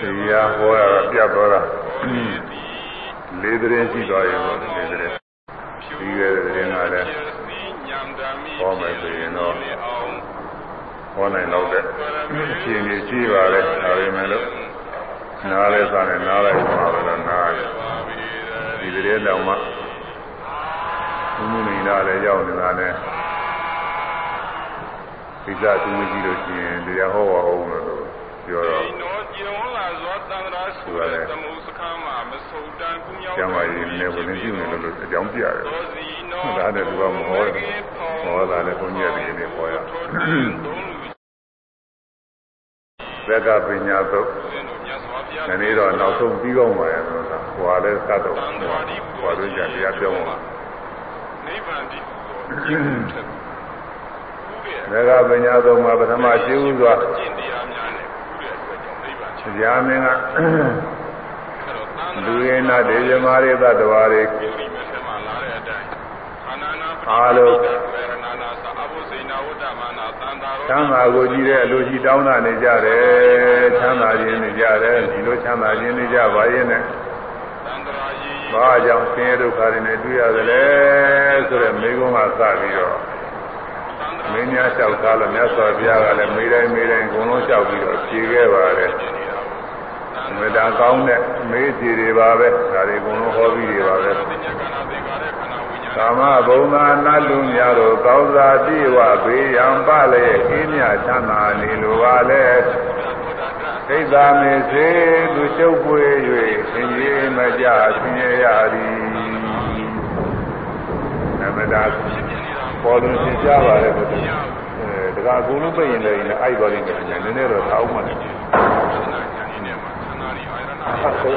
တရားဟောရတာပြတ်သွားတာလေးသတင်းရှိသွားရင်တော့လေးသတင်းပြီးခဲ့တဲ့သတင်းကလည်းဟောမယ်ဆိုရင်တော့ဟောနိုင်တော့တဲ့အချိန်ကြီးရှိပါလေဒါပေမဲ့လို့နားလဲစားနေနားလိုက်ပါတော့နားဒီသတင်းတောင်မှဘုမှုနေတာလည်းရောက်နေတာနဲ့ဒီစားသူမကြည့်လို့ရှိရင်တရားဟောပါအောင်လို့ ပြောတော့သူကလည်းကျမ်းမာရေးနဲ့ဝင်ကြည့်နေလို့အကြောင်းပြရတယ်။ဒါနဲ့သူကမဟောတယ်။ဟောတာလည်းဘုန်းကြီးတွေနေဟောရ။သက္ကပညာသုတ်ဒီနေ့တော့နောက်ဆုံးပြီးကောင်းပါရဲ့ဆိုတာဟိုဟာလည်းသတ်တော့ဟိုဟာတို့ကြတရားပြောင်းပါနိဗ္ဗာန်ဒီသက္ကပညာသုတ်မှာပထမရှိဦးစွာတ ရားမင်းကလူရင်းနာဒေဇမာရိသတ္တဝါတွေအားလုံးချမ်းသာကိုကြည့်တဲ့အလိုရှိတောင်းတာနေကြတယ်ချမ်းသာခြင်းနေကြတယ်ဒီလိုချမ်းသာခြင်းနေကြပါရဲ့နဲ့ဘာကြောင့်ဆင်းရဲဒုက္ခတွေနဲ့တွေ့ရသလဲဆိုတဲ့မိကုံးကစပြီးတော့မင်းများလျှောက်သားလို့မြတ်စွာဘုရားကလည်းမိတိုင်းမိတိုင်းအကုန်လုံးလျှောက်ပြီးတော့ဖြေခဲ့ပါတယ် မေတ္တာကောင်းတဲ့မေးကြည်တွေပါပဲဒါတွေအကုန်လုံးဟောပြီးတွေပါပဲကာမဘုံသာနတ်လူများတို့ကောင်းစာတိဝဘေးရန်ပလည်းအင်းမြချမ်းသာနေလိုပါလေသိသာမေစေသူချုပ်ပွေ၍သင်ကြီးမကြဆင်းရဲရသည်နမတာပေါ်လို့သင်ကြပါလေဘုရားအဲဒါကအကုန်လုံးပြရင်လည်းအိုက်သွားလိမ့်မယ်နည်းနည်းတော့ထားအောင်ပါလေ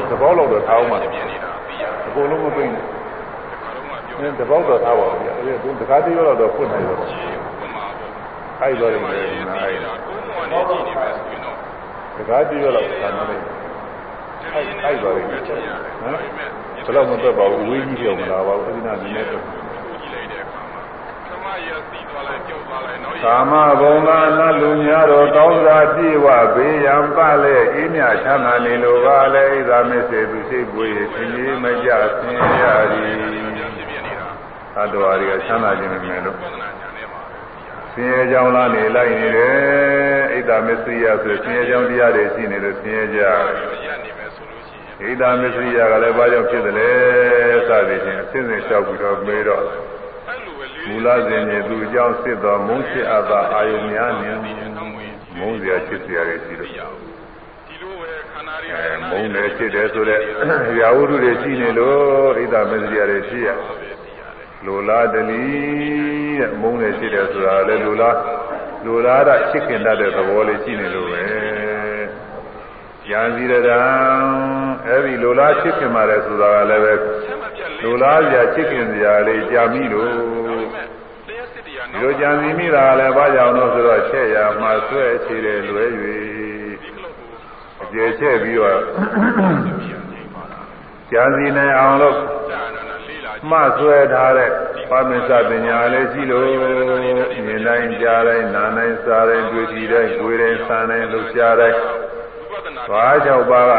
သဘောလောက်တော့ထားအောင်ပါအကုန်လုံးမပြင်းနဲ့သဘောတော့ထားပါဦးဗျာအဲဒီတကားတည်းတော့တော့ဖွင့်နိုင်တော့အိုက်သွားလိမ့်မယ်နားအိုက်တကားတည်းတော့ဆန္ဒလိုက်အိုက်အိုက်သွားလိမ့်မယ်ဟမ်ဘယ်တော့မှတော့ပါဘူးဝေးကြီးပြောမလာပါဘူးအဲဒီနာနည်းနည်းတော့ ကာမဘုံသာနတ်လူများတော်ကောင်းစွာပြည့်ဝဘေးရန်ပလဲအေးမြချမ်းသာနေလိုပါလေဣဒာမေစေသူရှိပွေသင်ကြီးမကြဆင်းရသည်သတ္တဝါတွေကချမ်းသာခြင်းနဲ့လို့ဆင်းရဲကြောင်းလားနေလိုက်နေတယ်ဣဒာမေစိယဆိုဆင်းရဲကြောင်းတရားတွေရှိနေလို့ဆင်းရဲကြဣဒာမေစိယကလည်းဘာကြောင့်ဖြစ်တယ်လဲစသည်ဖြင့်အစဉ်စဉ်လျှောက်ပြီးတော့မေးတော့ မူလစဉ်ရဲ့သူအကြောင်းစစ်သောမုန်းချစ်အပ်သာအာယုများနှင့်မုန်းစရာချစ်စရာတွေရှိလို့အဲမုန်းတယ်ချစ်တယ်ဆိုတဲ့ရာဝတ္ထုတွေရှိနေလို့ဣဒ္ဓမစ္စရိယတွေရှိရလိုလားတလီတဲ့မုန်းတယ်ချစ်တယ်ဆိုတာလည်းလိုလားလိုလားတာချစ်ခင်တတ်တဲ့သဘောလေးရှိနေလို့ပဲ ဉာဏ်စီရတံအဲဒီလိုလားချစ်ခင်ပါတယ်ဆိုတာကလည်းပဲလိုလားစရာချစ်ခင်စရာလေးကြာမိလို့ဒီလိုကြံစီမိတာလည်းဘာကြောင့်လို့ဆိုတော့ချက်ရမှဆွဲချေတယ်လွဲ၍အကျေချက်ပြီးတော့ကြံစီနိုင်အောင်လို့မှဆွဲထားတဲ့ပါမစ္စပညာလည်းရှိလို့မြင်တိုင်းကြားတိုင်းနားတိုင်းစားတိုင်းတွေ့ကြည့်တိုင်းကိုယ်တိုင်းဆန်းတိုင်းလှုပ်ရှားတိုင်း ဘာကြောင့်ပါက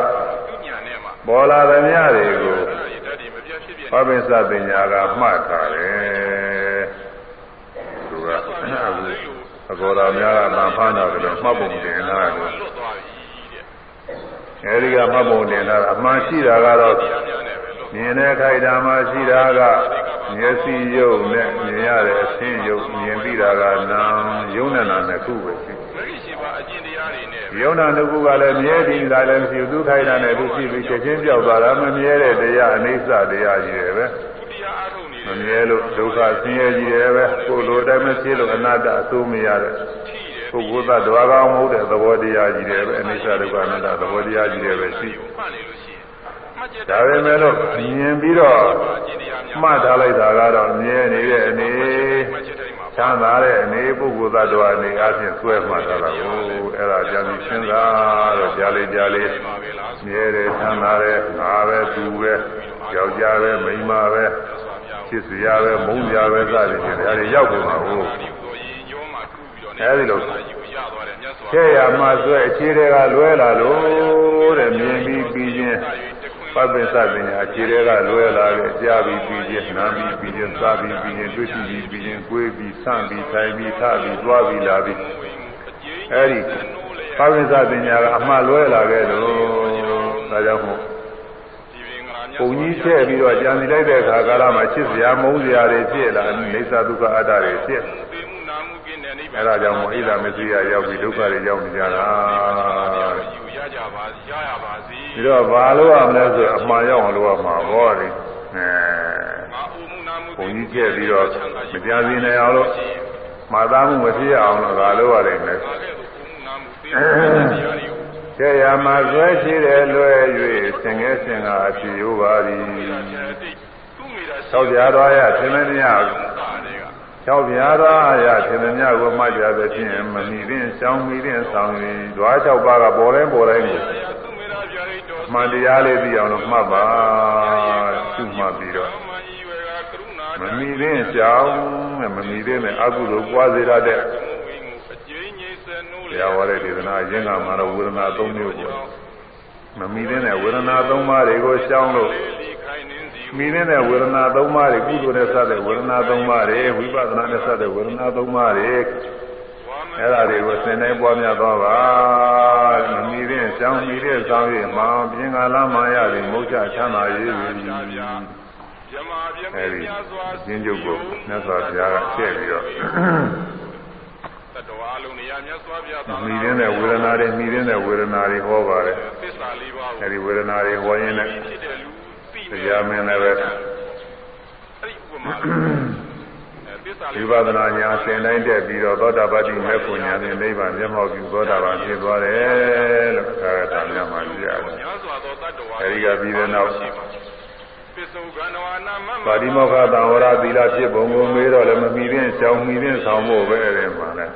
ပေါ်လာသမျှတွေကိုပါမစ္စပညာကမှတ်ထားတယ်သူကအခုအကောရာများကတန်ဖားတာကတော့မှတ်ပုံတင်လာတယ်အဲဒီကမှတ်ပုံတင်လာအမှန်ရှိတာကတော့မြင်တဲ့ခိုက်တာမှရှိတာကမျက်စိယုတ်နဲ့မြင်ရတဲ့အဆင်းယုတ်မြင်ပြီးတာကနာယုံနဲ့နာနှစ်ခုပဲရှိ ယုံနာနှစ်ခုကလည်းမြဲပြီးတာလည်းမရှိဘူးသူခိုက်တာနဲ့သူရှိပြီးချက်ချင်းပြောက်သွားတာမမြဲတဲ့တရားအနိစ္စတရားကြီးတယ်ပဲမမြဲလို့ဒုက္ခဆင်းရဲကြီးတယ်ပဲကိုယ်လိုတိုင်းမဖြစ်လို့အနတ္တအဆိုးမရတဲ့ပုဂ္ဂိုလ်သတ္တဝါကောင်းမဟုတ်တဲ့သဘောတရားကြီးတယ်ပဲအနိစ္စဒုက္ခအနတ္တသဘောတရားကြီးတယ်ပဲရှိဒါပေမဲ့လို့မြင်ပြီးတော့မှတ်ထားလိုက်တာကတော့မြဲနေတဲ့အနေ ချမ်းသာတဲ့အနေပုဂ္ဂိုလ်သတ္တဝါအနေအချင်းဆွဲမှတ်ထားတာကိုအဲ့ဒါကြံပြီးစဉ်းစားတော့ကြားလေးကြားလေးမြဲတယ်ချမ်းသာတယ်ငါပဲသူပဲယောက်ျားပဲမိန်းမပဲချစ်စရာပဲမုန်းစရာပဲစသည်ဖြင့်ဒါတွေရောက်ကုန်တာဟုတ်အဲဒီလိုချဲ့ရမှဆွဲအခြေတွေကလွဲလာလို့တဲ့မြပပ္ပစ္စပညာခြေတွေကလွယ်လာတယ်ကြားပြီးပြီးချင်းနားပြီးပြီးချင်းစားပြီးပြီးချင်းတွေ့ပြီးပြီးချင်းကိုယ်ပြီးဆန့်ပြီးထိုင်ပြီးထပြီးသွားပြီးလာပြီးအဲဒီပပ္ပစ္စပညာကအမှလွယ်လာခဲ့လို့ဒါကြောင့်မို့ပုံကြီးချက်ပြီးတော့ကြံစီလိုက်တဲ့အခါကာလမှာချစ်စရာမုန်းစရာတွေဖြစ်လာနေသဒုက္ခအတ္တတွေဖြစ် အဲဒါကြောင့်မို့ဣဒာမသိရရောက်ပြီးဒုက္ခတွေရောက်နေကြတာဒီတော့ဘာလို့ရမလဲဆိုအမှန်ရောက်အောင်လုပ်ရမှာဘောဒီအဲပုံကြီးချက်ပြီးတော့မကြံစီနိုင်အောင်လို့မှားသားမှုမဖြစ်အောင်လို့ဒါလုပ်ရတယ်မယ်ကျေရမှာဆွဲရှိတယ်လွယ်၍ဆင်ငယ်ဆင်ကအဖြစ်ရိုးပါသည်သောက်ကြတော်ရသင်မမြ ၆ပြားသောအရာသင်မမြကိုမှတ်ကြသဖြင့်မမီသင်ရှောင်းမီသင်ဆောင်ရင်ဓွား၆ပါးကပေါ်တိုင်းပေါ်တိုင်းကိုမှန်တရားလေးသိအောင်လို့မှတ်ပါရှုမှတ်ပြီးတော့မမီသင်ရှောင်းနဲ့မမီသင်နဲ့အကုသိုလ်ပွားစေရတဲ့တရားဝရတဲ့ဒေသနာအရင်ကမှာတော့ဝေဒနာ၃မျိုးကို မမီသတဲ့ဝေဒနာ၃ပါးတွေကိုရှောင်းလို့မိနေတဲ့ဝေဒနာ၃ပါးတွေကုသိုလ်နဲ့စတဲ့ဝေဒနာ၃ပါးတွေဝိပဿနာနဲ့စတဲ့ဝေဒနာ၃ပါးတွေအဲ့ဒါတွေကိုသင်တိုင်းပွားများသွားပါမမီတဲ့ရှောင်းမီတဲ့စောင်းရမှပြင်ကလာမှရသည်မုတ်ချချမ်းသာရေးပြီအဲဒီကျင်းကျုပ်ကိုမြတ်စွာဘုရားကထည့်ပြီးတော့တတဝါလုံးနေရာ မြတ်စွာဘုရားသာမိတဲ့ဝေဒနာတွေမိတဲ့ဝေဒနာတွေဟောပါတယ်သစ္စာလေးပါးအဲဒီဝေဒနာတွေဟောရင်းနဲ့တရားမင်းလည်းပဲဝိပဿနာညာသင်တိုင်းတက်ပြီးတော့သောတာပတိမေဖို့ညာနဲ့နိဗ္ဗာန်မျက်မှောက်ပြုသောတာပန်ဖြစ်သွားတယ်လို့သာရတာများမှကြည့်ရတယ်အဲဒီကပြီးတဲ့နောက်ပါဠိမောက္ခသံဝရသီလဖြစ်ပုံကိုမေးတော့လည်းမမီတဲ့ရှောင်းမီတဲ့ဆောင်ဖို့ပဲတဲ့မှာလဲ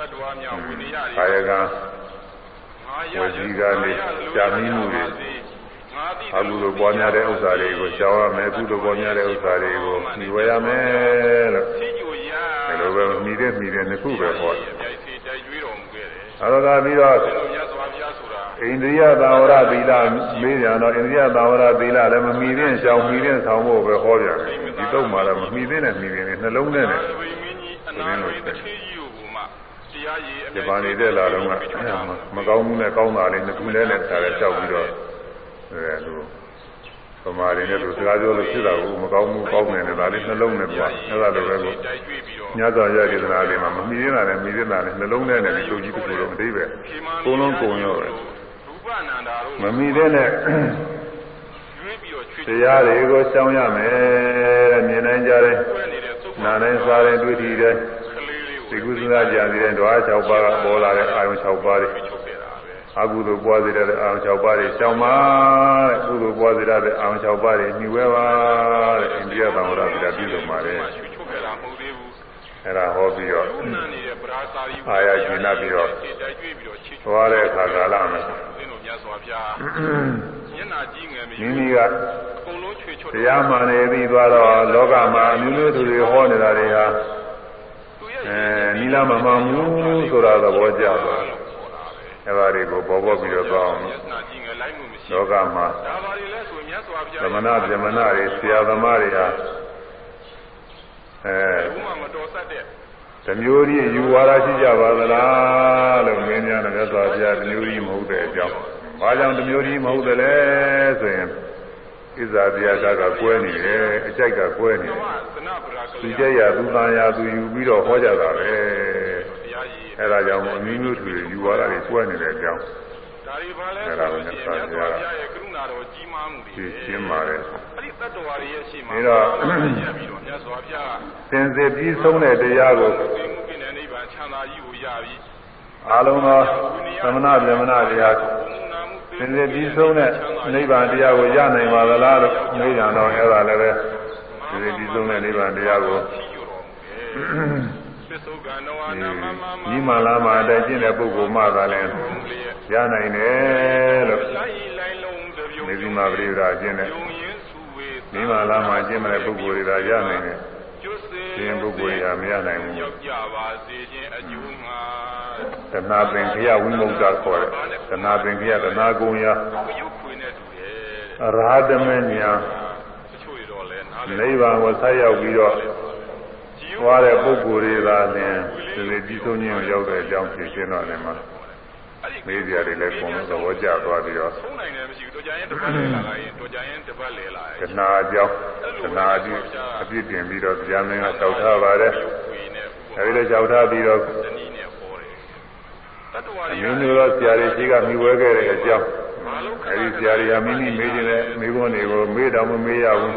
တတ္တဝါများဝိနည်းရခာယကဝစီကနေရှားမိမှုတွေအကုသိုလ်ပေါ်များတဲ့ဥစ္စာတွေကိုရှောင်ရမယ်ကုသိုလ်ပေါ်များတဲ့ဥစ္စာတွေကိုညီဝဲရမယ်လို့ဒီလိုပဲမိတဲ့မိတဲ့နှစ်ခုပဲဟောတယ်အဲဒါကပြီးတော့အိန္ဒိယသာဝရသီလမေးကြတော့အိန္ဒိယသာဝရသီလလည်းမမီတဲ့ရှောင်မီတဲ့ဆောင်ဖို့ပဲဟောပြန်တယ်ဒီတော့မှလည်းမမီတဲ့နဲ့မီတဲ့နှလုံးနဲ့နဲ့ဒီလိုလို့ ဒီပါနေတဲ့လာတော့ကမကောင်းမှုနဲ့ကောင်းတာလေးနှစ်ခုလဲနဲ့ထားတယ်ကြောက်ပြီးတော့အဲလိုသမားတွေနဲ့သူစကားပြောလို့ဖြစ်တာကိုမကောင်းမှုကောင်းတယ်နဲ့ဒါလေးနှလုံးနဲ့ပြအဲ့ဒါလိုပဲကိုညဇောရည်ဒနာလေးမှာမမီနေတာနဲ့မီနေတာနဲ့နှလုံးနဲ့နဲ့ဒီချုပ်ကြီးတစ်ခုလုံးအသေးပဲကိုလုံးကုံရောပဲမမီတဲ့နဲ့တရားတွေကိုရှောင်ရမယ်တဲ့မြင်နိုင်ကြတယ်နားတိုင်းစားတယ်တွေ့ထီတယ် ဒီကုသလာကြံတဲ့ဓဝါ6ပါးကပေါ်လာတဲ့အာယုံ6ပါးတွေအကုသိုလ်ပွားစေတဲ့အာယုံ6ပါးတွေရှောင်ပါတဲ့ကုသိုလ်ပွားစေတဲ့အာယုံ6ပါးတွေညှိဝဲပါတဲ့အိန္ဒိယသံဝရပြည်တာပြုလုပ်ပါတယ်အဲ့ဒါဟောပြီးတော့အာရကျင်နာပြီးတော့သွားတဲ့အခါကာလမှာမိမိကတရားမှန်နေပြီးသွားတော့လောကမှာအမျိုးမျိုးသူတွေဟောနေတာတွေဟာ အဲနီလာမမှန်ဘူးဆိုတာသဘောကျသွားအဲ့ဒါတွေကိုပေါ်ပေါ်ပြီးတော့သွားအောင်လောကမှာသမဏဗြဟ္မဏတွေဆရာသမားတွေဟာအဲတမျိုးကြီးယူဝါဒရှိကြပါသလားလို့မင်းများလည်းသွားပြတမျိုးကြီးမဟုတ်တဲ့အကြောင်းဘာကြောင့်တမျိုးကြီးမဟုတ်တယ်လဲဆိုရင် ဣဇာတရားကကွဲနေတယ်အကြိုက်ကကွဲနေတယ်သူကြက်ရသူတန်ရသူယူပြီးတော့ဟောကြတာပဲအဲဒါကြောင့်အမျိုးမျိုးတွေယူဝါဒတွေကွဲနေတဲ့အကြောင်းဒါတွေပါလဲဆိုရင်မြတ်စွာဘုရားရဲ့ကရုဏာတော်ကြီးမားမှုတွေရှင်းပါတယ်အဲ့ဒီတတ္တဝါတွေရဲ့ရှင်းမှာပြီးတော့ပြီးတော့မြတ်စွာဘုရားသင်စေပြီးဆုံးတဲ့တရားကိုသိမှုကိနေနိဗ္ဗာန်ချမ်းသာကြီးကိုရပြီ အာလုံးသောသမဏဗြဟ္မဏတရားသင်စေပြီးဆုံးတဲ့နိဗ္ဗာန်တရားကိုရနိုင်ပါသလားလို့မေးကြတော့အဲ့ဒါလည်းပဲသင်စေပြီးဆုံးတဲ့နိဗ္ဗာန်တရားကိုဒီမှလာမှာတည်းကျင့်တဲ့ပုဂ္ဂိုလ်မှသာလဲရနိုင်တယ်လို့မေဇိမာပရိဒါကျင့်တဲ့ဒီမှလာမှာကျင့်တဲ့ပုဂ္ဂိုလ်တွေကရနိုင်တယ် ကျင့်ပုဂ္ဂိုလ်တွေကမရနိုင်ဘူးတဏှာပင်ခရဝိမု ക്ത ခေါ်တယ်တဏှာပင်ခရတဏှာကုံရရဟတမေညာနိဗ္ဗာန်ကိုဆက်ရောက်ပြီးတော့သွားတဲ့ပုဂ္ဂိုလ်တွေသာလျှင်ဒီလိုပြီးဆုံးခြင်းကိုရောက်တဲ့အကြောင်းသိရှင်းတော့တယ်မှာ မေးကြရတယ်လည်းပုံသဘောကျသွားပြီးတော့ဆုံးနိုင်တယ်မရှိဘူးတော်ကြရင်တစ်ပတ်လဲလာရင်တော်ကြရင်တစ်ပတ်လဲလာရင်တဏှာအကြောင်းတဏှာအပြည့်အပြည့်တင်ပြီးတော့တရားမင်းကတောက်ထားပါတယ်အဲဒီလိုကြောက်ထားပြီးတော့အမျိုးမျိုးသောဆရာတွေရှိကမိဝဲခဲ့တဲ့အကြောင်းအဲဒီဆရာတွေကမိမိမေးခြင်းနဲ့မိဘတွေကိုမေးတော့မမေးရဘူး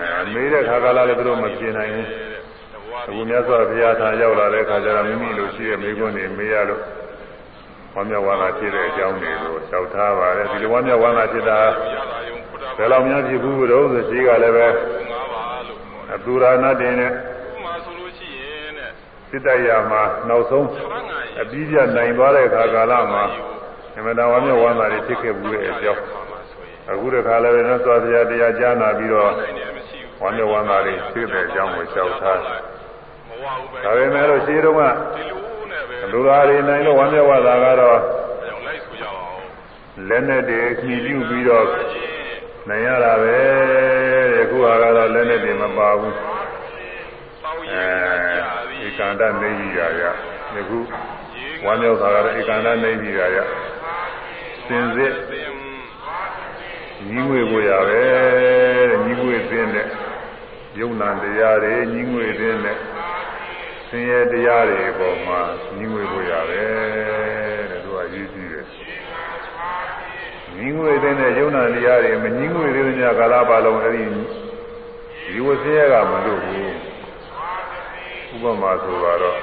အဲမေးတဲ့ခါကလာလည်းသူတို့မပြင်နိုင်ဘူးအခုမြတ်စွာဘုရားထာရောက်လာတဲ့ခါကျတော့မိမိလိုရှိတဲ့မိဘတွေမေးရလို့ ဝမ်းမြောက်ဝမ်းသာဖြစ်တဲ့အကြောင်းတွေကိုတောက်ထားပါတယ်ဒီလိုဝမ်းမြောက်ဝမ်းသာဖြစ်တာဘယ်လောက်များဖြစ်ဘူးတော့ဆိုရှိကလည်းပဲအတူရာနာတင်နဲ့စိတ္တရာမှာနောက်ဆုံးအပြီးပြနိုင်သွားတဲ့ခါကာလမှာအမှန်တော်ဝမ်းမြောက်ဝမ်းသာတွေဖြစ်ခဲ့ဘူးတဲ့အကြောင်းအခုတခါလည်းပဲသောသွားတရားတရားကြားနာပြီးတော့ဝမ်းမြောက်ဝမ်းသာတွေဖြစ်တဲ့အကြောင်းကိုရှောက်ထားဒါပေမဲ့လို့ရှင်းတော့က လူသားတွေနိုင်လို့ဝမ်းမြောက်ဝမ်းသာကတော့လက်နဲ့တည်းညှိပြုပြီးတော့နိုင်ရတာပဲတဲ့ခုဟာကတော့လက်နဲ့တည်းမပါဘူးအဲဧကန္တနေကြီးရာရဒီခုဝမ်းမြောက်တာကတော့ဧကန္တနေကြီးရာရစင်စစ်ညီငွေကိုရပဲတဲ့ညီငွေသင်းတဲ့ယုံနာတရားတွေညီငွေသင်းတဲ့ ဆင်းရဲတရားတွေပေါ်မှာညီငွေကိုရပဲတဲ့သူကရေးကြည့်တယ်ညီငွေသင်းတဲ့ယုံနာတရားတွေမညီငွေသေးတဲ့ညကာလပါလုံးအဲ့ဒီဒီဝဆင်းရဲကမလို့ဘူးဥပမာဆိုတော့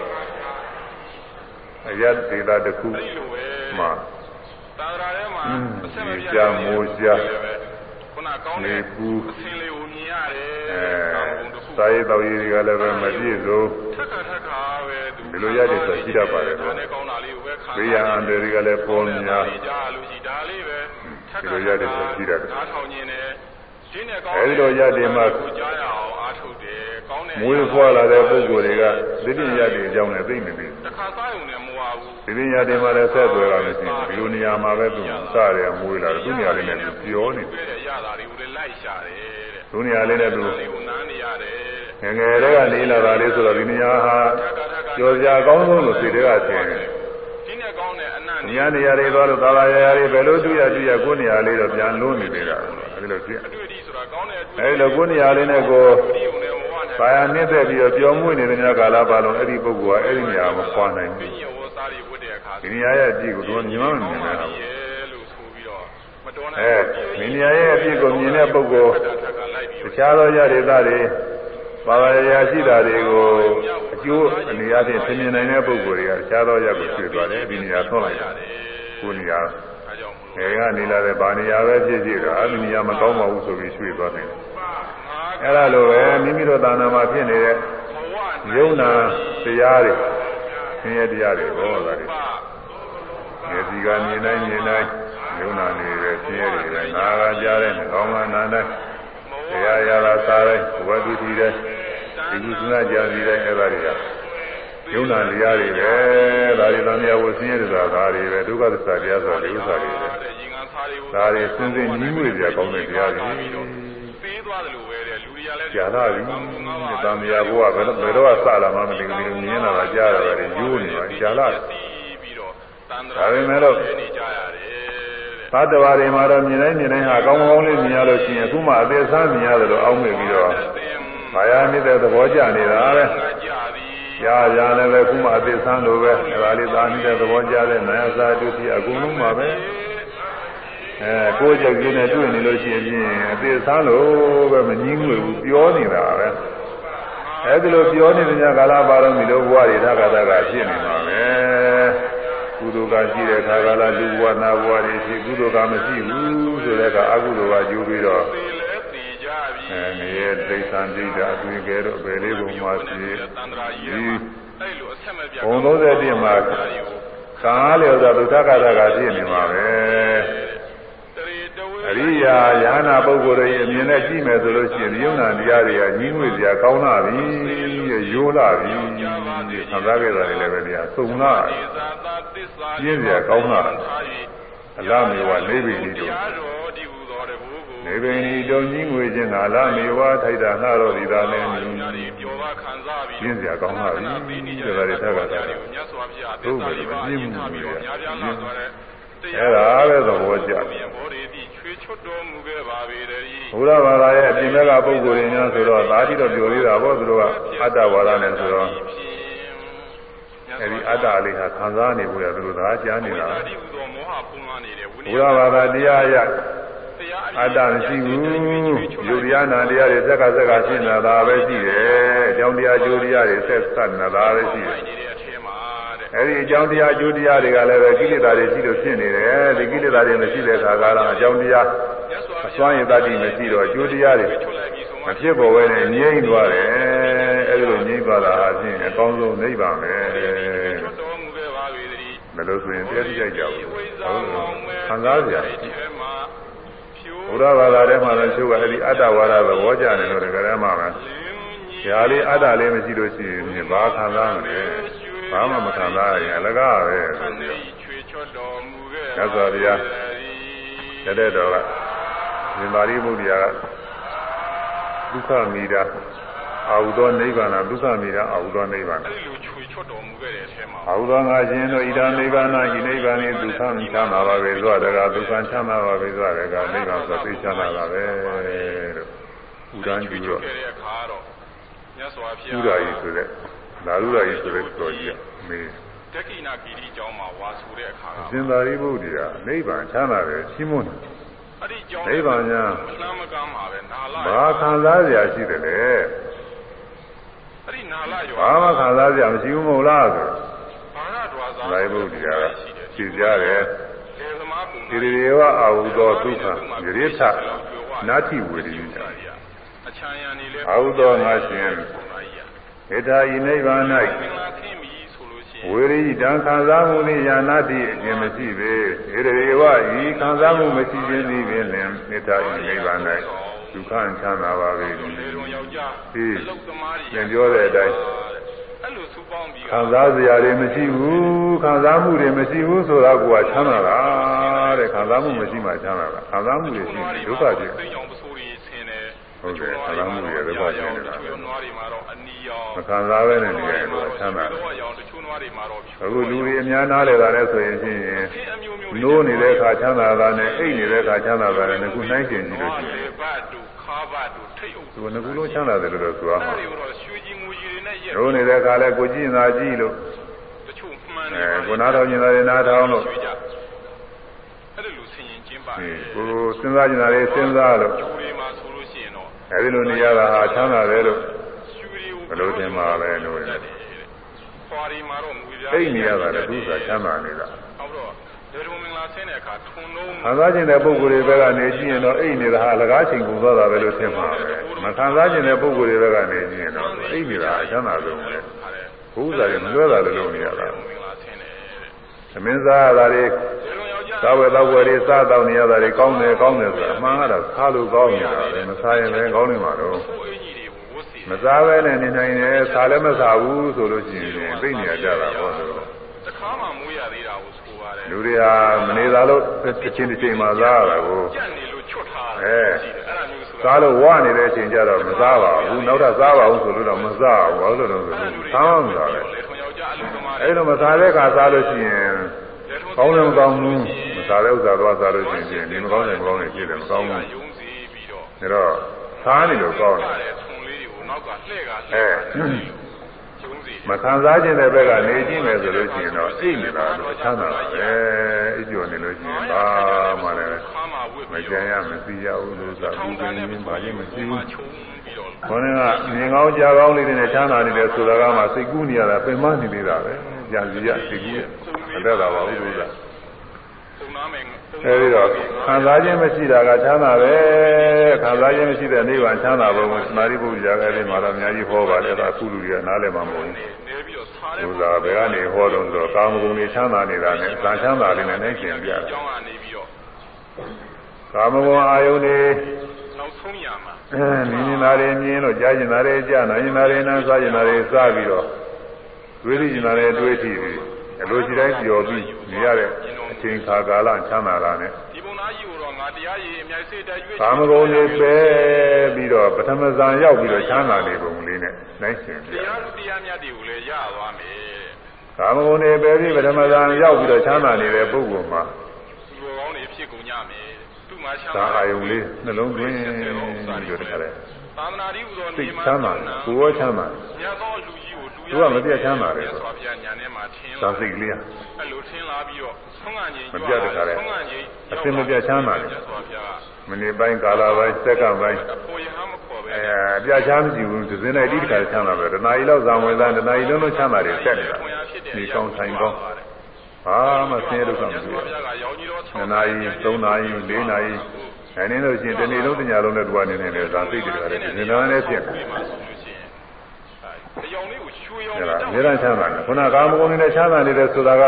အယတ်ဒေတာတစ်ခုမှာသာသနာထဲမှာအဆက်မပြတ်ကြာမိုးကြာခုနကောင်းတဲ့ကူအဆင်းလေးကိုမြင်ရတယ်အဲ စာရေးတော်ကြီးတွေကလည်းပဲမပြည့်စုံထက်ခါထက်ခါပဲဒီလိုရတယ်ဆိုရှိတတ်ပါတယ်ဒါနဲ့ကောင်းတာလေးကိုပဲခါဘေးရန်အန္တရာယ်တွေကလည်းပေါ်များကြားလို့ရှိဒါလေးပဲထက်ခါဒီလိုရတယ်ဆိုရှိတတ်တယ်ဓာတ်ထောင်ခြင်းနဲ့အဲဒီလိုရတယ်မှကြားရအောင်အားထုတ်တယ်ကောင်းတဲ့မွေးဖွာလာတဲ့ပုဂ္ဂိုလ်တွေကသိတိရတဲ့အကြောင်းနဲ့သိမသိတခါစားရုံနဲ့မဝဘူးသိတိရတယ်မှလည်းဆက်သွယ်လာလို့ရှိရင်ဒီလိုနေရာမှာပဲသူစရမွေးလာတယ်သူနေရာလေးနဲ့သူပြောနေတယ်ရတာတွေကိုလည်းလိုက်ရှာတယ်တဲ့ သူနေရာလေးနဲ့သူနန်းနေရတယ်ငငယ်လေးကနေလာတာလေးဆိုတော့ဒီနေရာဟာကြော်စရာအကောင်းဆုံးလို့စိတ်တွေကထင်တယ်ဒီနဲ့ကောင်းတဲ့အနန္တနေရာနေရာတွေသွားလို့သာသာရာရာတွေဘယ်လိုတွေ့ရတွေ့ရကိုယ်နေရာလေးတော့ပြန်လုံးနေသေးတာအဲဒီလိုဖြစ်အတွေ့အထိဆိုတာကောင်းတဲ့အဲဒီလိုကိုယ်နေရာလေးနဲ့ကိုဘာယာနှိမ့်သက်ပြီးတော့ပြောင်းမွေ့နေတဲ့ညကာလပါလုံးအဲ့ဒီပုဂ္ဂိုလ်ကအဲ့ဒီနေရာမှာခွာနိုင်ဘူးဒီနေရာရဲ့အပြည့်ကိုသူကမြင်မှမမြင်နိုင်ဘူး အဲဒီနေရာရဲ့အပြည့်ကိုမြင်တဲ့ပုဂ္ဂိုလ်တခြားသောရဒေသတွေဘာဝရာရှိတာတွေကိုအကျိုးအနေအချင်းသင်မြင်နိုင်တဲ့ပုဂ္ဂိုလ်တွေကတခြားသောရက်ကိုရွှေ့သွားတယ်ဒီနေရာဆွလိုက်တယ်ကိုနေရာအဲကနေလာတဲ့ဗာနေရာပဲဖြစ်ဖြစ်တာအဲဒီနေရာမကောင်းပါဘူးဆိုပြီးရွှေ့သွားတယ်အဲ့ဒါလိုပဲမိမိတို့သာနာမှာဖြစ်နေတဲ့ယုံနာတရားတွေဆင်းရဲတရားတွေဟောတာတွေ မျက်စိကမြင်နိုင်မြင်နိုင်ယုံနာနေပဲဆင်းရဲတွေပဲနာကကြားတဲ့ကောင်းကနာတဲ့တရားရတာစားတဲ့ဘဝတုတိတဲ့ဒီကုသနာကြာစီတဲ့အဲ့ဒါတွေကယုံနာတရားတွေပဲဒါတွေသံဃာဝဆင်းရဲတာဒါတွေပဲဒုက္ခသစ္စာတရားဆိုတာဒီဥစ္စာတွေပဲဒါတွေစဉ်စဉ်ညီးငွေကြကောင်းတဲ့တရားတွေပေးသွားတယ်လို့ပဲတဲ့လူတွေကလည်းကြာလာပြီသံဃာဘုရားဘယ်တော့ဘယ်တော့စလာမှမသိဘူးဒီလိုမြင်လာတာကြားရတာတွေယူနေပါကြာလာပြီးတော့တန်ត្រာ ဒါပေမဲ့လို့နေကြရတယ်သတ္တဝါတွေမှာတော့မြင်တိုင်းမြင်တိုင်းဟာကောင်းကောင်းလေးမြင်ရလို့ရှိရင်အခုမှအသေးစားမြင်ရတယ်လို့အောက်မေ့ပြီးတော့ဘာယာနေတဲ့သဘောကျနေတာပဲကြာကြာလည်းပဲခုမှအသေးစားလို့ပဲဒါလေးသာနေတဲ့သဘောကျတဲ့နာယစာတုတိအကုန်လုံးပါပဲအဲကိုယ်ကြက်ကြီးနဲ့တွေ့နေလို့ရှိရင်အသေးစားလို့ပဲမငင်းငွေဘူးပြောနေတာပဲအဲဒီလိုပြောနေတဲ့ညကာလပါတော့ဒီလိုဘဝတွေသာကသာကဖြစ်နေပါပဲ ကုသိုလ်ကရှိတဲ့ခါကလာလူဘဝနာဘဝတွေရှိကုသိုလ်ကမရှိဘူးဆိုတဲ့ကအကုသိုလ်ကယူပြီးတော့အဲငရဲဒိဋ္ဌံဒိဋ္ဌအသွင်ကဲတော့ဘယ်လေးပုံမှာရှိဒီဘုံ31မှာကာလျော်သောဒုက္ခကတာကဖြစ်နေမှာပဲ အရိယာယ ahanan ပုဂ္ဂိုလ်ရဲ့အမြင်နဲ့ကြည့်မယ်ဆိုလို့ရှိရင်ယုံနာတရားတွေကညီးငွေစရာကောင်းလာပြီရိုးလာပြီခံစားခဲ့တာတွေလည်းပဲတရားစုံလာပြင်းစရာကောင်းလာအလားမျိုးကလေးပင်ကြီးတို့နေပင်ဤတုံကြီးငွေချင်းသာလာမေဝထိုက်တာငှတော့ဒီသာလည်းမြင်ပျော်ပါခံစားပြီးပြင်းစရာကောင်းပါပြီပေးနေကြဒီလိုတွေထက်ကတာမြတ်စွာဘုရားသစ္စာလေးပါးအရင်ထားပြီးတော့များပြားလာသွားတဲ့ အဲ့ဒါပဲသဘောကျမြင်ဘောရီတိချွေချွတ်တော်မူခဲ့ပါပေတည်းဘုရားဘာသာရဲ့အပြင်ဘက်ကပုဂ္ဂိုလ်တွေများဆိုတော့ဒါတိတော့ပြောသေးတာပေါ့သူတို့ကအတ္တဝါဒနဲ့ဆိုတော့အဲဒီအတ္တလေးဟာခံစားနေဖို့ရသူတို့ဒါကြားနေတာဒီဥသောမောဟပုံမှန်နေတဲ့ဝိနဘုည်းရားဘာသာတရားအရတရားအတ္တမရှိဘူးယူတရားနာတရားတွေစက်ကစက်ကရှင်းနေတာပဲရှိတယ်အကြောင်းတရားကျိုးတရားတွေဆက်ဆက်နေတာပဲရှိတယ်နေတဲ့ အထဲမှာတဲ့အဲဒီအကြောင်းတရားကျိုးတရားတွေကလည်းပဲကိလေသာတွေရှိလို့ဖြစ်နေတယ်ဒီကိလေသာတွေမရှိတဲ့အခါကတော့အကြောင်းတရားမြတ်စွာဘုအစွမ်းရည်တတ်တိမရှိတော့ကျိုးတရားတွေချွတ်လိုက်ပြီးဆိုမဖြစ်ပေါ်ဘဲနဲ့ငြိမ့်သွားတယ်အဲဒီလိုငြိမ့်သွားတာဟာဖြင့်အကောင်းဆုံးနိဗ္ဗာန်ပဲချွတ်တော်မူခဲ့ပါပေတည်းမလို့ဆိုရင်တရားကြည့်ကြကြဘူးဝိဇ္ဇာဟုတ်မောင်မဲခံစားစရာထဲမှာဖြိုးဘုရားဘာသာထဲမှာလည်းသူကအဲဒီအတ္တဝါဒသဘောကျတယ်လို့တကယ်မှပဲလင်းကြီးဒါလေးအတ္တလေးမရှိလို့ရှိရင်ဘာခံစားမလဲ ဘာမှမခံစားရရင်အလကားပဲခန္ဓာချွေချွတ်တော်မူခဲ့မြတ်စွာဘုရားတတဲ့တော်ကဇင်မာရိမုဒ္ဒရာကဒုက္ခမီတာအာဟုသောနိဗ္ဗာန်ဒုက္ခမီတာအာဟုသောနိဗ္ဗာန်အဲဒီလိုချွေချွတ်တော်မူခဲ့တဲ့အထဲမှာအာဟုသောငါရှင်တို့ဣဒံနိဗ္ဗာန်ဤနိဗ္ဗာန်ဤဒုက္ခချမ်းသာပါပဲသောတကဒုက္ခချမ်းသာပါပဲသောတကနိဗ္ဗာန်ဆိုသိချမ်းသာပါပဲလို့ဥဒန်းကျူတော့ခဲ့တဲ့အခါတော့မြတ်စွာဘုဥရားဒရာကြီးဆိုတဲ့ လာရုရာကြီးဆိုတဲ့တော်ကြီးကမေးတက္ကိနာဂီရီကျောင်းမှာဝါဆိုတဲ့အခါကဇင်သာရိပုတ္တရာနိဗ္ဗာန်ချမ်းသာတယ်ရှင်းမွန်းတယ်အဲ့ဒီကျောင်းနိဗ္ဗာန်ညာမနှမ်းမကမ်းပါပဲနာလာဘာခံစားစရာရှိတယ်လဲအဲ့ဒီနာလာရောဘာမှခံစားစရာမရှိဘူးမဟုတ်လားဆိုဘာရဒွာသာဇာယဘုရားကရှင်းကြတယ်ဒေသမားပုံဒီရေဝအာဟုသောဒုက္ခယရိထနာတိဝေရိယအချမ်းရံနေလဲအာဟုသောငါရှင်မေ တ္တာဤနိဗ္ဗာန်မင်္ဂလာခင်းပြီဆိုလို့ရှိ၌ရင်ဝေရိတံခံစားမှုနှင့်ယာနာတိအခြင်းမရှိပေဒီရေဝဤခံစားမှုမရှိခြင်းသည်ပင်လင်မေတ္တာဤနိဗ္ဗာန်၌ဒုက္ခချမ်းသာပါပေလေလုံးယောက်ျားသည်အလုသမားတွေသင်ပြောတဲ့အတိုင်းအဲ့လိုစူပေါင်းပြီးခံစားစရာတွေမရှိဘူးခံစားမှုတွေမရှိဘူးဆိုတာကချမ်းသာတာတဲ့ခံစားမှုမရှိမှချမ်းသာတာခံစားမှုတွေရှိရင်ဒုက္ခဖြစ်သိအောင်ပစိုးတွေဆင်းတယ် ဟုတ်တယ်ခံစားမှုတွေဒုက္ခဖြစ်နေတာကျွန်းနွားတွေမှာတော့အနီရောင်မခံစားဘဲနဲ့နေရင်တော့ချမ်းသာတယ်တော့ရောင်တချို့နွားတွေမှာတော့ဖြူအခုလူတွေအများနားလေတာလဲဆိုရင်ချင်းခင်းအမျိုးမျိုးနိုးနေတဲ့အခါချမ်းသာတာနဲ့အိတ်နေတဲ့အခါချမ်းသာတာနဲ့ခုနှိုင်းကျင်ကြည့်လို့ရှိရင်လေဘတ်တို့ခါဘတ်တို့ထိတ်အုပ်သူကငကူလုံးချမ်းသာတယ်လို့တော့ဆိုရမှာအဲ့ဒီတော့ရွှေကြီးငွေကြီးတွေနဲ့ရက်နိုးနေတဲ့အခါလဲကိုကြည့်နေတာကြည့်လို့တချို့မှန်အဲကိုနားထောင်နေတာတွေနားထောင်လို့အဲ့ဒီလိုဆင်ရင်ကျင်းပါအဲတယ်ကိုစဉ်းစားနေတာတွေစဉ်းစားလို့ အဲဒီလိုနေရတာဟာချမ်းသာတယ်လို့ရွှေတွေကိုဘယ်လိုထင်မှာလဲလို့ခွာဒီမှာတော့ငွေပြားအိတ်နေရတာလည်းသူကချမ်းသာနေတာဟုတ်တော့ဒေရုံမင်္ဂလာဆင်းတဲ့အခါထုံလုံးခံစားခြင်းတဲ့ပုဂ္ဂိုလ်တွေဘက်ကနေကြည့်ရင်တော့အိတ်နေတာဟာအလကားချိန်ကုန်သွားတာပဲလို့ထင်မှာပဲမခံစားခြင်းတဲ့ပုဂ္ဂိုလ်တွေဘက်ကနေကြည့်ရင်တော့အိတ်နေတာအချမ်းသာဆုံးပဲဘုရားတွေမလွဲတာလည်းလုပ်နေရတာ မင်္ဂလာဆင်းတယ်သမင်းစားရတာတွေဒေရုံယောက်ျားသာဝေသောဝေတွေစားတောင်းနေရတာတွေကောင်းတယ်ကောင်းတယ်ဆိုတာအမှန်ကတော့စားလို့ကောင်းနေတာပဲမစားရင်လည်းကောင်းနေမှာတော့ကိုယ်အင်ကြီးတွေဝတ်စီမစားဘဲနဲ့နေနိုင်တယ်စားလည်းမစားဘူးဆိုလို့ရှိရင်သိနေရကြတာပေါ့ဆိုတော့တခါမှမွေးရသေးတာကိုဆိုပါတယ် လူတွေဟာမနေသာလို့တစ်ချိန်တစ်ချိန်မှစားရတာကိုကြက်နေလို့ချွတ်ထားအဲတယ်ရှိတယ်အဲ့ဒါမျိုးဆိုတာစားလို့ဝနေတဲ့အချိန်ကျတော့မစားပါဘူးနောက်ထပ်စားပါဘူးဆိုလို့တော့မစားဘူးဘာလို့လဲဆိုတော့ဆောင်းတာပဲလေထုံယောက်ျားအလူသမားတွေအဲ့လိုမစားတဲ့အခါစားလို့ရှိရင်လေထုံကောင်းတယ်မကောင်းဘူးမစားတဲ့ဥစ္စာတော့စားလို့ရှိရင်ဒီမကောင်းတယ်မကောင်းတယ်ဖြစ်တယ်မကောင်းဘူးယုံစီပြီးတော့ဒါတော့စားနေလို့ကောင်းတယ်တဲ့ထုံလေးတွေကိုနောက်ကလှဲ့ကလှဲ့အဲကယုံစီ မခံစားခြင်းတဲ့ဘက်ကနေကြည့်မယ်ဆိုလို့ရှိရင်တော့အိတ်နေတာလို့ချမ်းသာပါပဲအိပ်ကျော်နေလို့ရှိရင်ဘာမှလည်းခါမှာဝတ်မပြီးကြမ်းရမသိရဘူးလို့ဆိုတာထောဘူးင်းပတင်န်းနဲ့ရပုံင်းပါရင်မရှိဘူးချုံပြီးတော့ခေါင်းကမြင်ကောင်းကြားကောင်းလေးတွေနဲ့ချမ်းသာနေတယ်ဆိုတာကမှစိတ်ကူးနေရတာပင်မနေသေးတာပဲကြာစီရစိတ်ကူးမတက်တာပါဘူးလို့ဆိုတာပုံနာမယ် အဲဒီတော့ခံစားခြင်းမရှိတာကချမ်းသာပဲခံစားခြင်းမရှိတဲ့နိဗ္ဗာန်ချမ်းသာဘုံကိုသမာဓိပုဂ္ဂိုလ်ရာအဲဒီမှာတော့အများကြီးဟောပါတယ်ဒါအခုလူတွေကနားလည်မှာမဟုတ်ဘူးနေပြီးတော့စားတဲ့ဘုရားဘယ်ကနေဟောတော့ဆိုတော့ကာမဂုဏ်တွေချမ်းသာနေတာနဲ့သံချမ်းသာလေးနဲ့နိုင်ကျင်ပြတယ်ကျောင်းကနေပြီးတော့ကာမဂုဏ်အာယုန်တွေနောက်ဆုံးရမှာအဲမြင်နေတာတွေမြင်လို့ကြားကျင်တာတွေကြားနာကျင်တာတွေနားစားကျင်တာတွေစားပြီးတော့တွေးသိကျင်တာတွေတွေးကြည့်ပြီး အလိုရှိတိုင်းကြော်ပြီးနေရတဲ့မြင်အချိန်ခါကာလချမ်းသာတာနဲ့ဒီပုံသားကြီးကိုတော့ငါတရားရည်အမြိုက်စိတ်တက်ရွေ့ကာမဂုဏ်တွေပဲပြီးတော့ပထမဇန်ရောက်ပြီးတော့ချမ်းသာနေပုံလေးနဲ့နိုင်ရှင်ပြတရားလူတရားမြတ်တွေကိုလည်းရသွားမယ်ကာမဂုဏ်တွေပဲပြီးပထမဇန်ရောက်ပြီးတော့ချမ်းသာနေတဲ့ပုဂ္ဂိုလ်မှာသူတော်ကောင်းတွေဖြစ်ကုန်ကြမယ်သူ့မှာချမ်းသာသာအာယုံလေးနှလုံးသွင်းပြီးတော့တခါလဲသာသနာ့ဤဟူသောစိတ်ချမ်းသာတယ်ကိုယ်ရောချမ်းသာတယ်မြတ်သောလူကြီးကိုလူ သူကမပြတ်ချမ်းသာတယ်မြတ်စွာဘုရားညာထဲမှာထင်းသာလာစိတ်ကလေးကအဲ့လိုထင်းလာပြီးတော့ဆုံးငံချင်းမပြတ်တခါလဲဆုံးငံချင်းအစင်မပြတ်ချမ်းသာတယ်မြတ်စွာဘုရားမိနစ်ပိုင်းကာလပိုင်းစက္ကန့်ပိုင်းကပေါ်ရဟမခေါ်ပဲအဲအပြချမ်းမရှိဘူးသစင်းလိုက်တိတခါချမ်းသာပဲတနားရီလောက်ဇံဝင်သားတနားရီလုံးလုံးချမ်းသာတယ်ဆက်နေတာဒီကောင်းဆိုင်ကောင်းဘာမှဆင်းရဲဒုက္ခမမြတ်တွေ့စွာဘူးဘုရားကရောင်ကြီးတော်နှစ်နာရီသုံးနာရီလေးနာရီအဲနည်းလို့ရှိရင်ဒီနေ့လုံးတညာလုံးနဲ့တူအနေနဲ့လည်းဇာသိတယ်ကြတယ်ဒီနေ့လုံးနဲ့ဖြစ်တယ် မှာဆိုလို့ရှိရင်တရောင်လေးကိုချွေရောင်အဲလေးဒါတောက်အများအားချမ်းသာတယ်ခုနကာမဂုဏ်တွေနဲ့ချမ်းသာနေတယ်ဆိုတာက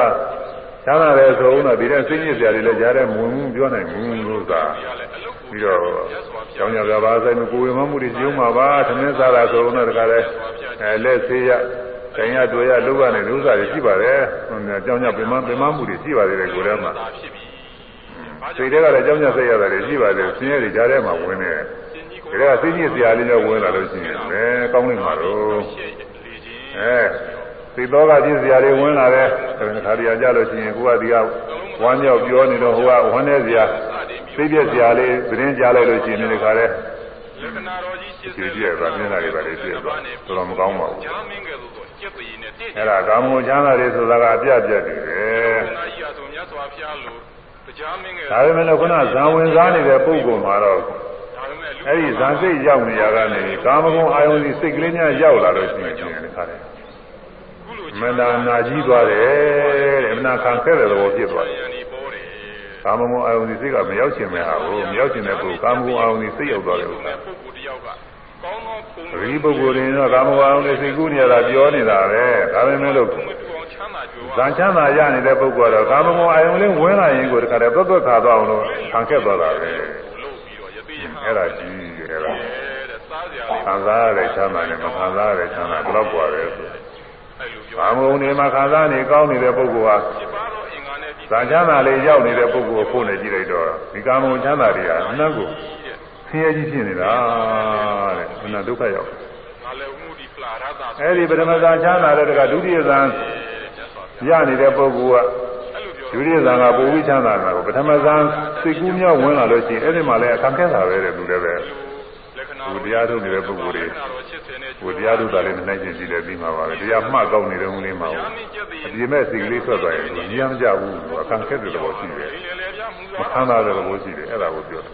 ချမ်းသာတယ်ဆိုဦးတော့ဒီတဲ့စိတ်ညစ်စရာတွေလည်းကြားတဲ့မဝင်ဘူးပြောနိုင်ဘူးလို့သာရလဲအလုတ်ကိုပြီးတော့ကျောင်းကြပြပါဆိုင်ကိုယ်ဝင်မှုတွေကျုံမှာပါသမင်းစားတာဆိုတော့တခါလဲအဲလက်သေးရခိုင်ရတွေ့ရလောက်ရတဲ့ဥစ္စာတွေရှိပါတယ်ဟိုကျောင်းကြပင်မပင်မမှုတွေရှိပါသေးတယ်ကိုယ်ထဲမှာသာဖြစ်ပြီစိတ်ထဲကလည်းကျောင်းကြစိတ်ရတယ်တွေရှိပါတယ်ဆင်းရဲတွေကြားထဲမှာဝင်နေတယ်စင်ကြီးကို ဒါကစိတ်ညစ်စရာလေးမျိုးဝင်လာလို့ရှိရင်လည်းကောင်းနေမှာတော့ရှေ့လေခြင်းအဲစိတ်တော်ကပြည့်စရာတွေဝင်လာတယ်ဒါခါတည်းကြလို့ရှိရင်ကိုကဒီကဝမ်းမြောက်ပြောနေတော့ဟိုကဝမ်းနေစရာစိတ်ပြည့်စရာလေးသတင်းကြားလိုက်လို့ရှိရင်ဒီခါလဲလက္ခဏာတော်ကြီးရှင်းကြည့်ကြည့်ရပါမျက်နှာတွေပါလေကြည့်ရပါတော်တော်မကောင်းပါဘူးဂျာမင်းကဲ့သို့သောကျက်တည်နဲ့တည့်အဲ့ဒါကာမဂုဏ်ချမ်းသာတွေဆိုတာကအပြတ်ပြတ်နေတယ်နာကြီးအဆိုမြတ်စွာဘုရားလိုတရားမင်းကဲ့ဒါပေမဲ့လည်းခုနဇံဝင်စားနေတဲ့ပုဂ္ဂိုလ်မှာတော့ဒါပေမဲ့လူ အဲ့ဒီဇံစိတ်ရောက်နေရကနေကာမဂုဏ်အာယုန်စီစိတ်ကလေးများရောက်လာလို့ရှိရင်ဒီခါလဲခုလိုမန္တာနာကြီးသွားတယ်တဲ့အမနာခံခဲ့တဲ့သဘောဖြစ်သွားတယ်ယန္ဒီပေါ်တယ်ကာမဂုဏ်အာယုန်စီစိတ်ကမရောက်ချင်မဲ့ဟာကိုမရောက်ချင်တဲ့ပုဂ္ဂိုလ်ကာမဂုဏ်အာယုန်စီစိတ်ရောက်သွားတယ်ဥစ္စာပုဂ္ဂိုလ်တယောက်ကကောင်းသောပုံပရိပုဂ္ဂိုလ်တွေတော့ကာမဂုဏ်အာယုန်တွေစိတ်ကူးနေရတာပြောနေတာပဲဒါပေမဲ့လို့မတူအောင်ချမ်းသာကြွယ်ဝဇံချမ်းသာရနေတဲ့ပုဂ္ဂိုလ်ကတော့ကာမဂုဏ်အာယုန်လေးဝင်လာရင်ကိုတခါတည်းသွက်သွက်ခါသွားအောင်လို့ခံခဲ့သွားတာပဲလို့ပြီးတော့ယသိယဟ အဲ့ဒါကြီးအဲ့ဒါ တဲ့စားကြလေး ခံစားရတဲ့ချမ်းသာနဲ့မခံစားရတဲ့ချမ်းသာဘယ်တော့กว่าလဲဆို အဲ့လိုပြော ကာမဂုဏ်တွေမှာခံစားနေကောင်းနေတဲ့ပုဂ္ဂိုလ်ဟာ ဒီပါတော့အင်္ဂါနဲ့ဒီ ဇာချမ်းသာလေးရောက်နေတဲ့ပုဂ္ဂိုလ်ကိုဖို့နေကြည့်လိုက်တော့ဒီကာမဂုဏ်ချမ်းသာတွေဟာအနတ်ကိုဆင်းရဲကြီးဖြစ်နေတာတဲ့အနတ်ဒုက္ခရောက် ငါလည်းဥမှုဒီဖလာရတာ အဲ့ဒီပထမဇာချမ်းသာတဲ့တကဒုတိယဇာ မြတ်စွာဘု ရားရနေတဲ့ပုဂ္ဂိုလ်ကအဲ့လိုပြောဒုတိယဇာကပုံပြီးချမ်းသာတာကိုပထမဇာစိတ်ကူးမြောက်ဝင်လာလို့ရှိရင်အဲ့ဒီမှာလည်းအခက်ခဲတာပဲတဲ့သူလည်းပဲလက္ခဏာဟိုတရားထုတ်နေတဲ့ပုဂ္ဂိုလ်တွေလက္ခဏာတော်80နဲ့ဟိုတရားထုတ်တာလေးနဲ့နိုင်ကျင်ကြည့်တယ်ပြီးမှာပါပဲတရားမှတ်ကောက်နေတဲ့ဦးလေးမှာဂျာမင်းကျက်တည်အပြည့်မဲ့စိတ်ကလေးထွက်သွားရင်သူညံမကြဘူးသူအခက်ခဲတဲ့သဘောရှိတယ်လေလေပြမှုမသားခံစားတဲ့သဘောရှိတယ်အဲ့ဒါကိုပြောတယ်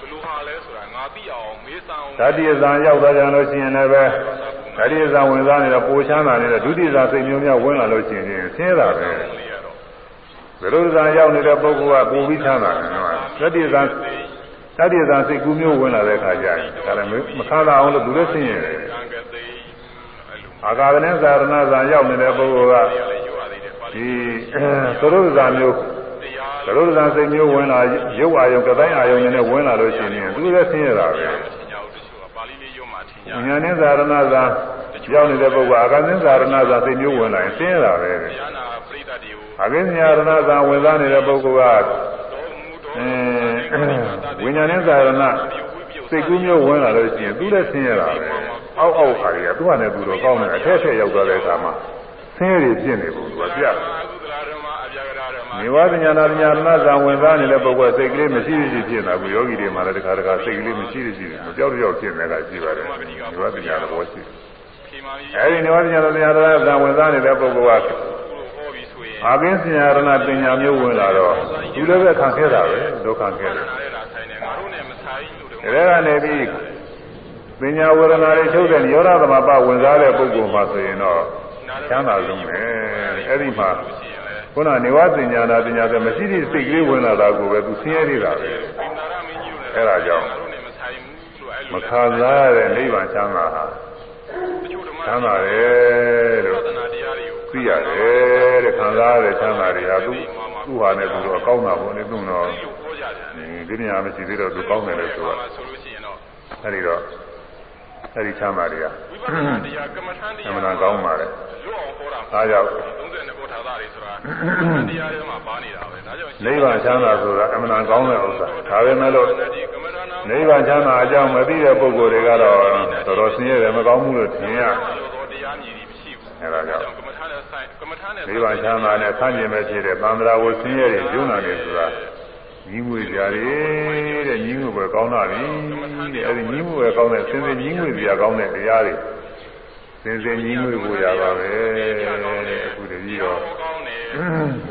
သူလေလောက်တာဘယ်လိုဟာလဲဆိုတာငါသိအောင်မေးစမ်းအောင်ဓာတိယဇာရောက်သွားကြလို့ရှိရင်လည်းပဲဓာတိယဇာဝင်စားနေတဲ့ပိုချမ်းသာနေတဲ့ဒုတိယဇာစိတ်မျိုးများဝင်လာလို့ရှိရင်ဆင်းရဲတာပဲလေးရတော့ဘယ်လိုဇာရောက်နေတဲ့ပုဂ္ဂိုလ်ကပိုပြီးချမ်းသာတယ်နော်ဓာတိယဇာဓာတိယဇာစိတ်ကူးမျိုးဝင်လာတဲ့အခါကျရင်ဒါလည်းမခံစားအောင်လို့သူလည်းဆင်းရဲတယ်ကံကသိအဲ့လိုအာဃာတနဲ့ဇာရဏဇာရောက်နေတဲ့ပုဂ္ဂိုလ်ကတရားလေးယူရသေးတယ်ပါဠိဒီသရုပ်ဇာမျိုးတရား သရုပ်ဇာစိတ်မျိုးဝင်လာရုပ်အာယုံကတိုင်းအာယုံနဲ့ဝင်လာလို့ရှိရင်သူလည်းဆင်းရဲတာပဲထင်ကြအောင်တချို့ကပါဠိလေးယူမှထင်ကြဉာဏ်နဲ့ဇာရဏဇာရောက်နေတဲ့ပုဂ္ဂိုလ်အာဃာတနဲ့ဇာရဏဇာစိတ်မျိုးဝင်လာရင်ဆင်းရဲတာပဲတရားနာပရိသတ်တွေကိုအကိဉ္စရာရဏဇာဝင်စားနေတဲ့ပုဂ္ဂိုလ်ကတော်မူတော်အဲဝိညာဉ်နဲ့ဇာရဏစိတ်ကူးမျိုးဝင်လာလို့ရှိရင်သူလည်းဆင်းရဲတာပဲအောက်အောက်ခါကြီးကသူ့ဟာနဲ့သူတော့ကောင်းတယ်အထက်ထက်ရောက်သွားတဲ့အခါမှာဆင်းရဲတွေဖြစ်နေဘူးသူကပြတ်အ နေဝပညာနာပညာရဏဇာဝင်စားနေတဲ့ပုဂ္ဂိုလ်စိတ်ကလေးမရှိရှိဖြစ်နေတာဘူးယောဂီတွေမှာလည်းတခါတခါစိတ်ကလေးမရှိရှိမကြောက်ကြောက်ဖြစ်နေတာရှိပါတယ်နေဝပညာသဘောရှိခေမာကြီးအဲဒီနေဝပညာနာပညာရဏဇာဝင်စားနေတဲ့ပုဂ္ဂိုလ်ကဟောပြီးဆိုရင်အာကင်းစင်ရဏပညာမျိုးဝင်လာတော့သူလည်းပဲခံခဲ့တာပဲဒုက္ခခဲ့တယ်နားရတာဆိုင်တယ်ငါတို့နဲ့မဆိုင်လို့တော့ဒါကနေပြီးပညာဝေဒနာတွေချုပ်တဲ့ရောဓသမပဝင်စားတဲ့ပုဂ္ဂိုလ်မှာဆိုရင်တော့ချမ်းသာဆုံးပဲအဲ့ဒီမှာ ခုနနေဝပညာနာပညာဆိုမရှိသည့်စိတ်ကလေးဝင်လာတာကိုပဲသူဆင်းရဲနေတာပဲပင်နာရမင်းကြီးတို့အဲ့ဒါကြောင့်ငါတို့နဲ့မဆိုင်ဘူးလို့အဲ့မလိုခံစားရတဲ့နိဗ္ဗာန်ချမ်းသာဟာတချို့ဓမ္မချမ်းသာတယ်လို့သနာတရားတွေကိုသိရတယ်တဲ့ခံစားရတဲ့ချမ်းသာတွေဟာသူသူ့ဟာနဲ့သူတော့ကောင်းတာပေါ့လေသူတော့ဒီလိုဟောကြတယ်ဒီနေရာမရှိသေးတော့သူကောင်းတယ်လို့ဆိုတော့ဆိုလို့ရှိရင်တော့အဲဒီတော့ အဲဒီချမ်းသာတွေကဝိပဿနာတရားကမ္မထန်တရားအမှန်ကောင်းပါလေလွတ်အောင်ဟောတာအားကြောင့်32ခုထာတာတွေဆိုတာကမ္မထန်တရားထဲမှာပါနေတာပဲဒါကြောင့်နိဗ္ဗာန်ချမ်းသာဆိုတာအမှန်ကောင်းတဲ့ဥစ္စာဒါပဲမဲ့လို့ဒီကမ္မထန်နာနိဗ္ဗာန်ချမ်းသာအကြောင်းမသိတဲ့ပုဂ္ဂိုလ်တွေကတော့တော်တော်ဆင်းရဲတယ်မကောင်းဘူးလို့ထင်ရလို့တော့တရားမြည်ပြီးမရှိဘူးအဲဒါကြောင့်ကမ္မထန်နဲ့ဆိုင်ကမ္မထန်နဲ့နိဗ္ဗာန်ချမ်းသာနဲ့ဆန့်ကျင်မဲ့ဖြစ်တဲ့သံဃာဝဆင်းရဲတွေကျုံနာတယ်ဆိုတာ ညီးငွေကြတယ်တဲ့ညီးငွေပဲကောင်းတာပြီတဲ့အဲဒီညီးငွေပဲကောင်းတဲ့စင်စင်ညီးငွေပြကောင်းတဲ့တရားတွေစင်စင်ညီးငွေကိုရပါပဲတဲ့အခုတည်းတော့ကောင်းတယ်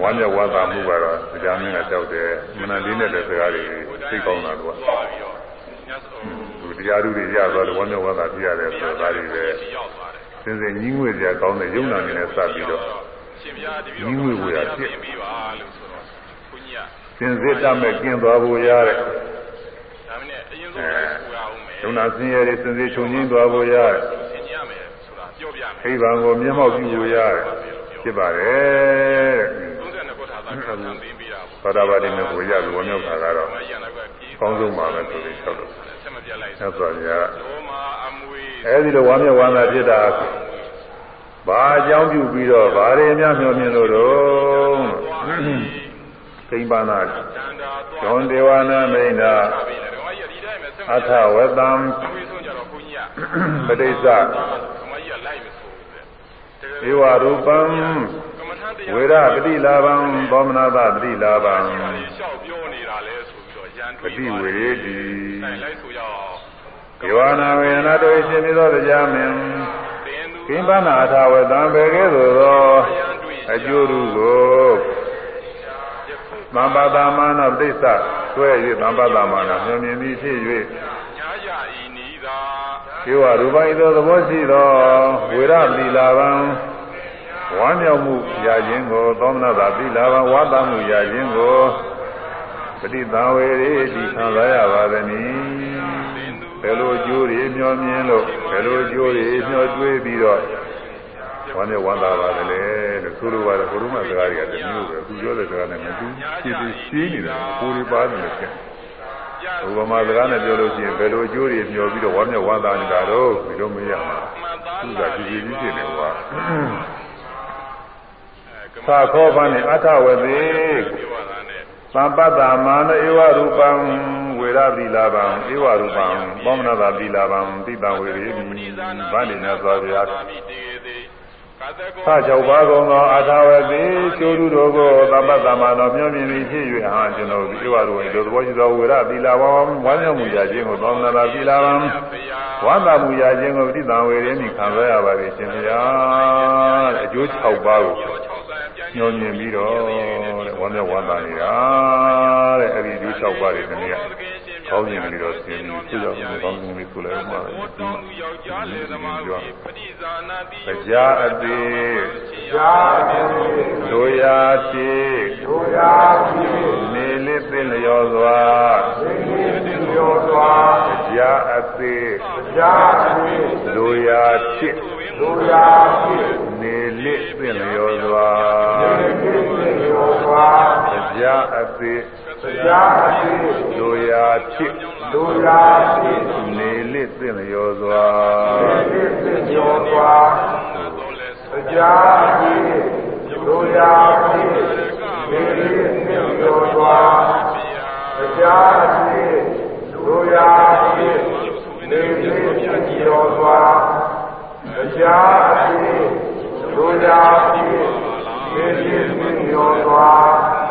ဝမ်းမြောက်ဝမ်းသာမှုကတော့တရားမင်းကကြောက်တယ်မနလေးနဲ့တဲ့စကားတွေသိကောင်းတာကွာသွားပြီးတော့ညတ်ဆိုသူတရားသူတွေရသွားတယ်ဝမ်းမြောက်ဝမ်းသာပြရတယ်ဆိုတာဒါတွေပဲရောက်သွားတယ်စင်စင်ညီးငွေကြကောင်းတဲ့ယုံနာနေနဲ့စပ်ပြီးတော့ရှင်ပြားတပည့်ညီးငွေကိုရဖြစ် ပြီးပါလို့ဆိုတော့ဘုန်းကြီးက စင်စစ်တတ်မဲ့ကျင်းသွားဖို့ရတဲ့ဒါမနဲ့အရင်ဆုံးလည်းပူရအောင်မယ်ယုံနာစင်ရဲတွေစင်စစ်ချုပ်ငင်းသွားဖို့ရတယ်သင်ကြရမယ်ဆိုတာပြောပြမယ်ခိဗံကိုမျက်မှောက်ပြုဖို့ရတယ်ဖြစ်ပါတယ်တဲ့32ခုထာတာကံသင်ပြီးတာသောတာပတိမေကိုရပြီးဝမ်းမြောက်တာကတော့မရနာကပြီးကောင်းဆုံးပါပဲဆိုပြီးဆောက်လို့ဆက်မပြတ်လိုက်သက်စွာဘုရားလောမာအမွေအဲဒီလိုဝမ်းမြောက်ဝမ်းသာဖြစ်တာဘာအကြောင်းပြုပြီးတော့ဗာတွေများမျှော်မြင်လို့တော့ ကိမ္ပနာတန္တာဇွန်ဒေဝနာမိန်တာပြီးတယ်ဓမ္မကြီးဒီတိုင်းပဲဆက်မအထဝတံအမွေဆုံးကြတော့ဘုန်းကြီးကပဋိစ္စဓမ္မကြီးကလိုက်မဆိုဘူးတဲ့ဧဝရူပံကမ္မထန်တရားဝေရပတိလာဘံသောမနာသပတိလာဘံလျှောက်ပြောနေတာလဲဆိုပြီးတော့ရန်ပတွေ့တိဝေရေတိဆိုင်လိုက်ဆိုရအောင်ဒေဝနာဝေနတို့ရှင်ပြီးသောတရားမင်းသင်သူကိမ္ပနာအထဝတံဘေကဲ့သို့သောအကျိုးတို့ကို သံပါတမာနပဋိစ္စဆွဲ၍သံပါတမာနမြင်မြင်သည်ဖြစ်၍ညာရဤနီသာဧဝရူပိသောသဘောရှိသောဝေရတိလာဘံဝမ်းမြောက်မှုရခြင်းကိုသောမနာသာတိလာဘံဝါသမှုရခြင်းကိုပဋိသင်္ဝေရေဒီခံစားရပါသည်နီဘယ်လိုအကျိုးတွေမျှော်မြင်လို့ဘယ်လိုအကျိုးတွေမျှော်တွေးပြီးတော့ဝမ်းမြောက်ဝမ်းသာပါသလဲလို့ ဆိုလိုပါတယ်ဘုရုမစကားတွေကတမျိုးပဲသူပြောတဲ့စကားနဲ့မတူဖြစ်ပြီးရှင်းနေတယ်ကိုယ်တွေပါတယ်လို့ဖြစ်ဥပမာစကားနဲ့ပြောလို့ရှိရင်ဘယ်လိုအကျိုးတွေမျှော်ပြီးတော့ဝမ်းမြောက်ဝမ်းသာနေတာတော့ဒီလိုမရမှာမှန်သားသူကကြည်ကြည်ကြီးဖြစ်နေကွာကမ္မသာခောပန်နဲ့အထဝသေပြောရတာနဲ့သံပတ္တမာနဧဝရူပံဝေရတိလာဘံဧဝရူပံသောမနတာတိလာဘံတိတံဝေရေမိဗန္ဒီနာသောဗျာ သာမိတေသေးကာသကောသကြောက်ပါကုန်သောအထာဝတိကျိုးသူတို့ကိုသဗ္ဗတမနောမျှောမြင်သည်ဖြစ်၍ဟာကျွန်တော်ဒီဝါတို့ဤသို့သဘောရှိသောဝေရသီလာဝံဝမ်းမြောက်မှုရခြင်းကိုသောမနာတာသီလာဝံဘုရားဝမ်းသာမှုရခြင်းကိုတိတံဝေရင်းဤခံရရပါသည်ရှင်ဘုရားတဲ့အကျိုး6ပါးကို6ဆံပြန်မျှောမြင်ပြီးတော့တဲ့ဝမ်းမြောက်ဝမ်းသာနေတာတဲ့အဲ့ဒီအကျိုး6ပါးတွေတနည်း ကောင်းခြင်းတွေတော့သင်ပြီးဖြစ်ရောက်မှုကောင်းခြင်းတွေဆိုလည်းမှာဘောတောင်းသူယောက်ျားလေသမားကိုပဋိဇာနာတိတရားအသေးရားအသေးတို့ရာတိတို့ရာဖြင့်နေလေးသိလျော်စွာသိသိပြောစွာတရားအသေးကြားဖြင့်တို့ရာတိတို့ရာဖြင့်နေလေးသိလျော်စွာသိသိပြောစွာတရားအ သေးကြားဖြင့်တို့ရာတိတို့ရာဖြင့်နေလေးသိလျော်စွာသိသိပြောစွာတော်လဲဆိုကြားဖြင့်တို့ရာဖြင့်သိသိပြောစွာကြားဖြင့်တို့ရာဖြင့်သိသိပြောစွာကြားဖြင့်တို့ရာဖြင့်သိသိပြောစွာနိနန်းတို့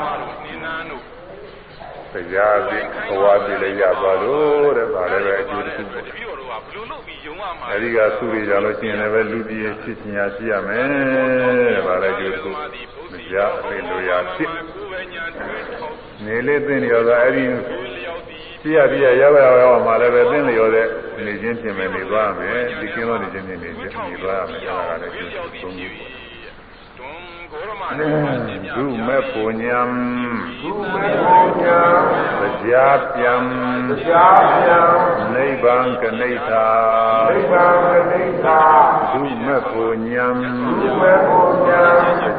တရားအသေးဘဝတည်လည်းရသွားလို့တဲ့ဒါလည်းပဲအကျိုးတစ်ခုတပည့်တော်တို့ကဘယ်လိုလုပ်ပြီးယုံရမှာအဲဒီကသုရိကြလို့ရှိရင်လည်းပဲလူပြည်ဖြစ်ချင်ရရှိရမယ်တဲ့ဒါလည်းအကျိုးတစ်ခုတရားအသေးလိုရာဖြစ်ကိုယ်ပဲညာတွေးထောက်နေလေးသိလျော်စွာအဲဒီကိုယ်လျောက်သည်ပြရပြရရောက်ရောက်ရောက်မှလည်းပဲသိလျော်တဲ့နေချင်းပြင်မယ်နေသွားမယ်ဒီကင်းသောနေချင်းပြင်နေနေသွားမယ်ဒါကလည်းအကျိုးတစ်ခုတွန်ဂေါရမ ဒုမေပုညံသူမေဘောညာတရားပြန်ကြားဖြံနိဗ္ဗာန်ကနိဋ္ဌာနိဗ္ဗာန်နိဋ္ဌာဒုမေပုညံသူမေဘောညာ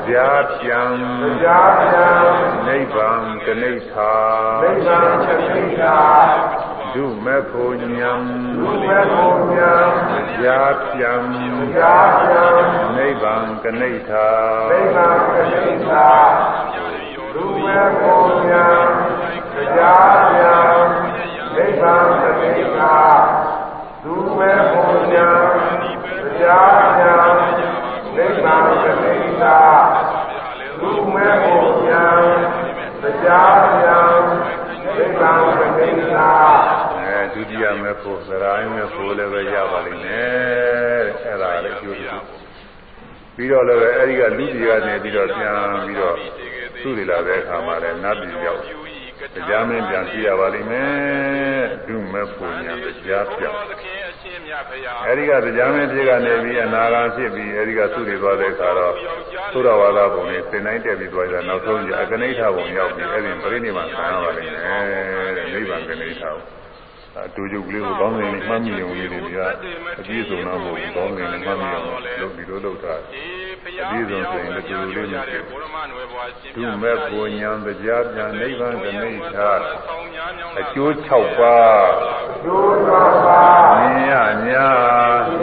တရားပြန်ကြားဖြံနိဗ္ဗာန်ကနိဋ္ဌာနိဗ္ဗာန်နိဋ္ဌာ ဒဒုမေဖို့ညံသူမဲ့ကိုညာကြာပြံကြာပြံနိဗ္ဗာန်ကနိဋ္ဌာသိက္ခာကတိသာသူမဲ့ကိုညာကြာပြံသိက္ခာကတိသာသူမဲ့ကိုညာကြာပြံသိက္ခာကတိသာသူမဲ့ကိုညာကြာပြံသိက္ခာကတိသာအဲဒုတိယမေဖို့သရာယမေဖို့လည်းပဲရပါလိမ့်မယ်တဲ့အဲ့ဒါလည်းအကျိုးပြုပြီးတော့လည်းပဲအဲဒီကလူကြီးကနေပြီးတော့ပြန်ပြီးတော့သူ့တွေလာတဲ့အခါမှာလည်းနတ်ပြည်ရောက်တရားမင်းပြန်ကြည့်ရပါလိမ့်မယ်ဒုမေဖို့ညာတရားပြောင်းသခင်အရှင်မြတ်ဖရာအဲဒီကတရားမင်းဖြစ်ကနေပြီးအနာဂါဖြစ်ပြီးအဲဒီကသူ့တွေသွားတဲ့အခါတော့သုဒ္ဓဝါဒဘုံနဲ့သင်တိုင်းတက်ပြီးသွားကြနောက်ဆုံးကျအကနိဋ္ဌဘုံရောက်ပြီးအဲဒီပြိဋိနိဗ္ဗာန်ဆံရပါလိမ့်မယ်တဲ့နိဗ္ဗာန်ကနိဋ္ဌဘုံ အတူတူကလေးကိုကောင်းနေနေမှတ်မိအောင်လေးတွေကအပြည့်စုံတော့မဟုတ်ဘူးကောင်းနေနေမှတ်မိအောင်လုပ်ပြီးတော့လုပ်တာအေးဖရာပြောင်းဝင်ကြလို့ရတဲ့ဘုရမနွယ်ဘွားရှင်ဒုမေဖို့ညာတရားပြန်နိဗ္ဗာန်ကနိဋ္ဌဆောင်းများမြောင်းအကျိုး6ပါးကျိုးတော်ပါမြင်ရညာ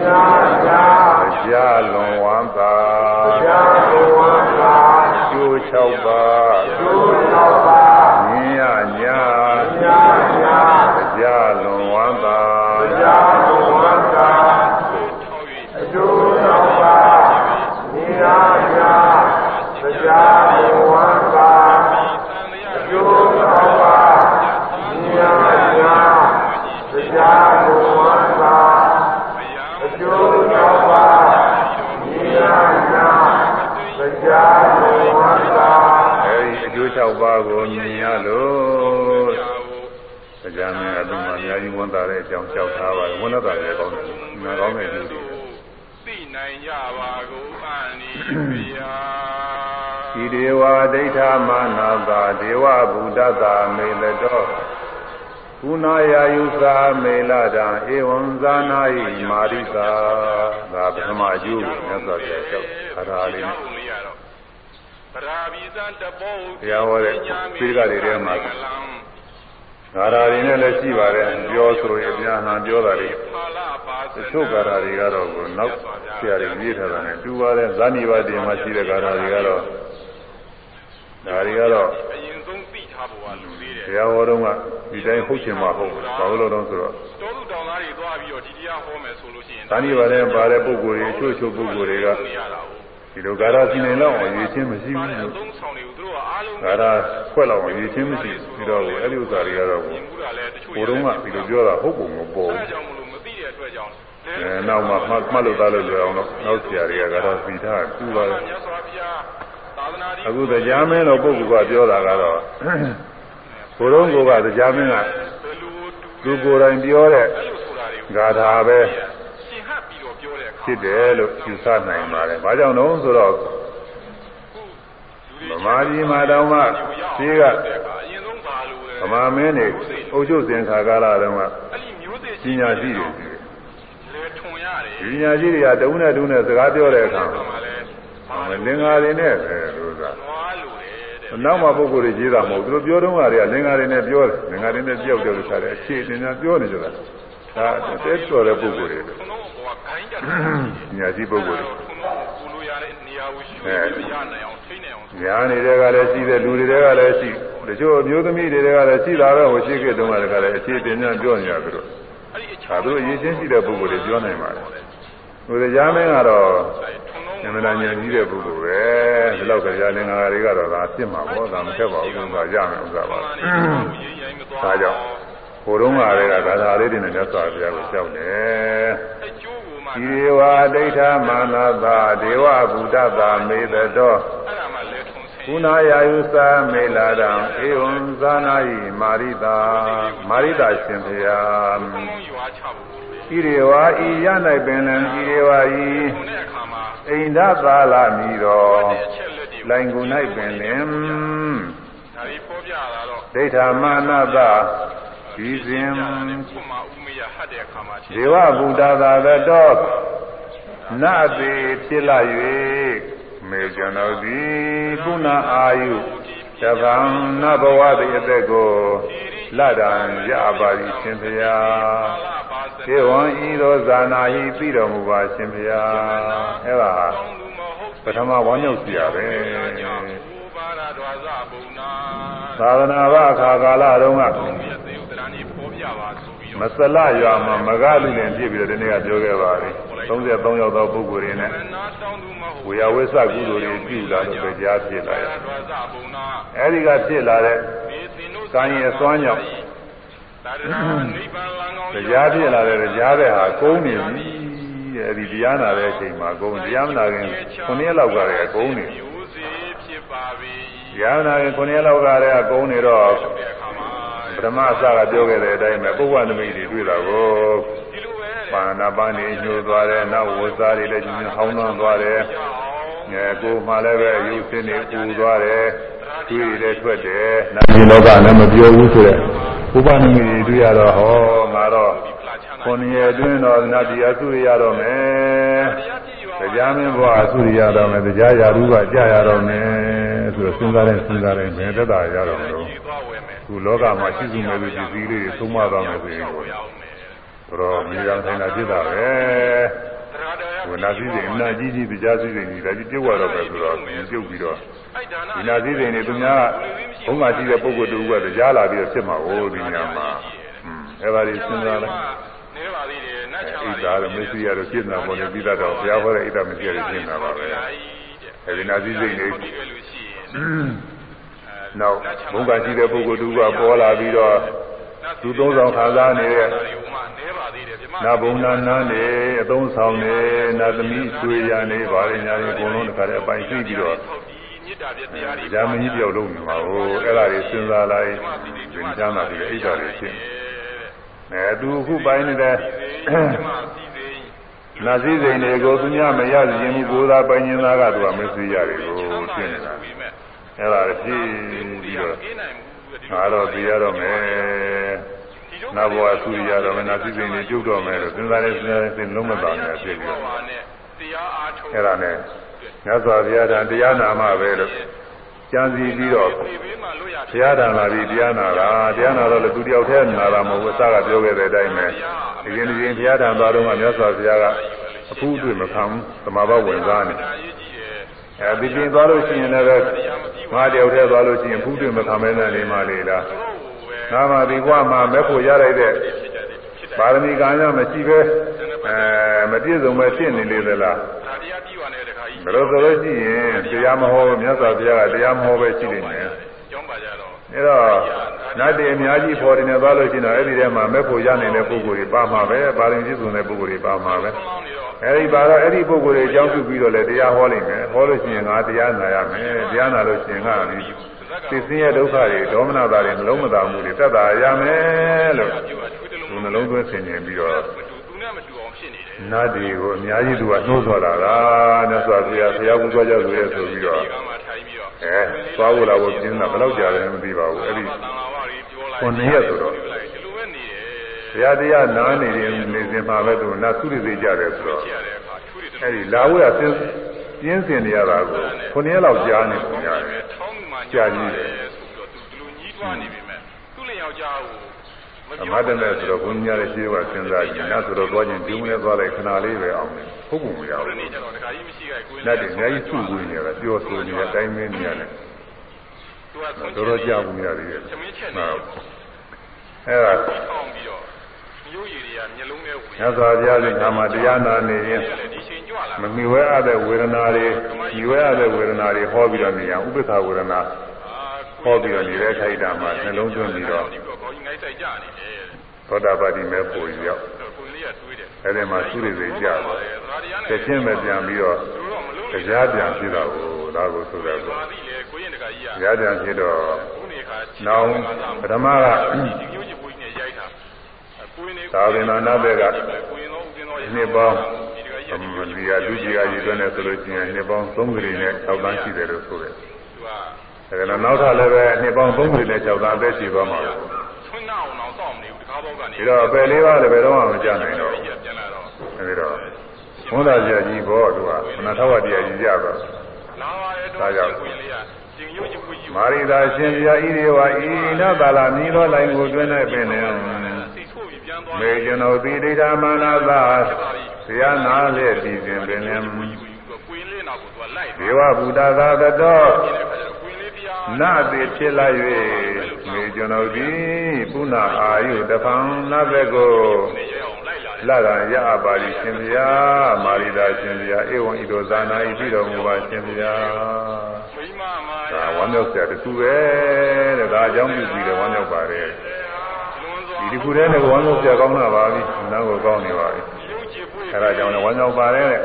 ညာညာတရားလွန်ဝမ်းသာကြာတော်ဝါသာကျိုး6ပါးကျိုးတော်ပါ ကြာတော်ဝါသာအကျိုးတော်ပါညာညာကြာတော်ဝါသာအကျိုးတော်ပါညာညာကြာတော်ဝါသာအကျိုးတော်ပါညာညာကြာတော်ဝါသာ အဲဒီအကျိုး6ပါးကိုမြင်ရလို့တရားမင်းအလုံးမှာအများကြီး ဝန်တာတဲ့အကြောင်းကြောက်ထားပါတယ်ဝန်တာလည်းကောင်းတယ်ငါကောင်းတဲ့လူတွေသိနိုင်ကြပါကုန်အန်ဒီဖရာဤဒေဝဒိဋ္ဌမာနာတာဒေဝဗုဒ္ဓတာမေတ္တောကုဏယာယုသာမေလတံဧဝံဇာနာဟိမာရိတာဒါပထမအကျိုးကိုမြတ်စွာဘုရားကြောက်ခါထာလေးနဲ့လေးရတော့ဗရာဘီဇန်တဘောတရားဟောတဲ့ပိဋကတွေထဲမှာ ဂါရာတွေနဲ့လည်းရှိပါတယ်ပြောဆိုရင်အပြန်ဟန်ပြောတာတွေဖာလာပါစတချို့ဂါရာတွေကတော့ကိုနောက်ဆရာတွေရေးထားတာနဲ့တူပါတယ်ဇာနိဘာတိမှာရှိတဲ့ဂါရာတွေကတော့ဒါတွေကတော့အရင်ဆုံးသိထားဖို့ကလူသေးတယ်တရားဟောတော့ကဒီတိုင်းဟုတ်ချင်မှာဟုတ်ဘာလို့လဲတော့ဆိုတော့တောသူတောင်သားတွေသွားပြီးတော့ဒီတရားဟောမယ်ဆိုလို့ရှိရင်ဇာနိဘာထဲပါတဲ့ပုဂ္ဂိုလ်တွေအချို့ချို့ပုဂ္ဂိုလ်တွေကနေရတာကို ဒီလိုဂါရာစီနေလောက်အောင်ရည်ချင်းမရှိဘူးအလို့သုံးဆောင်တွေကိုသူတို့ကအားလုံးဂါရာခွက်လောက်အောင်ရည်ချင်းမရှိဘူးပြီးတော့အဲ့ဒီဥစ္စာတွေကတော့မြင်မှုတာလည်းတချို့ဘိုးတော်ကဒီလိုပြောတာဟုတ်ပုံမပေါ်အဲဘူးကြောင့်မလို့မသိတဲ့အတွက်ကြောင့်အဲနောက်မှမှတ်မှတ်လို့သားလို့ပြောအောင်တော့နောက်ဆရာတွေကကတော့ပြီးထားတူပါလေမြတ်စွာဘုရားသာသနာ့အခုတရားမင်းတော်ပုဂ္ဂိုလ်ကပြောတာကတော့ဘုရုံးကတရားမင်းကဘယ်လိုတူသူကိုယ်တိုင်ပြောတဲ့အဲ့လိုဆိုတာတွေကိုဂါထာပဲ ဖြစ်တယ်လို့ယူဆနိုင်ပါတယ်။ဘာကြောင့်လဲဆိုတော့ဗမာပြည်မှာတောင်မှရှိကအရင်ဆုံးပါလို့လေဗမာမင်းတွေအုပ်ချုပ်စင်ခါကာလတုန်းကအဲ့ဒီမျိုးစေ့ပညာရှိတွေလေထွန်ရတယ်ဒီပညာရှိတွေကတဦးနဲ့တဦးနဲ့စကားပြောတဲ့အခါဒီမှာလည်းလင်္ကာတွေနဲ့ပဲလို့သာနွားလို့တယ်တဲ့နောက်မှပုဂ္ဂိုလ်တွေကြီးတာမဟုတ်သူတို့ပြောတော့ကတွေကလင်္ကာတွေနဲ့ပြောတယ်လင်္ကာတွေနဲ့ပြောက်တယ်လို့ဆိုတယ်အခြေအတင်များပြောနေကြတာဒါတဲတော်တဲ့ပုဂ္ဂိုလ်တွေ ထုံတော့ဘောကခိုင်းကြတယ်ပညာရှိပုဂ္ဂိုလ်တွေထုံတော့ပူလို့ရတဲ့နေရာကိုရွှေ့ပြီးရနိုင်အောင်ထိနိုင်အောင်ညာနေတဲ့ကလည်းရှိတယ်လူတွေကလည်းရှိတချို့အမျိုးသမီးတွေကလည်းရှိတာပဲဟိုရှိခဲ့တုန်းကလည်းအခြေတင်များပြောနေရသူတို့အဲ့ဒီအချဒါသူတို့ရည်ချင်းရှိတဲ့ပုဂ္ဂိုလ်တွေပြောနိုင်ပါတယ်ဟိုတရားမင်းကတော့ထုံတော့အမှန်တရားဉာဏ်ကြီးတဲ့ပုဂ္ဂိုလ်ပဲဒီလောက်ကကြာလင်္ကာတွေကတော့ဒါပြစ်မှာပေါ့ဒါမထက်ပါဘူးကွာရမယ်ဥစ္စာပါရေးရိုင်းမသွားဒါကြောင့်ဟိုတုန်းကလည်းဂါထာလေးတွေနဲ့မြတ်စွာဘုရားကိုကြောက်တယ်အကျိုးကိုမှ ဒီဒေဝဒိဋ္ဌမာနသာဒေဝဗုဒ္ဓသာမေတ္တောအဲ့ဒါမှလဲထုံဆင်းကုဏယာယုသာမေလာတံဧဝံဇာနာယိမာရိတာမာရိတာရှင်ဘုရားဘုံလုံးရွာချဖို့ပဲဤဒေဝဤရ၌ပင်လံဤဒေဝဤထုံတဲ့အခါမှာအိန္ဒသာလာမီတော်အချက်လက်တွေလိုင်ကုန်၌ပင်လင်ဒါတွေပေါ်ပြတာတော့ဒိဋ္ဌာမာနတ ဒီစဉ်ခုမှဥမေယဟတ်တဲ့အခါမှာဒေဝဗုဒ္ဓသာသတောနတ်သေးဖြစ်လာ၍မေကျွန်တော်သည်ကုဏအာယုတဗံနဘဝတိအသက်ကိုဒီရီလတံရပါသည်ရှင်ဖျားဧဝံဤသောဇာနာဟိပြီးတော်မူပါရှင်ဖျားအဲ့ဒါပထမဝမ်းမြောက်စီရပဲပါရဒွါဇဘုံနာသာသနာ့ဘအခါကာလတုန်းက မတော့စလရွာမှာမကလူလင်ပြည့်ပြီးတော့ဒီနေ့ကပြောခဲ့ပါပြီ33ယောက်သောပုဂ္ဂိုလ်တွေနဲ့မနာတောင်းသူမဟုတ်ဝေယဝိသကုသိုလ်တွေပြုလာလို့ကြားဖြစ်လာပါရတယ်ဒွါဇဘုံနာအဲဒီကဖြစ်လာတဲ့ဘေသင်တို့ကံရဲ့အစွမ်းကြောင့်သာရဏနိဗ္ဗာန်လမ်းကောင်းတရားဖြစ်လာတဲ့တရားတဲ့ဟာကုန်းနေပြီတဲ့အဲဒီတရားနာတဲ့အချိန်မှာကုန်းတရားမနာခင်9ရက်လောက်ကလည်းကုန်းနေမျိုးစေဖြစ်ပါပြီတရားနာခင်9ရက်လောက်ကလည်းကုန်းနေတော့တဲ့အခါမှာ ပထမအစကပြောခဲ့တဲ့အတိုင်းပဲပုဗ္ဗနမိတ်တွေတွေ့တာကိုဒီလိုပဲပါဏာပန်းနေညှိုးသွားတယ်နောက်ဝဇာတွေလည်းညှိုးဟောင်းနှောင်းသွားတယ်ငယ်ကိုမှလည်းပဲရုပ်စင်းတွေပူသွားတယ်တွေးတွေလည်းထွက်တယ်နာမည်လောကလည်းမပြောဘူးဆိုတဲ့ဥပနိမိတ်တွေတွေ့ရတော့ဟောငါတော့ခொနည်းအတွင်းတော်နတ်တရားစုရရတော့မယ် တရားမင်းဘဝအစုရရတော့မယ်တရားရာထူးကကြာရတော့မယ်ဆိုတော့စဉ်းစားတဲ့စဉ်းစားတဲ့ဘယ်သက်သာရတော့မလို့သွားဝယ်မယ်ခုလောကမှာရှိစုမဲ့လူပစ္စည်းလေးတွေသုံးမသွားမယ်ဆိုရင်ရောက်ရောက်မယ်တော့မြေရောင်ထိုင်တာဖြစ်တာပဲတရားတော်ဝနာစည်းစိမ်အနာကြီးကြီးတရားစည်းစိမ်ကြီးဒါကြီးပြုတ်ရတော့ပဲဆိုတော့ပြုတ်ပြီးတော့အဲ့ဒါနာဒီနာစည်းစိမ်တွေသူများဘုံမှာရှိတဲ့ပုဂ္ဂိုလ်တူကတရားလာပြီးတော့ဖြစ်မှာဟိုဒီညမှာอืมအဲ့ဒါကြီးစဉ်းစားလိုက် နေပါသေးတယ်နတ်ချာဣပါဒ္ဓါရမေစီရတို့ပြည့်နာပေါ်နေပြီးတော့ဘုရားဟောတဲ့ဣဒ္ဓမစီရတို့ပြည့်နာပါပဲအဲဒီနာစည်းစိမ်တွေဒီကလူရှိရင်နောက်ဘုံကရှိတဲ့ပုဂ္ဂိုလ်တူကပေါ်လာပြီးတော့သူသုံးဆောင်ခံစားနေတဲ့နေပါသေးတယ်ပြမနာဘုံနာနန်းနေအသုံးဆောင်နေနာသမီးဆွေရနေပါရညာတွေအကုန်လုံးတခါတည်းအပိုင်သိပြီးတော့မေတ္တာပြတရားတွေဂျာမကြီးပြောက်လုံးနေမှာဟိုအဲ့ဒါတွေစဉ်းစားလိုက်သင်ကြားလာပြီးအိတ်တော်တွေဖြစ် အဲသူအခုပိုင်းနေတဲ့နာစည်းစိမ်တွေကိုသူများမရရင်ဘူးကိုယ်သာပိုင်ရင်သားကသူကမသိရတယ်ကိုဖြစ်နေတာအဲ့ဒါဖြစ်ပြီးတော့ငါတော့သိရတော့မယ်နာဘောအဆူရတော့မယ်နာစည်းစိမ်တွေကျုပ်တော့မယ်လို့စဉ်းစားနေစဉ်းစားနေစဉ်လုံးမသာနဲ့ဖြစ်ပြီးတော့တရားအားထုတ်အဲ့ဒါနဲ့မြတ်စွာဘုရားတန်တရားနာမှပဲလို့ ကြံစီပြီးတော့ဒီဘေးမှာလွတ်ရဘုရားတန်လာပြီးတရားနာတာတရားနာတော့လေသူတယောက်တည်းနာတာမဟုတ်ဘူးအစကပြောခဲ့တဲ့အတိုင်းပဲဒီရင်ဒီရင်ဘုရားတန်သွားတော့မှမြတ်စွာဘုရားကအဖူးအတွေ့မခံဘူးသမာဘဝင်စားနေဒါရေးကြည့်တယ်အဲဒီပြင်သွားလို့ရှိရင်လည်းငါတယောက်တည်းသွားလို့ရှိရင်ဖူးတွေ့မခံမဲနဲ့နေမှလေလားသူတို့ကိုပဲငါမှဒီဘဝမှာမဲ့ဖို့ရလိုက်တဲ့ ပါရမီကံရမရှိပဲအဲမပြည့်စုံပဲဖြစ်နေလေသလားဒါတရားပြီးပါနဲ့တခါကြီးဘယ်လိုဆိုလို့ရှိရင်တရားမဟောမြတ်စွာဘုရားကတရားမဟောပဲရှိနေတယ်ကျောင်းပါကြတော့အဲတော့နတ်တွေအများကြီးပေါ်နေသွားလို့ရှိရင်တော့အဲ့ဒီထဲမှာမဲ့ဖို့ရနေတဲ့ပုဂ္ဂိုလ်တွေပါမှာပဲပါရင်ပြည့်စုံတဲ့ပုဂ္ဂိုလ်တွေပါမှာပဲကောင်းနေတော့အဲဒီပါတော့အဲ့ဒီပုဂ္ဂိုလ်တွေအကြောင်းပြုပြီးတော့လည်းတရားဟောလိမ့်မယ်ဟောလို့ရှိရင်ငါတရားနာရမယ်တရားနာလို့ရှိရင်ငါဒီ သိစင်းရဲ့ဒုက္ခတွေဒေါမနတာတွေနှလုံးမသာမှုတွေတက်တာရမယ်လို့ပြုတ်ထွေးတယ်လို့သူနှလုံးသွင်းဆင်ခြင်ပြီးတော့မတူသူနဲ့မတူအောင်ဖြစ်နေတယ်နတ်တွေကိုအများကြီးသူကနှိုးဆော်တာကမြတ်စွာဘုရားဘုရားကူသွားကြလို့ရဆိုပြီးတော့ဒီကမှထိုင်ပြီးတော့အဲသွားဖို့လာဖို့ပြင်းတာဘယ်တော့ကြာတယ်မသိပါဘူးအဲ့ဒီတန်လာဝတွေပြောလိုက်ခုနှစ်ရက်ဆိုတော့ဒီလိုပဲနေတယ်ဘုရားတရားနားနေရင်နေစဉ်မှာပဲသူနတ်သုရိသိကြတယ်ဆိုတော့ကြည့်ရတဲ့အခါထွေးတယ်အဲ့ဒီလာဖို့ရပြင်းပြင်းစင်နေရတာကိုခုနှစ်ရက်လောက်ကြာနေပုံရ တယ်ထောင်းမှညာတယ်ဆိုပြီးတော့သူဒီလိုညီးတွားနေပြီမဲ့သူ့လင်ယောက်ျားကိုမအမတ်တမဲ့ဆိုတော့ဘုန်းကြီးများရဲ့ရှင်းကစဉ်းစားကြည့်နတ်ဆိုတော့သွားခြင်းဒီမလဲသွားလိုက်ခဏလေးပဲအောင်ဟုတ်ပုံမရပြောဘူးနေကြတော့တခါကြီးမရှိခိုင်ကိုနတ်တွေအများကြီးစုဝေးနေတာပြောဆိုနေတဲ့အတိုင်းမင်းနေရတယ်သူကဆုံးတော်တော်ကြာဘူးများသေးတယ်သမင်းချက်နေဟုတ်ပေါ့အဲ့ဒါထောင်းပြီးတော့မျိုးရည်တွေကမျက်လုံးထဲဝင်မြတ်စွာဘုရားရှင်ကမှတရားနာနေရင်ဒီချိန်ကြွလာ မမီဝဲအပ်တဲ့ဝေဒနာတွေညီဝဲအပ်တဲ့ဝေဒနာတွေဟောပြီးတော့နေရဥပ္ပခဝေဒနာဟောပြီးတော့နေတဲ့ခိုက်တာမှာနှလုံးသွင်းပြီးတော့ဒီကောင်းကြီးငိုက်ဆိုင်ကြနေတယ်သောတာပတိမဲပုံရောက်ကိုလေးကတွေးတယ်အဲ့ဒီမှာသုရိစိတ်ကြတော့သရာတရားနဲ့တစ်ချင်းပဲပြန်ပြီးတော့သူတို့မလုံးတရားပြန်ဖြစ်တာကိုဒါကိုဆိုတယ်ဆိုပါတိလေကိုရင်တကကြီးကတရားပြန်ဖြစ်တော့ဘုနေခါနောင်ပထမကဒီမျိုးကြီးဘုန်းကြီးနဲ့ရိုက်တာကိုရင်နေသာဝေနာနာဘက်ကကိုရင်တော့ဦးတင်တော့နှစ်ပေါင်း ဒီတကကြီးအမလီယာလူကြီးအကြီးသွင်းနေဆိုလို့ရှိရင်နှစ်ပေါင်း3ကြိမ်နဲ့6တန်းရှိတယ်လို့ဆိုတယ်သူက။ဒါကလည်းနောက်ထပ်လည်းပဲနှစ်ပေါင်း3ကြိမ်နဲ့6တန်းအသက်ရှိသွားမှာလို့ထွန်းနောက်အောင်တော့မနေဘူးတကားဘောကနေဒီတော့အပယ်လေးပါးလည်းဘယ်တော့မှမကြနိုင်တော့ဘူးပြန်လာတော့။အဲဒီတော့ဝန္တာကြီးကြီးဘောသူကမနထဝတရားကြီးကြတော့လာပါရဲ့တော့ကိုရင်လေးကကျင်ရုပ်ကြီးဘုကြီးကိုမာရိသာရှင်ပြာဣရိဝဤနာပါလာမြည်သောလိုင်ကိုတွင်၌ပင်လင်စိတ်ဆိုးပြီးပြန်သွား မေကျွန်ုပ်သည်ဒိဋ္ဌာမာနသာဆရာနာလေပြီးစဉ်ပင်လင်ကွင်းလေးနောက်ကိုသူကလိုက်ဒေဝဗုဒ္ဓသာသတောတဲ့ခါကျတော့ကွင်းလေးတရားနာတိဖြစ်လာ၍မေကျွန်ုပ်သည်ပုဏ္ဏအာယုတဖန်နတ်ဘက်ကိုနဲ့ရအောင်လိုက်လာတယ်လကရအပါလိရှင်ဗျာမာရိသာရှင်ဗျာဧဝံဤသို့ဇာနာဤပြီးတော်မူပါရှင်ဗျာမိမမာဒါဝမ်းမြောက်စရာတစ်ခုပဲတဲ့ဒါအကြောင်းပြုပြီးတော့ဝမ်းမြောက်ပါတယ်လွန်စွာ ဒီတစ်ခုတည်းနဲ့ဝမ်းမြောက်စရာကောင်းတာပါပြီနောက်ကိုကောင်းနေပါပြီရုပ်ချပွေးအဲဒါကြောင့်လည်းဝမ်းမြောက်ပါတယ်တဲ့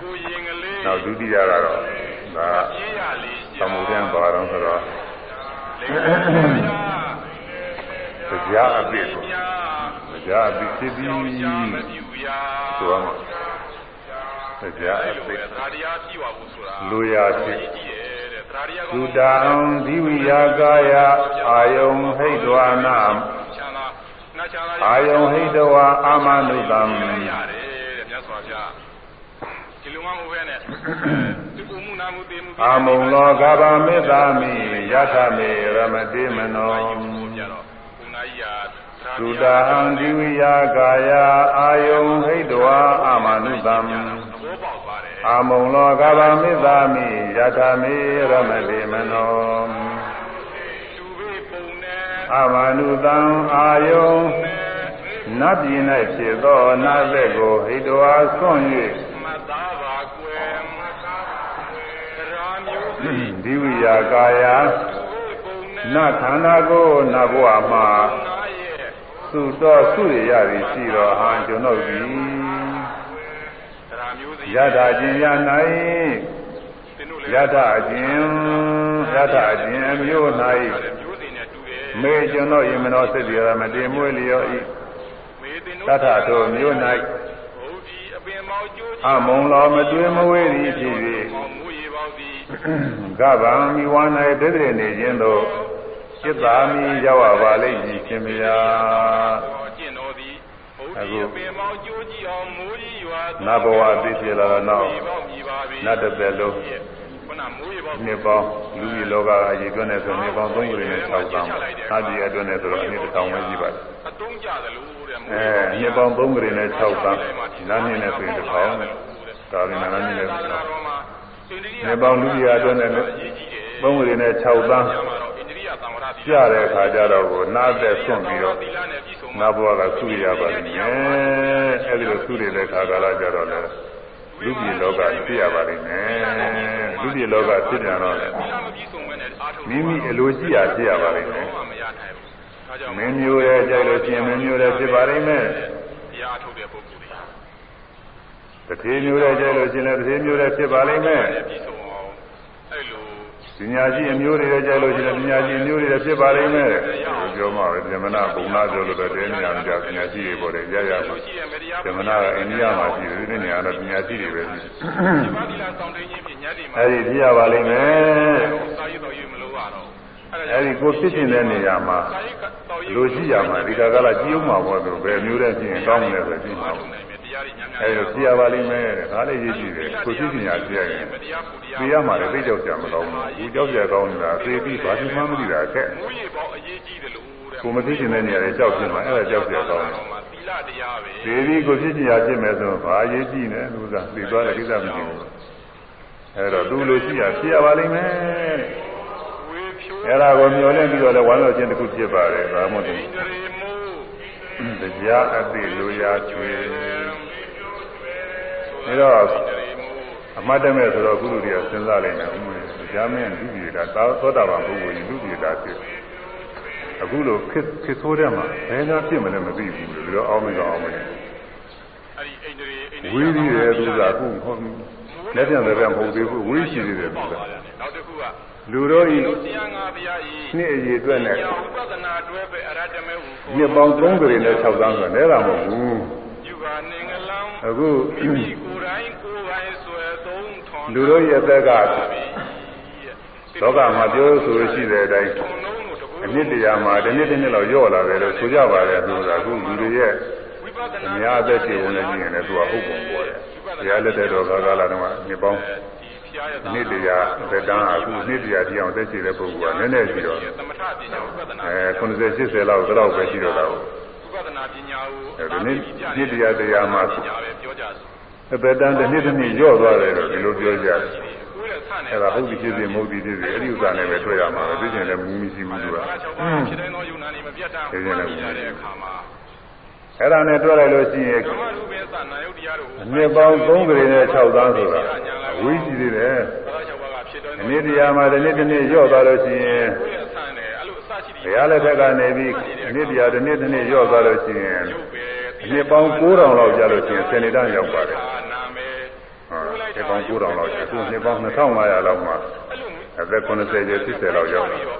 ကိုရင်ကလေးနောက်ဒုတိယကတော့ဒါပြေးရလေးသမှုတန်းပါတော့ဆိုတော့လေးတရားအပြည့်ကိုညာတရားအပြည့်ဖြစ်ပြီးကြောင်ဆိုရှာမပြူရာတော့တရားအအဲ့လိုပြပဲည့်သရာတရားပြည့်ပါဘူးဆိုတာလူရဖြစ်ကြည့်ရဲ့တဲ့ သရာတရားသုတံသီဝိယာကာယအာယုံဟိတဝနာချမ်းသာနှချမ်းသာအာယုံဟိတဝအာမနုတံရတယ်တဲ့မြတ်စွာဘုရားဒီလိုမှမဟုတ်ပဲနဲ့ဒီကုမှုနာမှုတေမှုအာမုံလောကဗမေတ္တာမိယထမေရမတိမနောကြတော့ဘုနာကြီးဟာသုတံသီဝိယာကာယအာယုံဟိတဝအာမနုတံသဘောပေါက်ပါတယ် အာမုံလောကဗမေတ္တာမိယထမေရမတိမနောသူဘေးပုံနဲ့အာမနုတံအာယုံနတ်ပြည်၌ဖြစ်သောနတ်သက်ကိုဟိတဝါဆွံ့မသားပါကွယ်သရာမျိုးစီ၍ဒီဝိယာကာယသူဘေးပုံနဲ့နတ်ခန္ဓာကိုနတ်ဘဝမှာနာရဲ့သုတော်ဆုရရသည်ရှိတော်ဟံကျွန်ုပ်သည်သရာမျိုးစီ ယထာခြင်းရ၌သင်တို့လည်းယထာခြင်းယထာခြင်းအမျိုးမျိုးစီနဲ့တူတယ်၌မေကျွန်တော်ယမနောစိတ်ရမတေမွေလျောဤမေသင်တထထိုမျိုး၌ဘုဒ္ဓီအပင်မောက်ကျိုးကြီးအမုံလောမတွေ့မဝေသည်ဖြစ်မောင်မူရေပေါသည်၍ကဗံမိဝါ၌တည်တည်နေခြင်းသို့จิตသာမိရောက်ရပါလိမ့်မည်ရှင်မယာကျင့်တော်သည်ဘုဒ္ဓီ အပင်မောက်ကျိုးကြီးအောင်မိုးကြီးရွာနတ်ဘဝသိဖြစ်လာတော့နောက်ရေပေါမြည်ပါပြီနတ်တစ်သက်လုံးခုနမိုးရေပေါနှစ်ပေါင်းလူကြီးလောကအရေးတွက်နေဆိုနှစ်ပေါင်း3ယူနေ6ပေါင်းအကြီးအတွင်းနဲ့ဆိုတော့အနည်းတစ်ထောင်ပဲရှိပါတယ်အတုံးကြသလိုတဲ့မိုးအဲရေပေါနှစ်ပေါင်း3ယူနေ6ပေါင်းလမ်းမြင့်နဲ့ဆိုရင်တစ်ထောင်ကာလနာလမ်းမြင့်နဲ့တစ်ထောင်နှစ်ပေါင်းလူကြီးအတွင်းနဲ့3ယူနေ6ပေါင်းဣန္ဒြိ ယသံဝရတိပြတဲ့အခါကျတော့ကိုနားသက်ဆွန့်ပြီးတော့သီလနဲ့ပြည့်စုံနာဘဝကသုရရပါလိမ့်မယ်အဲဒီလိုသုရတဲ့ခါကာလကျတော့လေလူပြည်လောကဖြစ်ရပါလိမ့်မယ်လူပြည်လောကဖြစ်ကြတော့လေသီလမပြည့်စုံဘဲနဲ့အားထုတ်မိမိအလိုရှိရာဖြစ်ရပါလိမ့်မယ်ဘာမှမရနိုင်ဘူး။ဒါကြောင့်မင်းမျိုးရဲ့ကြိုက်လို့ရှိရင်မင်းမျိုးရဲ့ဖြစ်ပါလိမ့်မယ်တရားအထုတ်တဲ့ပုဂ္ဂိုလ်တွေတထေမျိုးရဲ့ကြိုက်လို့ရှိရင်လည်းတထေမျိုးရဲ့ဖြစ်ပါလိမ့်မယ်ပြည့်စုံအောင်အဲ့လို ပညာရှိအမျိုးတွေရဲ့ကြိုက်လို့ရှိရင်ပညာရှိအမျိုးတွေရဲ့ဖြစ်ပါလိမ့်မယ်ပြောမှပဲဓမ္မနာဘုံနာပြောလို့ပဲတဲနေရကြပညာရှိတွေပေါ်တယ်ရရမှာရှိရမေတ္တာဓမ္မနာကအိန္ဒိယမှာရှိတယ်ဒီနေ့နေရာတော့ပညာရှိတွေပဲရှိတယ်ဒီပါဠိလာဆောင်သိခြင်းဖြင့်ညတ်ဒီမှာအဲဒီဖြစ်ရပါလိမ့်မယ်စာရေးတော်ရေးမလို့ရတော့အဲဒီကိုဖြစ်ခြင်းတဲ့နေရာမှာစာရေးတော်ရေးလိုရှိရမှာဒီကကလာကြည့်အောင်မှာပေါ့သူဘယ်မျိုးတဲ့ဖြစ်ရင်ကောင်းတယ်ဆိုကြည့်မှာပေါ့ နိုင်မယ်တရားတွေညံ့ညံ့အဲဒီလိုဖြစ်ရပါလိမ့်မယ်ဒါလည်းရည်ကြည့်တယ်ကိုဖြစ်ခြင်းညာဖြစ်ရရင်မတရားပူတရားသိရမှာလည်းသိကြောက်ကြမကောင်းဘူးဘူးကြောက်ကြကောင်းနေတာသိပြီးဘာမှမသိတာအခက်မူရေပေါအရေးကြီးတယ်လို့တဲ့ကိုမသိခြင်းတဲ့နေရာတွေကြောက်ဖြစ်မှာအဲ့ဒါကြောက်ကြကောင်းတယ်သီလတရားပဲသိပြီးကိုဖြစ်ခြင်းညာဖြစ်မယ်ဆိုဘာအရေးကြီးလဲလူစားသိသွားတဲ့ကိစ္စမရှိဘူးအဲ့တော့သူလိုရှိရဖြစ်ရပါလိမ့်မယ်ဝေဖြိုးအဲ့ဒါကိုမျှော်လင့်ပြီးတော့လည်းဝမ်းလို့ခြင်းတစ်ခုဖြစ်ပါတယ်ဒါမှမဟုတ်ဣန္ဒြေမူ တရားအသိလိုရာကျွေဒါတော့အမတ်တမဲ့ဆိုတော့ကုလူတွေကစဉ်းစားလိုက်တယ်ဥမတရားမင်းလူကြီးတာသာသောတာပန်ပုဂ္ဂိုလ်ကြီးလူကြီးတာဖြစ်အခုလိုခစ်ခစ်ဆိုးတဲ့မှာဘယ်နာဖြစ်မလဲမသိဘူးလို့ပြောအောင်မကောင်းအောင်မလဲအဲ့ဒီဣန္ဒြေဣန္ဒြေဝိရိယရဲ့သူကအခုဟုတ်လက်ပြန်လက်ပြန်မဟုတ်သေးဘူးဝိရှိသေးတယ်သူကနောက်တစ်ခုက လူတို့ဤတို့တရားငါဘုရားဤနှစ်အရေးအတွက်နဲ့ညာဥပဒနာတွဲပဲအရတမေဟုနှစ်ပေါင်း3ကြိမ်နဲ့6သန်းဆိုတော့နဲတာမဟုတ်ဘူးယူပါနေငလံအခုမိမိကိုယ်တိုင်ကိုယ်ပိုင်ဆွဲသုံးထွန်လူတို့ရဲ့အသက်ကပါပြီလောကမှာပြောဆိုလို့ရှိတဲ့အတိုင်းထုံလုံးတို့တကူအနှစ်တရာမှာတစ်နှစ်တစ်နှစ်လောက်ညော့လာတယ်လို့ဆိုကြပါတယ်သူကအခုလူတွေရဲ့ဝိပဿအနာများအသက်ရှင်ဝင်နေကြည့်ရင်လည်းသူကဟုတ်ပုံပေါ်တယ်။တရားလက်တဲ့တော်ကာကလာတော့နှစ်ပေါင်းရားရဲ့ နှစ်တရားသက်တမ်းအခုနှစ်တရားကြည့်အောင်သက်ရှိတဲ့ပုဂ္ဂိုလ်ကနည်းနည်းရှိတော့သမထပညာဥပဒနာအဲ90 80လောက်တော့ပဲရှိတော့တာကိုဥပဒနာပညာကိုအဲဒီနေ့နှစ်တရားတရားမှာပညာပဲပြောကြစို့အသက်တမ်းတစ်နှစ်တစ်နှစ်ညော့သွားတယ်လို့ဒီလိုပြောကြတယ်ကိုယ်ရဲ့ဆန့်နေအဲ့ဒါဟုတ်ပြီဖြစ်ဖြစ်မဟုတ်ပြီဖြစ်ဖြစ်အဲ့ဒီဥစ္စာနဲ့ပဲတွေ့ရမှာပဲသိကျင်လည်းမူမရှိဘူးသူကဘာ၆ပါးဖြစ်တဲ့သောယုံနာနေမပြတ်တမ်းဟောကြည့်တဲ့အခါမှာ အဲ့ဒါနဲ့တွေ့လိုက်လို့ရှိရင်ဓမ္မရူပေသနာယုတ်တရားတို့အနှစ်ပေါင်း3ကလေးနဲ့6သန်းဆိုတာဝိရှိသေးတယ်ဘာ၆ပါးကဖြစ်တဲ့အနည်းတရားမှာတစ်နေ့တစ်နေ့ညော့သွားလို့ရှိရင်ကိုယ်ရဲ့ဆန့်နေအဲ့လိုအစရှိဘုရားလက်ထက်ကနေပြီးအနည်းတရားတစ်နေ့တစ်နေ့ညော့သွားလို့ရှိရင်ရုပ်ပဲအနှစ်ပေါင်း9000လောက်ကြာလို့ရှိရင်စနေတန်းရောက်ပါတယ်နာမည်ဟုတ်နှစ်ပေါင်း9000လောက်ကြာအခုနှစ်ပေါင်း2500လောက်မှာအဲ့လိုအသက်90ကျော်80လောက်ရောက်တာသိလာ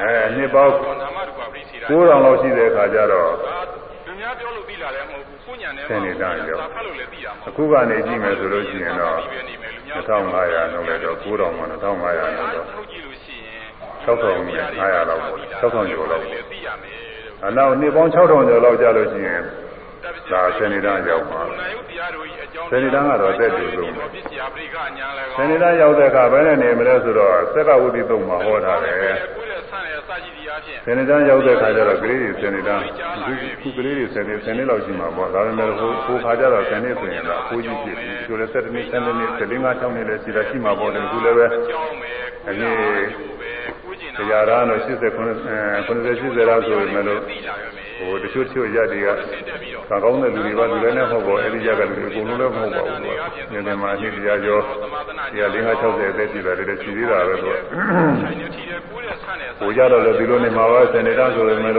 အဲနှစ်ပေါင်းနာမရူပပရိသေတာ9000လောက်ရှိတဲ့အခါကျတော့ဒါလူများပြောလို့သိလာတယ်မဟုတ်ဘူးကိုညာနဲ့စနေတန်းရောက်သာဖတ်လို့လည်းသိတာမဟုတ်အခုကနေကြည့်မယ်ဆိုလို့ရှိရင်တော့ဘူးဒီပဲနေမယ်လူများ2500လောက်လည်းတော့9000မှ2500လောက်တော့ထုတ်ကြည့်လို့ရှိရင်6500လောက်ပေါ့6000ကျော်လောက်ပေါ့သိရမယ်အနောက်နှစ်ပေါင်း6000ကျော်လောက်ကြာလို့ရှိရင်ဒါစနေတန်းရောက်မှာနာယုတ်တရားတို့ဤအကြောင်းစနေတန်းကတော့အသက်တူဆုံးပစ္စယပရိကညာလည်းစနေတန်းရောက်တဲ့အခါဘယ်နဲ့နေမလဲဆိုတော့သက်ကဝုဒ္ဓိသုံးမှာဟောထားတယ် တရားဖြင့်စနေတန်းရောက်တဲ့အခါကျတော့ကလေးတွေစနေတန်းခုခုကလေးတွေစနေစနေလောက်ရှိမှာပေါ့ဒါပေမဲ့ဟိုဟိုခါကျတော့စနေဆိုရင်တော့အဖိုးကြီးဖြစ်ပြီဒီလို7နှစ်7နှစ်7နှစ်5 6နှစ်လည်းရှိတာရှိမှာပေါ့တယ်ခုလည်းပဲအကြောင်းပဲအနကိုည်းယ်ပဲကိုကျင်တာတရားရတော့89 90 80လောက်ဆိုရင်လည်းသိလာရမယ် ဟိုတချို့တချို့ရက်တွေကဆင်းတက်ပြီးတော့ကံကောင်းတဲ့လူတွေပါလူလည်းနဲ့မဟုတ်ပါဘူးအဲဒီရက်ကလူတွေအကုန်လုံးလည်းမဟုတ်ပါဘူးကွာ။ဒီမှာအနှစ်တရားကျော်ဒီက5 60အသက်ရှိတယ်လည်းရှိသေးတာပဲကွာဆိုင်နေထီတဲ့ကိုယ်ရဲ့ဆန့်ရဲ့။ဟိုကြတော့လည်းဒီလိုနေမှာပါစနေတန်းဆိုရင်လည်း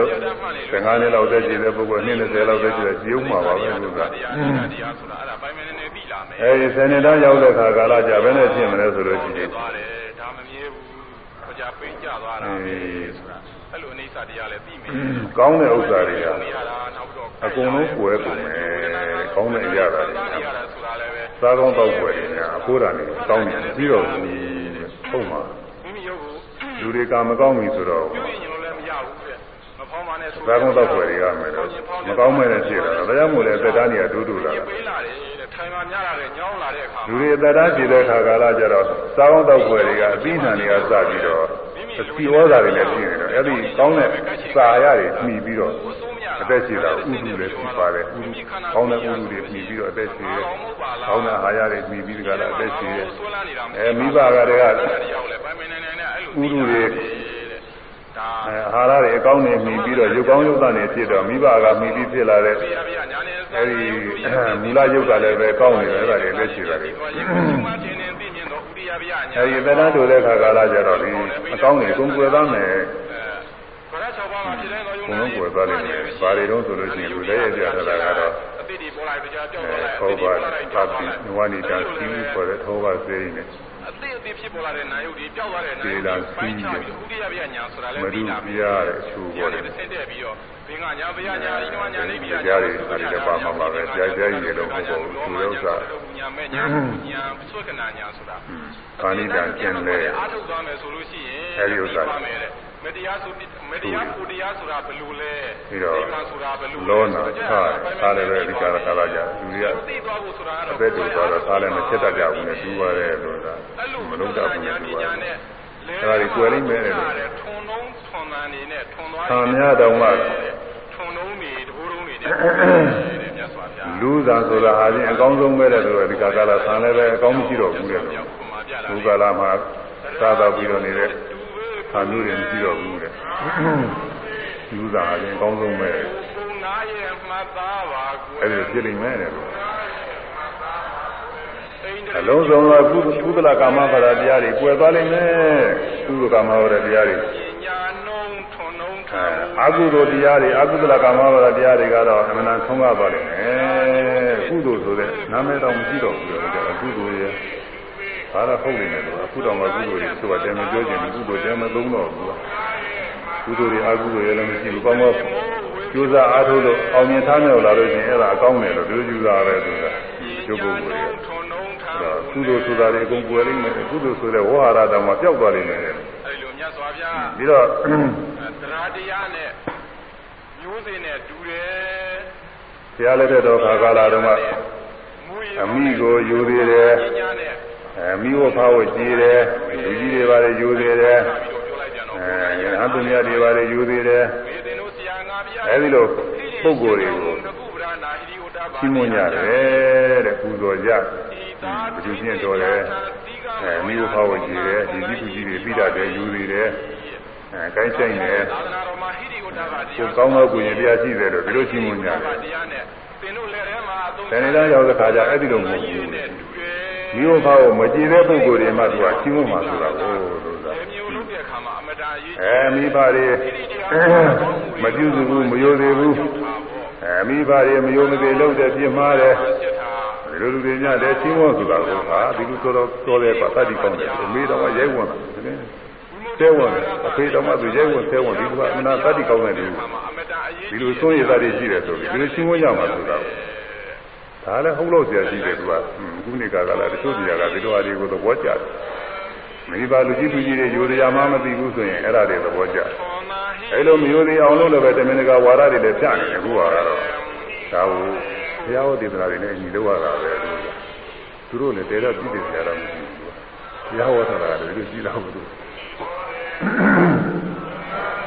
15နှစ်လောက်သက်ရှိတဲ့ပုဂ္ဂိုလ်20လောက်သက်ရှိတဲ့ကြီးုံမှာပါပဲလို့ကတရားတရားဆိုတာအဲ့ဒါပိုင်မနေနေသိလာမယ်။အဲဒီစနေတန်းရောက်တဲ့ခါကာလကြဘယ်နဲ့ဖြစ်မလဲဆိုလို့ရှိရင်သွားတယ်ဒါမမြဲဘူးခကြပိန်ကြသွားတာပဲဆိုတာ အဲ့လိုအိဋ္ဌတရားလည်းသိမယ်ကောင်းတဲ့ဥစ္စာတွေကမရတာနောက်တော့အကုန်လုံးကွယ်ကုန်မယ်။ကောင်းတဲ့အရာတွေသားရတာဆိုတာလည်းပဲစားကောင်းတောက်ွယ်တွေများအဖိုးတာနေကောင်းတယ်ပြီးတော့ဘူးဟုတ်မှာမိမိရုပ်ကိုလူတွေကမကောင်းပြီဆိုတော့ပြုရင်ရင်လည်းမရဘူးတဲ့မဖောင်းပါနဲ့ဆိုသာကုန်းတော့ွယ်တွေကမယ်လို့မကောင်းမဲ့နဲ့ဖြစ်တာဒါကြောင့်မို့လဲသက်တမ်းတွေကဒူးဒူလာပြပေးလာတယ်တဲ့ထိုင်မှာများလာတယ်ညောင်းလာတဲ့အခါလူတွေသက်တမ်းဖြစ်တဲ့ခါကာလကျတော့သာကုန်းတော့ွယ်တွေကအပြီးနှံတွေကစပြီးတော့ စီဝါစာတွေနဲ့ပြင်နေတော့အဲ့ဒီကောင်းတဲ့စာရတွေမှီပြီးတော့ကိုစိုးမရအသက်ရှင်တာဥဒုလည်းဖြစ်ပါတယ်ဥဒုကောင်းတဲ့ဥဒုတွေမှီပြီးတော့အသက်ရှင်ရဲ့ကောင်းတဲ့အာရတွေမှီပြီးကြတာအသက်ရှင်ရဲ့ဆွဲလာနေတာအဲမိဘကတည်းကတရားလည်းပိုင်မနေနေနဲ့အဲ့လိုဥဒုတွေဒါ အဲအာဟာရတွေအကောင်းနေမှီပြီးတော့ရုပ်ကောင်းရုပ်သားတွေဖြစ်တော့မိဘကမှီပြီးဖြစ်လာတဲ့ပြရပြညာနေအဲဒီမူလရုပ်ကလည်းပဲကောင်းနေတယ်အဲ့ဒါတွေလက်ရှိတာတွေဘာရင်ကိုမှတင်နေသိမြင်တော့ဥရိယပြညာအဲဒီသက်တမ်းတိုတဲ့ခါကာလကျတော့ဒီအကောင်းတွေကုန်ကွယ်သားမယ်ဘာသာ၆ပါးမှာဖြစ်တဲ့သောယုံဘုံလုံးကွယ်သားတယ်ဘာတွေတော့ဆိုလို့ရှိရင်လူလည်းရပြထားတာကတော့အတိဒီပေါ်လိုက်ကြကြောက်အဲတော့လိုက်ထောပါသတိနဝနိတာစီမှုခေါ်တဲ့ထောပါစေးနေ အတိအတိဖြစ်ပေါ်လာတဲ့နာယုတ်ဒီပျောက်သွားတဲ့နာယုတ်ပိုင်းချပြီးဥရိယပြညာဆိုတာလည်းမသိဒုလာပြပြီရတဲ့အချူညာပေါ်တယ်နဲ့ဆင်းတက်ပြီးတော့ဘင်္ဂညာဘယညာဤကညာနေပြီးကြားတွေဒါတွေလည်းပါမှာပါပဲကြားကြားကြီးလည်းမဟုတ်ပါဘူးသူဥစ္စာညာမဲ့ညာညာဆွကနာညာဆိုတာခန္ဒီတံကျင်လဲအားထုတ်သွားမယ်ဆိုလို့ရှိရင်အဲဒီဥစ္စာ မယ်တဲ့မတရားဆိုမတရားကိုတရားဆိုတာဘယ်လိုလဲပြီးတော့နိဗ္ဗာန်ဆိုတာဘယ်လိုလဲလောနာထားထားလည်းပဲဒီကာလကာလကြလူတွေကသိသွားဖို့ဆိုတာကတော့အသက်တူသွားတော့သားလည်းမချက်တတ်ကြဘူးနဲ့တူပါတယ်လို့သာအဲ့လိုမလုံးတတ်ဘူးညာနဲ့ပတူပါညာတယ်နဲ့အဲ့ဒါကြီးကွယ်လိမ့်မယ်တဲ့ထွန်လုံးထွန်တန်နေနဲ့ထွန်သွားသာများတောင်မှထွန်လုံးနေတဘိုးလုံးနေတဲ့တဲ့မြတ်စွာဘုရားလူသာဆိုတာဟာချင်းအကောင်းဆုံးပဲတဲ့ဆိုတော့ဒီကာလဆံလည်းပဲအကောင်းမရှိတော့ဘူးတဲ့ပြောခုမှပြလာလူကာလမှာသာသာပြီးတော့နေတဲ့ ဆံမျိုးတွေမရှိတော့ဘူးတဲ့လူသာဟာချင်းအကောင်းဆုံးပဲဘုံနာရဲ့မှတ်သားပါကွယ်အဲ့ဒီဖြစ်လိမ့်မယ်တဲ့လို့အိန္ဒြေအလုံးစုံသောကုကုသလကာမဖရာတရားတွေကွယ်သွားလိမ့်မယ်ကုသကာမဖရာတရားတွေပညာနှုံးထွန်နှုံးထွအဲန်အာဟုသောတရားတွေအာဟုသလကာမဖရာတရားတွေကတော့အမှန်တန်ဆုံးကားသွားလိမ့်မယ်ကုသိုလ်ဆိုတဲ့နာမည်တော်မရှိတော့ဘူးလေဒါကကုသိုလ်ရဲ့ ဘာသာဟုတ်နေတယ်လို့အခုတော့မှကုသိုလ်တွေဆိုတာတဲမပြောချင်ဘူးကုသိုလ်တဲမသုံးတော့ဘူးကုသိုလ်တွေအာဟုသောရဲ့လည်းမရှိဘူးကောင်းကောင်းကျိုးစားအားထုတ်လို့အောင်မြင်ထားမြောက်လာလို့ရှိရင်အဲ့ဒါအကောင်းတယ်လို့ဒီလိုယူတာပဲဆိုတာကျုပ်ပုဂ္ဂိုလ်တွေထွန်နှုံးထအဲ့ဒါကုသိုလ်ဆိုတာတွေအကုန်ကွယ်လိမ့်မယ်ကုသိုလ်ဆိုတဲ့ဝဟာရတောင်မှပျောက်သွားလိမ့်မယ်အဲ့လိုမြတ်စွာဘုရားပြီးတော့တရားတရားနဲ့မျိုးစေ့နဲ့တူတယ်ဘုရားလက်ထက်တော်ခါကာလတုန်းကမူရအမိကိုယူသေးတယ်ပညာနဲ့ အဲမိဝဖားဝကြည်တယ်လူကြီးတွေပါလေယူသေးတယ်ပြီးတော့ပြောလိုက်ကြတော့အဲယဟန်သူများတွေပါလေယူသေးတယ်မေသင်တို့ဆရာငါပြအဲဒီလိုပုဂ္ဂိုလ်တွေကိုနကုဗရာနာဟိရိဝတ္တပါရှင်းမွန်ကြတယ်တဲ့ပူဇော်ကြဘယ်သူချင်းတော်တယ်အဲမိဝဖားဝကြည်တယ်ဒီကြီးသူကြီးတွေပြီးတာတယ်ယူသေးတယ်အဲကိုင်းဆိုင်တယ်သာသနာတော်မှာဟိရိဝတ္တပါတရားကိုကောင်းသောကိုရင်တရားရှိတယ်လို့ဒီလိုရှင်းမွန်ကြတယ်တရားနဲ့သင်တို့လည်းထဲမှာအသုံးတဏှာရောက်တဲ့ခါကျအဲ့ဒီလိုမဟုတ်ဘူးနဲ့တူတယ် မိဝဖားကိုမကြည်တဲ့ပုဂ္ဂိုလ်တွေမှသူကရှင်းမွန်မှာဆိုတာကိုလို့ဆိုတာဒီမျိုးလုပ်တဲ့အခါမှာအမတန်အရေးအဲမိဘတွေမပြုစုဘူးမယိုသေးဘူးအဲမိဘတွေမယိုမသေးလို့တဲ့ပြင်းမှားတယ်ချက်ထားဒီလိုလူတွေညတဲ့ချင်းဝတ်ဆိုတာကိုဟာဒီလိုတော်တော်တော်တယ်ပါတတ်ဒီကောင်းတယ်အမေတော်ကရိုက်ဝင်တယ်တဲဝင်တယ်အဖေတော်ကသူရိုက်ဝင်တဲဝင်ဒီကအမနာတတ်ဒီကောင်းတယ်ဒီမှာအမတန်အရေးဒီလိုစိုးရသားတွေရှိတယ်ဆိုပြီးဒီလိုချင်းဝတ်ရမှာဆိုတာကို ဒါလည်းဟုတ်လို့ဆရာရှိတယ်သူကခုနေကကလာတချို့နေရာကဒီလိုအရာတွေကိုသဘောကျတယ်မိဘလူကြီးလူကြီးတွေယူတရားမှမသိဘူးဆိုရင်အဲ့ဒါတွေသဘောကျတယ်ခေါ်နာဟိအဲလိုမယိုသေးအောင်လို့လည်းပဲတမင်တကာဝါဒတွေလည်းပြနေတယ်ခုကတော့ဒါကိုဘုရားဟောဒေသနာတွေနဲ့အညီလောက်ရတာပဲသူတို့လည်းတဲတော့ပြည့်တယ်ကြတာမရှိဘူးဘုရားဟောတာကလည်းဒီလိုကြည့်လာဘူးသူ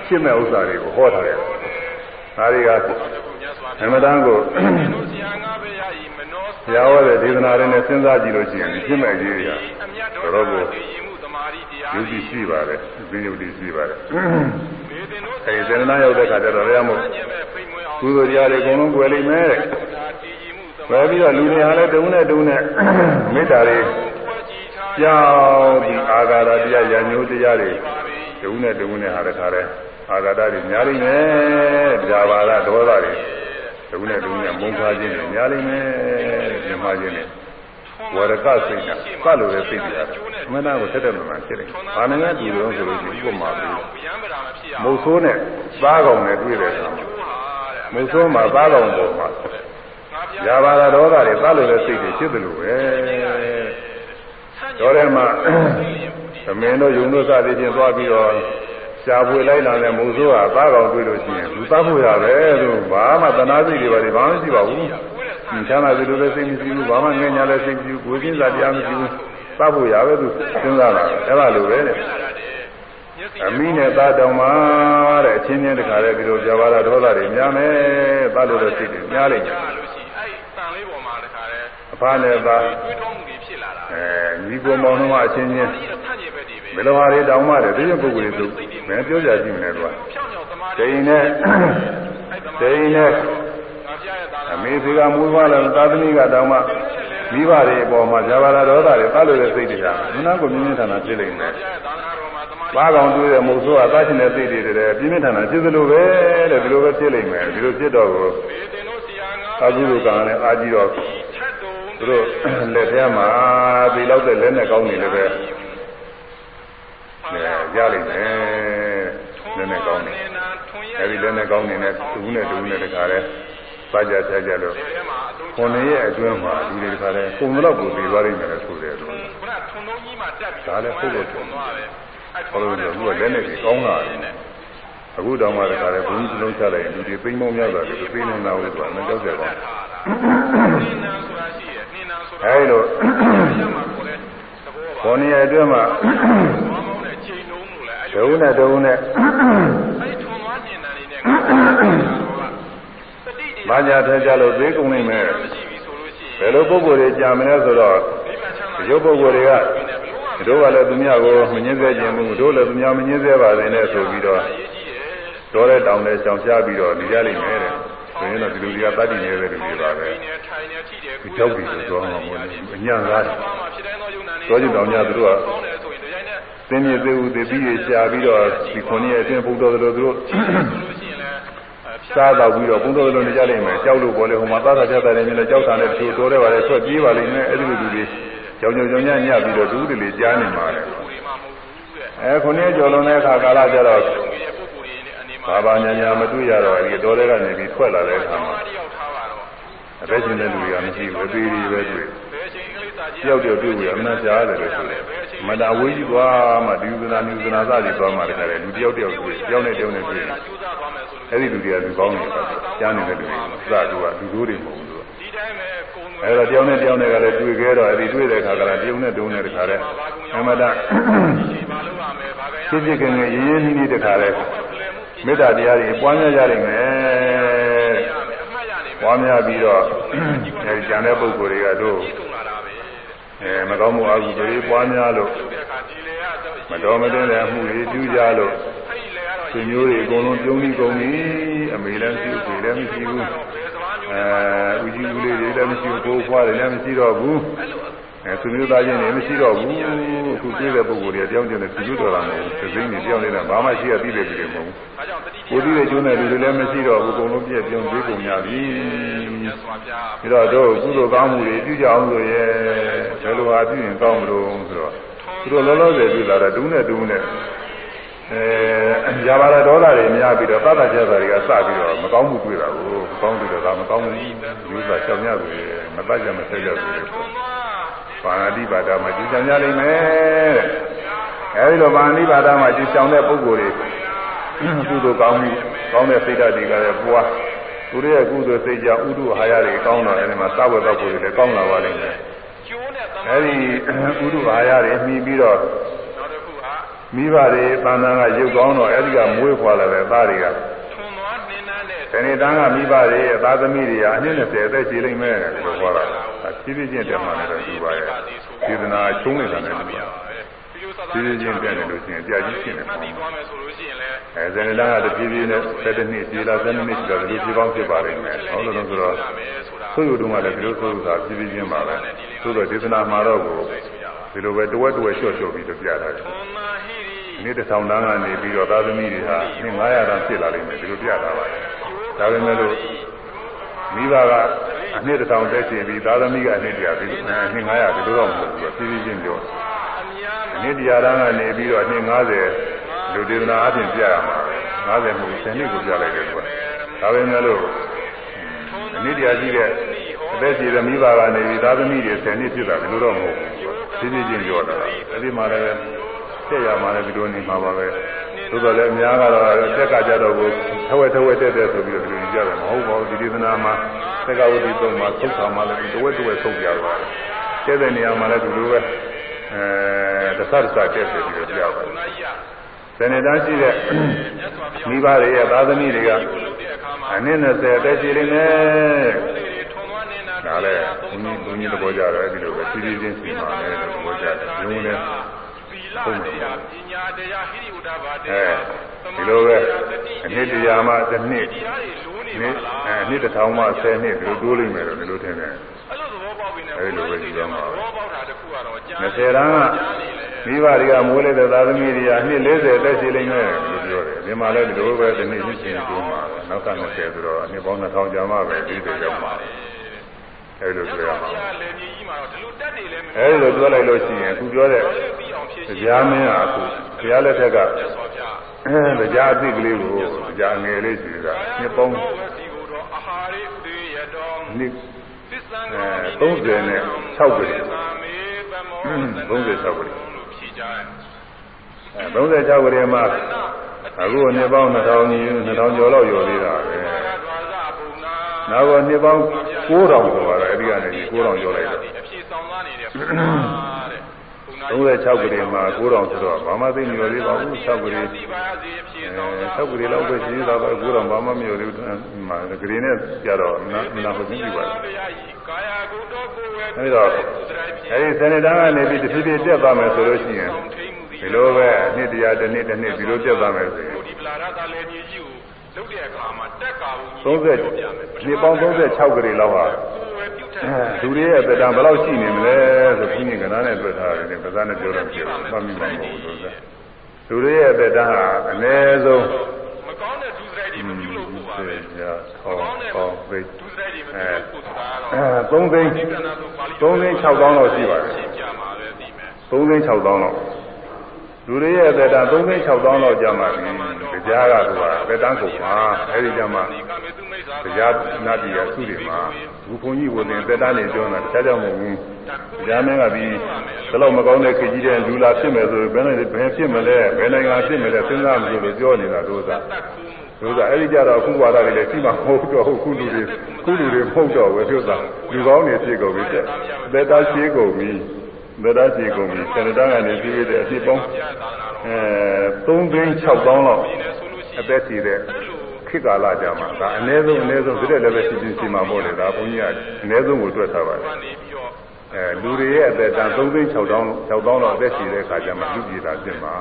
ရှင်းမဲ့ဥစ္စာတွေကိုဟောထားတယ်ဒါတွေကမြတ်စွာဘု အရားမတန်ကိုသင်တို့ဆရာငါပဲရည်မနောဘုရားဟောတဲ့ဒေသနာတွေနဲ့စဉ်းစားကြည့်လို့ရှိရင်ရှင်းမဲ့အရေးရအမြတ်တော်တော်တော်ကိုကိုရည်မှုသမာဓိတရားယုတ်ကြည်ရှိပါတယ်ဘိယုတ်ကြည်ရှိပါတယ်မေသင်တို့အဲဒီစေတနာရောက်တဲ့ခါကျတော့ရမို့ကျင့်မဲ့ဖိတ်မွေးအောင်ကုသိုလ်တရားတွေအကုန်လုံးကွယ်လိမ့်မယ်တဲ့ဒါတည်ရည်မှုသပဲမာဓိပြီးတော့လူတွေဟာလည်းတုံးနဲ့တုံးနဲ့မေတ္တာတွေဖွဲ့ကြည်ထားကြောင်းပြီးအာဃာတတရားရညိုးတရားတွေတုံးနဲ့တုံးနဲ့ဟာတခါလဲ အာဃာတတွေများလိမ့်မယ်။ကြာပါလားဒေါသတွေတုံးနဲ့တုံးနဲ့မုန်းခါခြင်းတွေများလိမ့်မယ်။ဒီမှာခြင်းတွေဝရကစိတ်ကကလိုတဲ့စိတ်တွေအမှန်တရားကိုဆက်တဲ့မှန်ဖြစ်တယ်။ဘာနဲ့တူတော့ဆိုလို့ရှိရင်ဥပမာပြီးဗျံပရာမဖြစ်အောင်မုတ်ဆိုးနဲ့သားကောင်နဲ့တွေ့တဲ့အခါမှာမုတ်ဆိုးမှာသားကောင်ပေါ်မှာကြာပါလားဒေါသတွေကလိုတဲ့စိတ်တွေဖြစ်တယ်လို့ပဲ။တော်ထဲမှာသမင်းတို့ယုံတို့စသည်ဖြင့်သွားပြီးတော့ ရှားပွေလိုက်လာတဲ့မုံဆိုးကသားကောင်တွေ့လို့ရှိရင်သူသားဖို့ရပဲသူဘာမှတနာစိတ်တွေပါလေဘာမှမရှိပါဘူး။ချမ်းသာတယ်လို့လည်းစိတ်မရှိဘူးဘာမှငြင်းညာလည်းစိတ်မရှိဘူးကိုယ်ချင်းစာတရားမရှိဘူးသားဖို့ရပဲသူစဉ်းစားတာအဲ့ဒါလိုပဲတဲ့အမိနဲ့သားတောင်မှတဲ့အချင်းချင်းတခါလဲဒီလိုကြပါလားဒေါသတွေများမယ်သားလို့တဲ့စိတ်တွေများလိမ့်မယ် လို့ရှိအဲ့တန်လေးပေါ်မှာတခါလဲအဖနဲ့သားတွေးတောမှုတွေဖြစ်လာတာအဲညီကိုမောင်နှမအချင်းချင်းဒီတော့ဆန့်ကျင်ဘက်တွေပဲဘယ်လိုဟာတွေတောင်မှတယ်ဒီရင်ပုဂ္ဂိုလ်တွေသူမင်းပြောကြကြည့်မလဲသူကဖြောင်းဖြောင်းသမားဒိန်နဲ့ဒိန်နဲ့ငါပြရဲ့သားအမေစီကမူးသွားတယ်သာသမီကတောင်မှမိဘတွေအပေါ်မှာဇာဘာလာဒေါသတွေတတ်လို့တဲ့စိတ်တွေကမနာကိုမြင်းမြင်းထန်ထန်ဖြစ်လိမ့်မယ်ပြရဲ့သားနာတော်မှာသမား။ဘာကောင်တွေးတဲ့မုတ်ဆိုးကသားရှင်တဲ့စိတ်တွေတည်းပြင်းပြင်းထန်ထန်ဖြစ်သလိုပဲတဲ့ဒီလိုပဲဖြစ်လိမ့်မယ်ဒီလိုဖြစ်တော့ကိုဘေတင်တို့ဆရာငါအာဟုကကံနဲ့အာကြီးတော့ထက်တုံ သူတို့လက်ထဲမှာသေလောက်တဲ့လက်နဲ့ကောင်းနေလည်းပဲအဲရလိမ့်မယ်လက်နဲ့ကောင်းနေအဲဒီလက်နဲ့ကောင်းနေတဲ့သူနဲ့တူနဲ့တခါလဲပါကြဆကြလို့ထဲမှာအသုံးခုနှစ်ရဲ့အတွင်းမှာဒီတွေတခါလဲပုံတော့ကိုသိသွားလိမ့်မယ်လို့ဆိုတယ်သူခုနထုံလုံးကြီးမှာတက်ပြီးဒါလည်းဟုတ်လို့ထုံထုံသွားတယ်အဲ့ဘာလို့လဲသူကလက်နဲ့ကြီးကောင်းလာတယ် အခုတောင်မှတခါလဲဘုန်းကြီးစလုံးချလိုက်ရင်ဒီတွေသိမ့်မောင်းများတာတွေသိနေလာလို့ဆိုတာမကြောက်ကြပါဘူးနိနန်းဆိုတာရှိရနိနန်းဆိုတာအဲဒီလိုရမှာကိုလည်းသဘောပါခုနှစ်ရဲ့အတွင်းမှာဘာမောင်းတဲ့ချိန်လုံးလို့လည်းအဲ့ဒုံနဲ့ဒုံနဲ့အဲ့ထုံသွားကျင်တယ်လေးနဲ့ငါကတော့တတိတည်းဘာညာထဲကြလို့သေးကုန်နိုင်မယ်မရှိပြီဆိုလို့ရှိဘယ်လိုပုံကိုယ်တွေကြာမလဲဆိုတော့နိဗ္ဗာန်ချမ်းသာရုပ်ပုံကိုယ်တွေကတို့ကလည်းသူများကိုမငင်းစေခြင်းဘူးတို့လည်းသူများမငင်းစေပါစေနဲ့ဆိုပြီးတော့ရေးကြည့် တယ်တော်တဲ့တောင်နဲ့ရှောင်ရှားပြီးတော့နေကြလိမ့်မယ်တဲ့ဆိုရင်တော့ဒီလူတွေကတတ်တည်နေတဲ့လူတွေပါပဲနေထိုင်နေထိတယ်ဒီကြောက်ပြီးဆိုတော့မှမဟုတ်ဘူးအညံ့ကားတယ်ဘာမှဖြစ်တိုင်းသောယုံနာနေတော်ကြည့်တောင်ကြသူတို့ကပေါင်းတယ်ဆိုရင်ဒီတိုင်းနဲ့သင်မြစ်သေးဦးသေပြီးရရှာပြီးတော့ဒီခုနှစ်ရဲ့အတွင်းဘုဒ္ဓတော်တို့သူတို့ဆိုလို့ရှိရင်လည်းစားတော့ပြီးတော့ဘုဒ္ဓတော်တို့နေကြလိမ့်မယ်ကြောက်လို့ပေါ်လေဟိုမှာသာသာချတာတယ်မြင်လဲကြောက်တာနဲ့သူတော်တယ်ပါလေထွက်ပြေးပါလိမ့်မယ်အဲ့ဒီလိုလူတွေကြောင်ကြောင်ကြောင်ညညပြီးတော့ဒူးတွေကြားနေမှာလေကိုယ်တွေမှမဟုတ်ဘူးတဲ့အဲခုနှစ်ကျော်လွန်တဲ့အခါကာလကျတော့ ဘာဘာညာညာမတွေ့ရတော့ဒီတော်တဲ့ကနေပြီးထွက်လာတဲ့အခါမှာတယောက်ထားပါတော့အသက်ရှင်တဲ့လူတွေကမရှိဘူးအသေးသေးပဲတွေ့ဘယ်ချိန်ကလေးစာကြည့်တယောက်တယောက်တွေ့ပြီးအမှန်ကြားတယ်လို့ဆိုတယ်မတာဝေးကြီးသွားမှဒီဥဒနာညဥဒနာစသည်သွားမှတခါလေလူတယောက်တယောက်တွေ့တယောက်နဲ့တယောက်နဲ့တွေ့ကျိုးစားသွားမယ်ဆိုလို့အဲ့ဒီလူတွေကလူကောင်းနေတယ်ကြားနေတဲ့လူတွေစတူကလူတို့တွေမဟုတ်ဘူးသူဒီတိုင်းပဲကုံအဲတော့တယောက်နဲ့တယောက်နဲ့ကလည်းတွေ့ခဲ့တော့အဲဒီတွေ့တဲ့အခါကလည်းတယောက်နဲ့တုံးနဲ့တခါလဲအမတဘာလို့ရမယ်ဘာပဲရဖြစ်ဖြစ်ခင်ခင်ရင်းရင်းနှီးနှီးတခါလဲ မေတ္တာတရားတွေပွားများကြနိုင်မယ်မယ်အမှတ်ရနေမယ်ပွားများပြီးတော့အဲဒီကျန်တဲ့ပုဂ္ဂိုလ်တွေကတို့ကြည့်ဆုံးလာတာပဲအဲမကောင်းမှုအကုသိုလ်တွေပွားများလို့ဒီအခါဒီလေကတော့မတော်မတင်တဲ့အမှုတွေပြုကြလို့အဲ့ဒီလေကတော့ဆွေမျိုးတွေအကုန်လုံးပြုံးပြီးကုန်ပြီအမေလည်းမရှိဘူးဖေလည်းမရှိဘူးဘယ်စကားမျိုးအဲဦးကြီးဦးလေးတွေလည်းမရှိဘူးကိုယ်ဖွားတယ်လည်းမရှိတော့ဘူး အဲဆွေမျိုးသားချင်းတွေမရှိတော့ဘူးအခုတွေ့တဲ့ပုဂ္ဂိုလ်တွေတယောက်ချင်းနဲ့သူတို့တော်တာမဟုတ်ဘူးသိသိနေတယောက်နဲ့ဘာမှရှိရပြီးတယ်ပြီးတယ်မဟုတ်ဘူးဒါကြောင့်တတိကိုယ်တည်းရဲ့ကျိုးနဲ့လူတွေလည်းမရှိတော့ဘူးအကုန်လုံးပြည့်ပြုံးပြီးကုန်ကြပြီမြတ်စွာဘုရားပြီးတော့တို့ကုသိုလ်ကောင်းမှုတွေပြုကြအောင်ဆိုရဲဘယ်လိုဟာပြုရင်ကောင်းမလို့ဆိုတော့သူတို့လောလောဆယ်ပြုလာတာတူးနဲ့တူးနဲ့အဲຢာပါရဒေါသတွေများပြီးတော့သတ္တကျက်တာတွေကစပြီးတော့မကောင်းမှုတွေ့တာကိုကောင်းပြီးတော့ဒါမကောင်းဘူးယူတာရှောင်ရသူတွေမတတ်ကြမဆက်ကြသူတွေ ပါဏာတိပါဒမှာကြည်ဆောင်ကြလိမ့်မယ်တဲ့အဲဒီလိုပါဏာတိပါဒမှာကြည်ဆောင်တဲ့ပုဂ္ဂိုလ်တွေကုသိုလ်ကောင်းမှုကောင်းတဲ့စိတ်ဓာတ်တွေကလည်းပွားသူတို့ရဲ့ကုသိုလ်စိတ်ကြောင့်ဥဒုဟာရတွေကောင်းတော့အဲဒီမှာသဝတ်တော်ကိုယ်တွေလည်းကောင်းလာပါလိမ့်မယ်ကျိုးနဲ့သမအဲဒီဥဒုဟာရတွေမှီပြီးတော့နောက်တစ်ခုဟာမိဘတွေတန်တန်ကရုပ်ကောင်းတော့အဲဒီကမွေးဖွာလာတဲ့သားတွေကထွန်သွားနှင်းနှန်း တဲ့ဒီနေ့တန်းကမိဘတွေရဲ့သားသမီးတွေကအနည်း20အသက်ကြီးလိမ့်မယ်လို့ပြောတာဒါဖြည်းဖြည်းချင်းတက်မှလည်းတော့ဒီပါရဲ့စေတနာချုံးနေတာလည်းဒီပါဒီလိုသာဖြည်းဖြည်းချင်းတက်နေလို့ရှိရင်ကြာကြီးဖြစ်နေမှတ်ပြီးသွားမယ်ဆိုလို့ရှိရင်လည်းအဲဇန်နလာကတဖြည်းဖြည်းနဲ့7နှစ်ပြေလာ7နှစ်ကြာတယ်ဒီလိုပေါင်းဖြစ်ပါလိမ့်မယ်ဟုတ်လို့ဆိုတော့မယ်ဆိုတာဆိုရတုံးကလည်းဒီလိုဆိုတာဖြည်းဖြည်းချင်းပါပဲသို့တော့ဒေသနာမှာတော့ကိုဒီလိုပဲတဝက်တဝက်လျှော့လျှော့ပြီးတော့ပြတာတယ်ထွ န်မာဟိရိနေ့တစ်ဆောင်တန်းကနေပြီးတော့သာသမီတွေဟာနေ့900တန်းဖြစ်လာလိမ့်မယ်ဒီလိုပြတာပါဒါပေမဲ့လို့မိဘကအနှစ်တစ်ဆောင်တက်ရှင်ပြီးသာသမီကအနှစ်တရာပြီးနှစ်900ဒီလိုတော့မဟုတ်ဘူးဖြည်းဖြည်းချင်းပြောအများအနှစ်တရာတန်းကနေပြီးတော့နှစ်90လူဒေသနာအပြင်ပြရမှာ90မဟုတ်10နှစ်ကိုပြလိုက်တယ်ကွာဒါပေမဲ့လို့အနှစ်တရာရှိတဲ့အသက်ကြီးတဲ့မိဘကနေပြီးသာသမီတွေ10နှစ်ဖြစ်တာဒီလိုတော့မဟုတ်ဘူးဖြည်းဖြည်းချင်းပြောတာအဲဒီမှာလည်း တက်ရမှာလည်းဒီလိုနေမှာပါပဲသို့တော်လည်းအများကတော့တက်ကကြတော့ကိုထဝက်ထဝက်တက်တယ်ဆိုပြီးတော့ဒီလိုကြတယ်မဟုတ်ပါဘူးဒီဒေသနာမှာတက်ကဝတိသုံးမှာသုတ်ဆောင်မှာလည်းတဝက်တဝက်သုတ်ကြတော့တဲ့တဲ့နေရာမှာလည်းဒီလိုပဲအဲတစ်ဆတစ်ဆတက်တယ်ပြီးတော့ပြောပါတယ်နာကြီးကဇနေတန်းရှိတဲ့မြတ်စွာဘုရားမိဘတွေရဲ့သာသမီတွေကလုပ်တဲ့အခါမှာအနည်း20အသက်ရှိနေမယ်တွေထွန်သွားနေတာဒါလည်းဘုန်းကြီးဘုန်းကြီးသဘောကြတော့အဲ့ဒီလိုပဲဖြည်းဖြည်းချင်းစီမှာလည်းသဘောကြတယ်။ရုံးလည်းသီလတ ရားပညာတရားဟိရိဥဒ္ဓဘာတအဲရားဒီလိုပဲအနှစ်တရားမှတစ်နှစ်တရားတွေလိုးနေနှစ်ပါလားအဲနှစ်တစ်ထောင်မှ10နှစ်ဒီလိုတိုးလိမ့်မယ်လို့ဒီလိုထင်တယ်အဲ့လိုသဘောပေါက်ပြီးနေအဲ့လိုပဲကြည့်ရမှာပဲသဘောပေါက်တာတစ်ခုကတော့ကြာ။20တန်းကမိဘတွေကမိုးလိုက်တဲ့သာသမီတွေကနှစ်40အသက်ရှိလိမ့်မယ်လို့ပြောတယ်။ဒီမှာလည်းဒီလိုပဲဒီနေ့ရှိချင်းတိုးမှာပဲ။နောက်က20ဆိုတော့အနှစ်ပေါင်း2000ကျော်မှပဲဒီလိုရောက်မှာ။ အဲ့လိုမြတ်ပြောရစွာဘုမှာရားလည်းမြေကြီးမှာတော့ဒီလိုတက်တွေလည်းမ။အဲ့လိုပြောလိုက်လို့ရှိရင်အခုပြောတဲ့ပြီးအောင်ဖြစ်ရှိတရားမင်းကအခုဘုရားလက်ထက်ကမြတ်စွာဘုရားအဲတရားအသိကလေးကိုတရားငယ်လေးရှိတာနှစ်ပေါင်းဝစီကိုတော့အာဟာရိဥဒေယတော်နှစ်သစ္ဆံအဲ36ပဲသာမေပမော36ပဲလို့ဖြေကြတယ်အဲ36ကလေးမှာအခုနှစ်ပေါင်း2000ကြီး2000ကျော်လောက်ရော်သေးတာပဲဒွါဇဘုံ နာနောက်ကနှစ်ပေါင်း9000ဆိုပါတော့အဲ့ဒီကနေ9000ကျော်လိုက်တော့အဖြေဆောင်သားနေတဲ့ဘုရားတဲ့ဘုရား36ကလေးမှာ9000ဆိုတော့ဘာမှသိမရော်သေးပါဘူး6ကလေးဒီပါစီအဖြေအဲဆောင်သား6ကလေးလောက်ပဲရှိသေးတာပဲ9000ဘာမှမရော်သေးဘူးမှာဂရီနဲ့ကြတော့နာနာဟုတ်ပြီပါဘုရားဤကာယဂုတောကိုဝေအဲဒီတော့အဲဒီစနေတန်းကနေပြီးတစ်ဖြည်းဖြည်းတက်သွားမယ်ဆိုလို့ရှိရင်ဒီလိုပဲအနှစ်တရားတစ်နှစ်တစ်နှစ်ဒီလိုတက်သွားမယ်ဆိုရင်ဒီပလာရတာလည်းမြေကြီးကို လုတ်တဲ့အခါမှာတက်ကာဘူး30နှစ်ပေါင်း36ကလေးလောက်ဟာကိုဝေပြုတ်တဲ့လူတွေရဲ့သက်တမ်းဘယ်လောက်ရှိနေမလဲဆိုဘုန်းကြီးကနားနဲ့တွေ့ထားတယ်ဗဇာနဲ့ပြောတော့ပြောမှတ်မိမှာမဟုတ်ဘူးလို့လူတွေရဲ့သက်တမ်းဟာအနည်းဆုံးမကောင်းတဲ့ဒုစရိုက်တွေမပြုလုပ်ဖို့ပါပဲရာဟောဟောဘိတ်ဒုစရိုက်တွေမပြုလုပ်ဖို့ဆိုတာတော့အဲ3သိန်းဒီကနာဆိုပါဠိ3သိန်း6000လောက်ရှိပါတယ်ရှင်းပြမှာပဲဒီမဲ့3သိန်း6000လောက် လူတွေရဲ့သက်တမ်း3သိန်း6000လောက်ကြာမှပြီတရားကသူကသက်တမ်းကုန်မှာအဲဒီကြမှာဒီကမေသူမိတ်ဆွာတရားနာတိယသုတွေမှာဘုခွန်ကြီးကိုတင်သက်တမ်းနေပြောတာတခြားကြောင့်မဟုတ်ဘူးတရားမင်းကပြီးဘယ်တော့မကောင်းတဲ့ခေကြီးတဲ့လူလာဖြစ်မယ်ဆိုဘယ်နဲ့ဘယ်ဖြစ်မလဲဘယ်နိုင်ငံဖြစ်မလဲစဉ်းစားမလို့ပြောနေတာတို့သာတက်ခုမှုတို့သာအဲဒီကြတော့အခုဝါဒတွေလည်းရှိမှမဟုတ်တော့ဘူးခုလူတွေခုလူတွေဖုတ်တော့ဝေပြုတ်တာလူကောင်းတွေဖြစ်ကုန်ပြီတဲ့သက်သားရှိကုန်ပြီ သက်သားရှိကုန်ပြီဆန္ဒတကနေပြီးရတဲ့အဖြစ်ပေါင်းအဲ3သိန်း6တောင်းလောက်အသက်ရှိတဲ့ခေတ်ကာလကြာမှာဒါအနည်းဆုံးအနည်းဆုံးဒီတဲ့လည်းပဲရှိချင်းရှိမှာပေါ့လေဒါဘုန်းကြီးကအနည်းဆုံးကိုတွက်ထားပါတယ်အဲလူတွေရဲ့အသက်တန်3သိန်း6တောင်း6တောင်းလောက်အသက်ရှိတဲ့အခါကျမှလူပြည်တာဖြစ်မှာ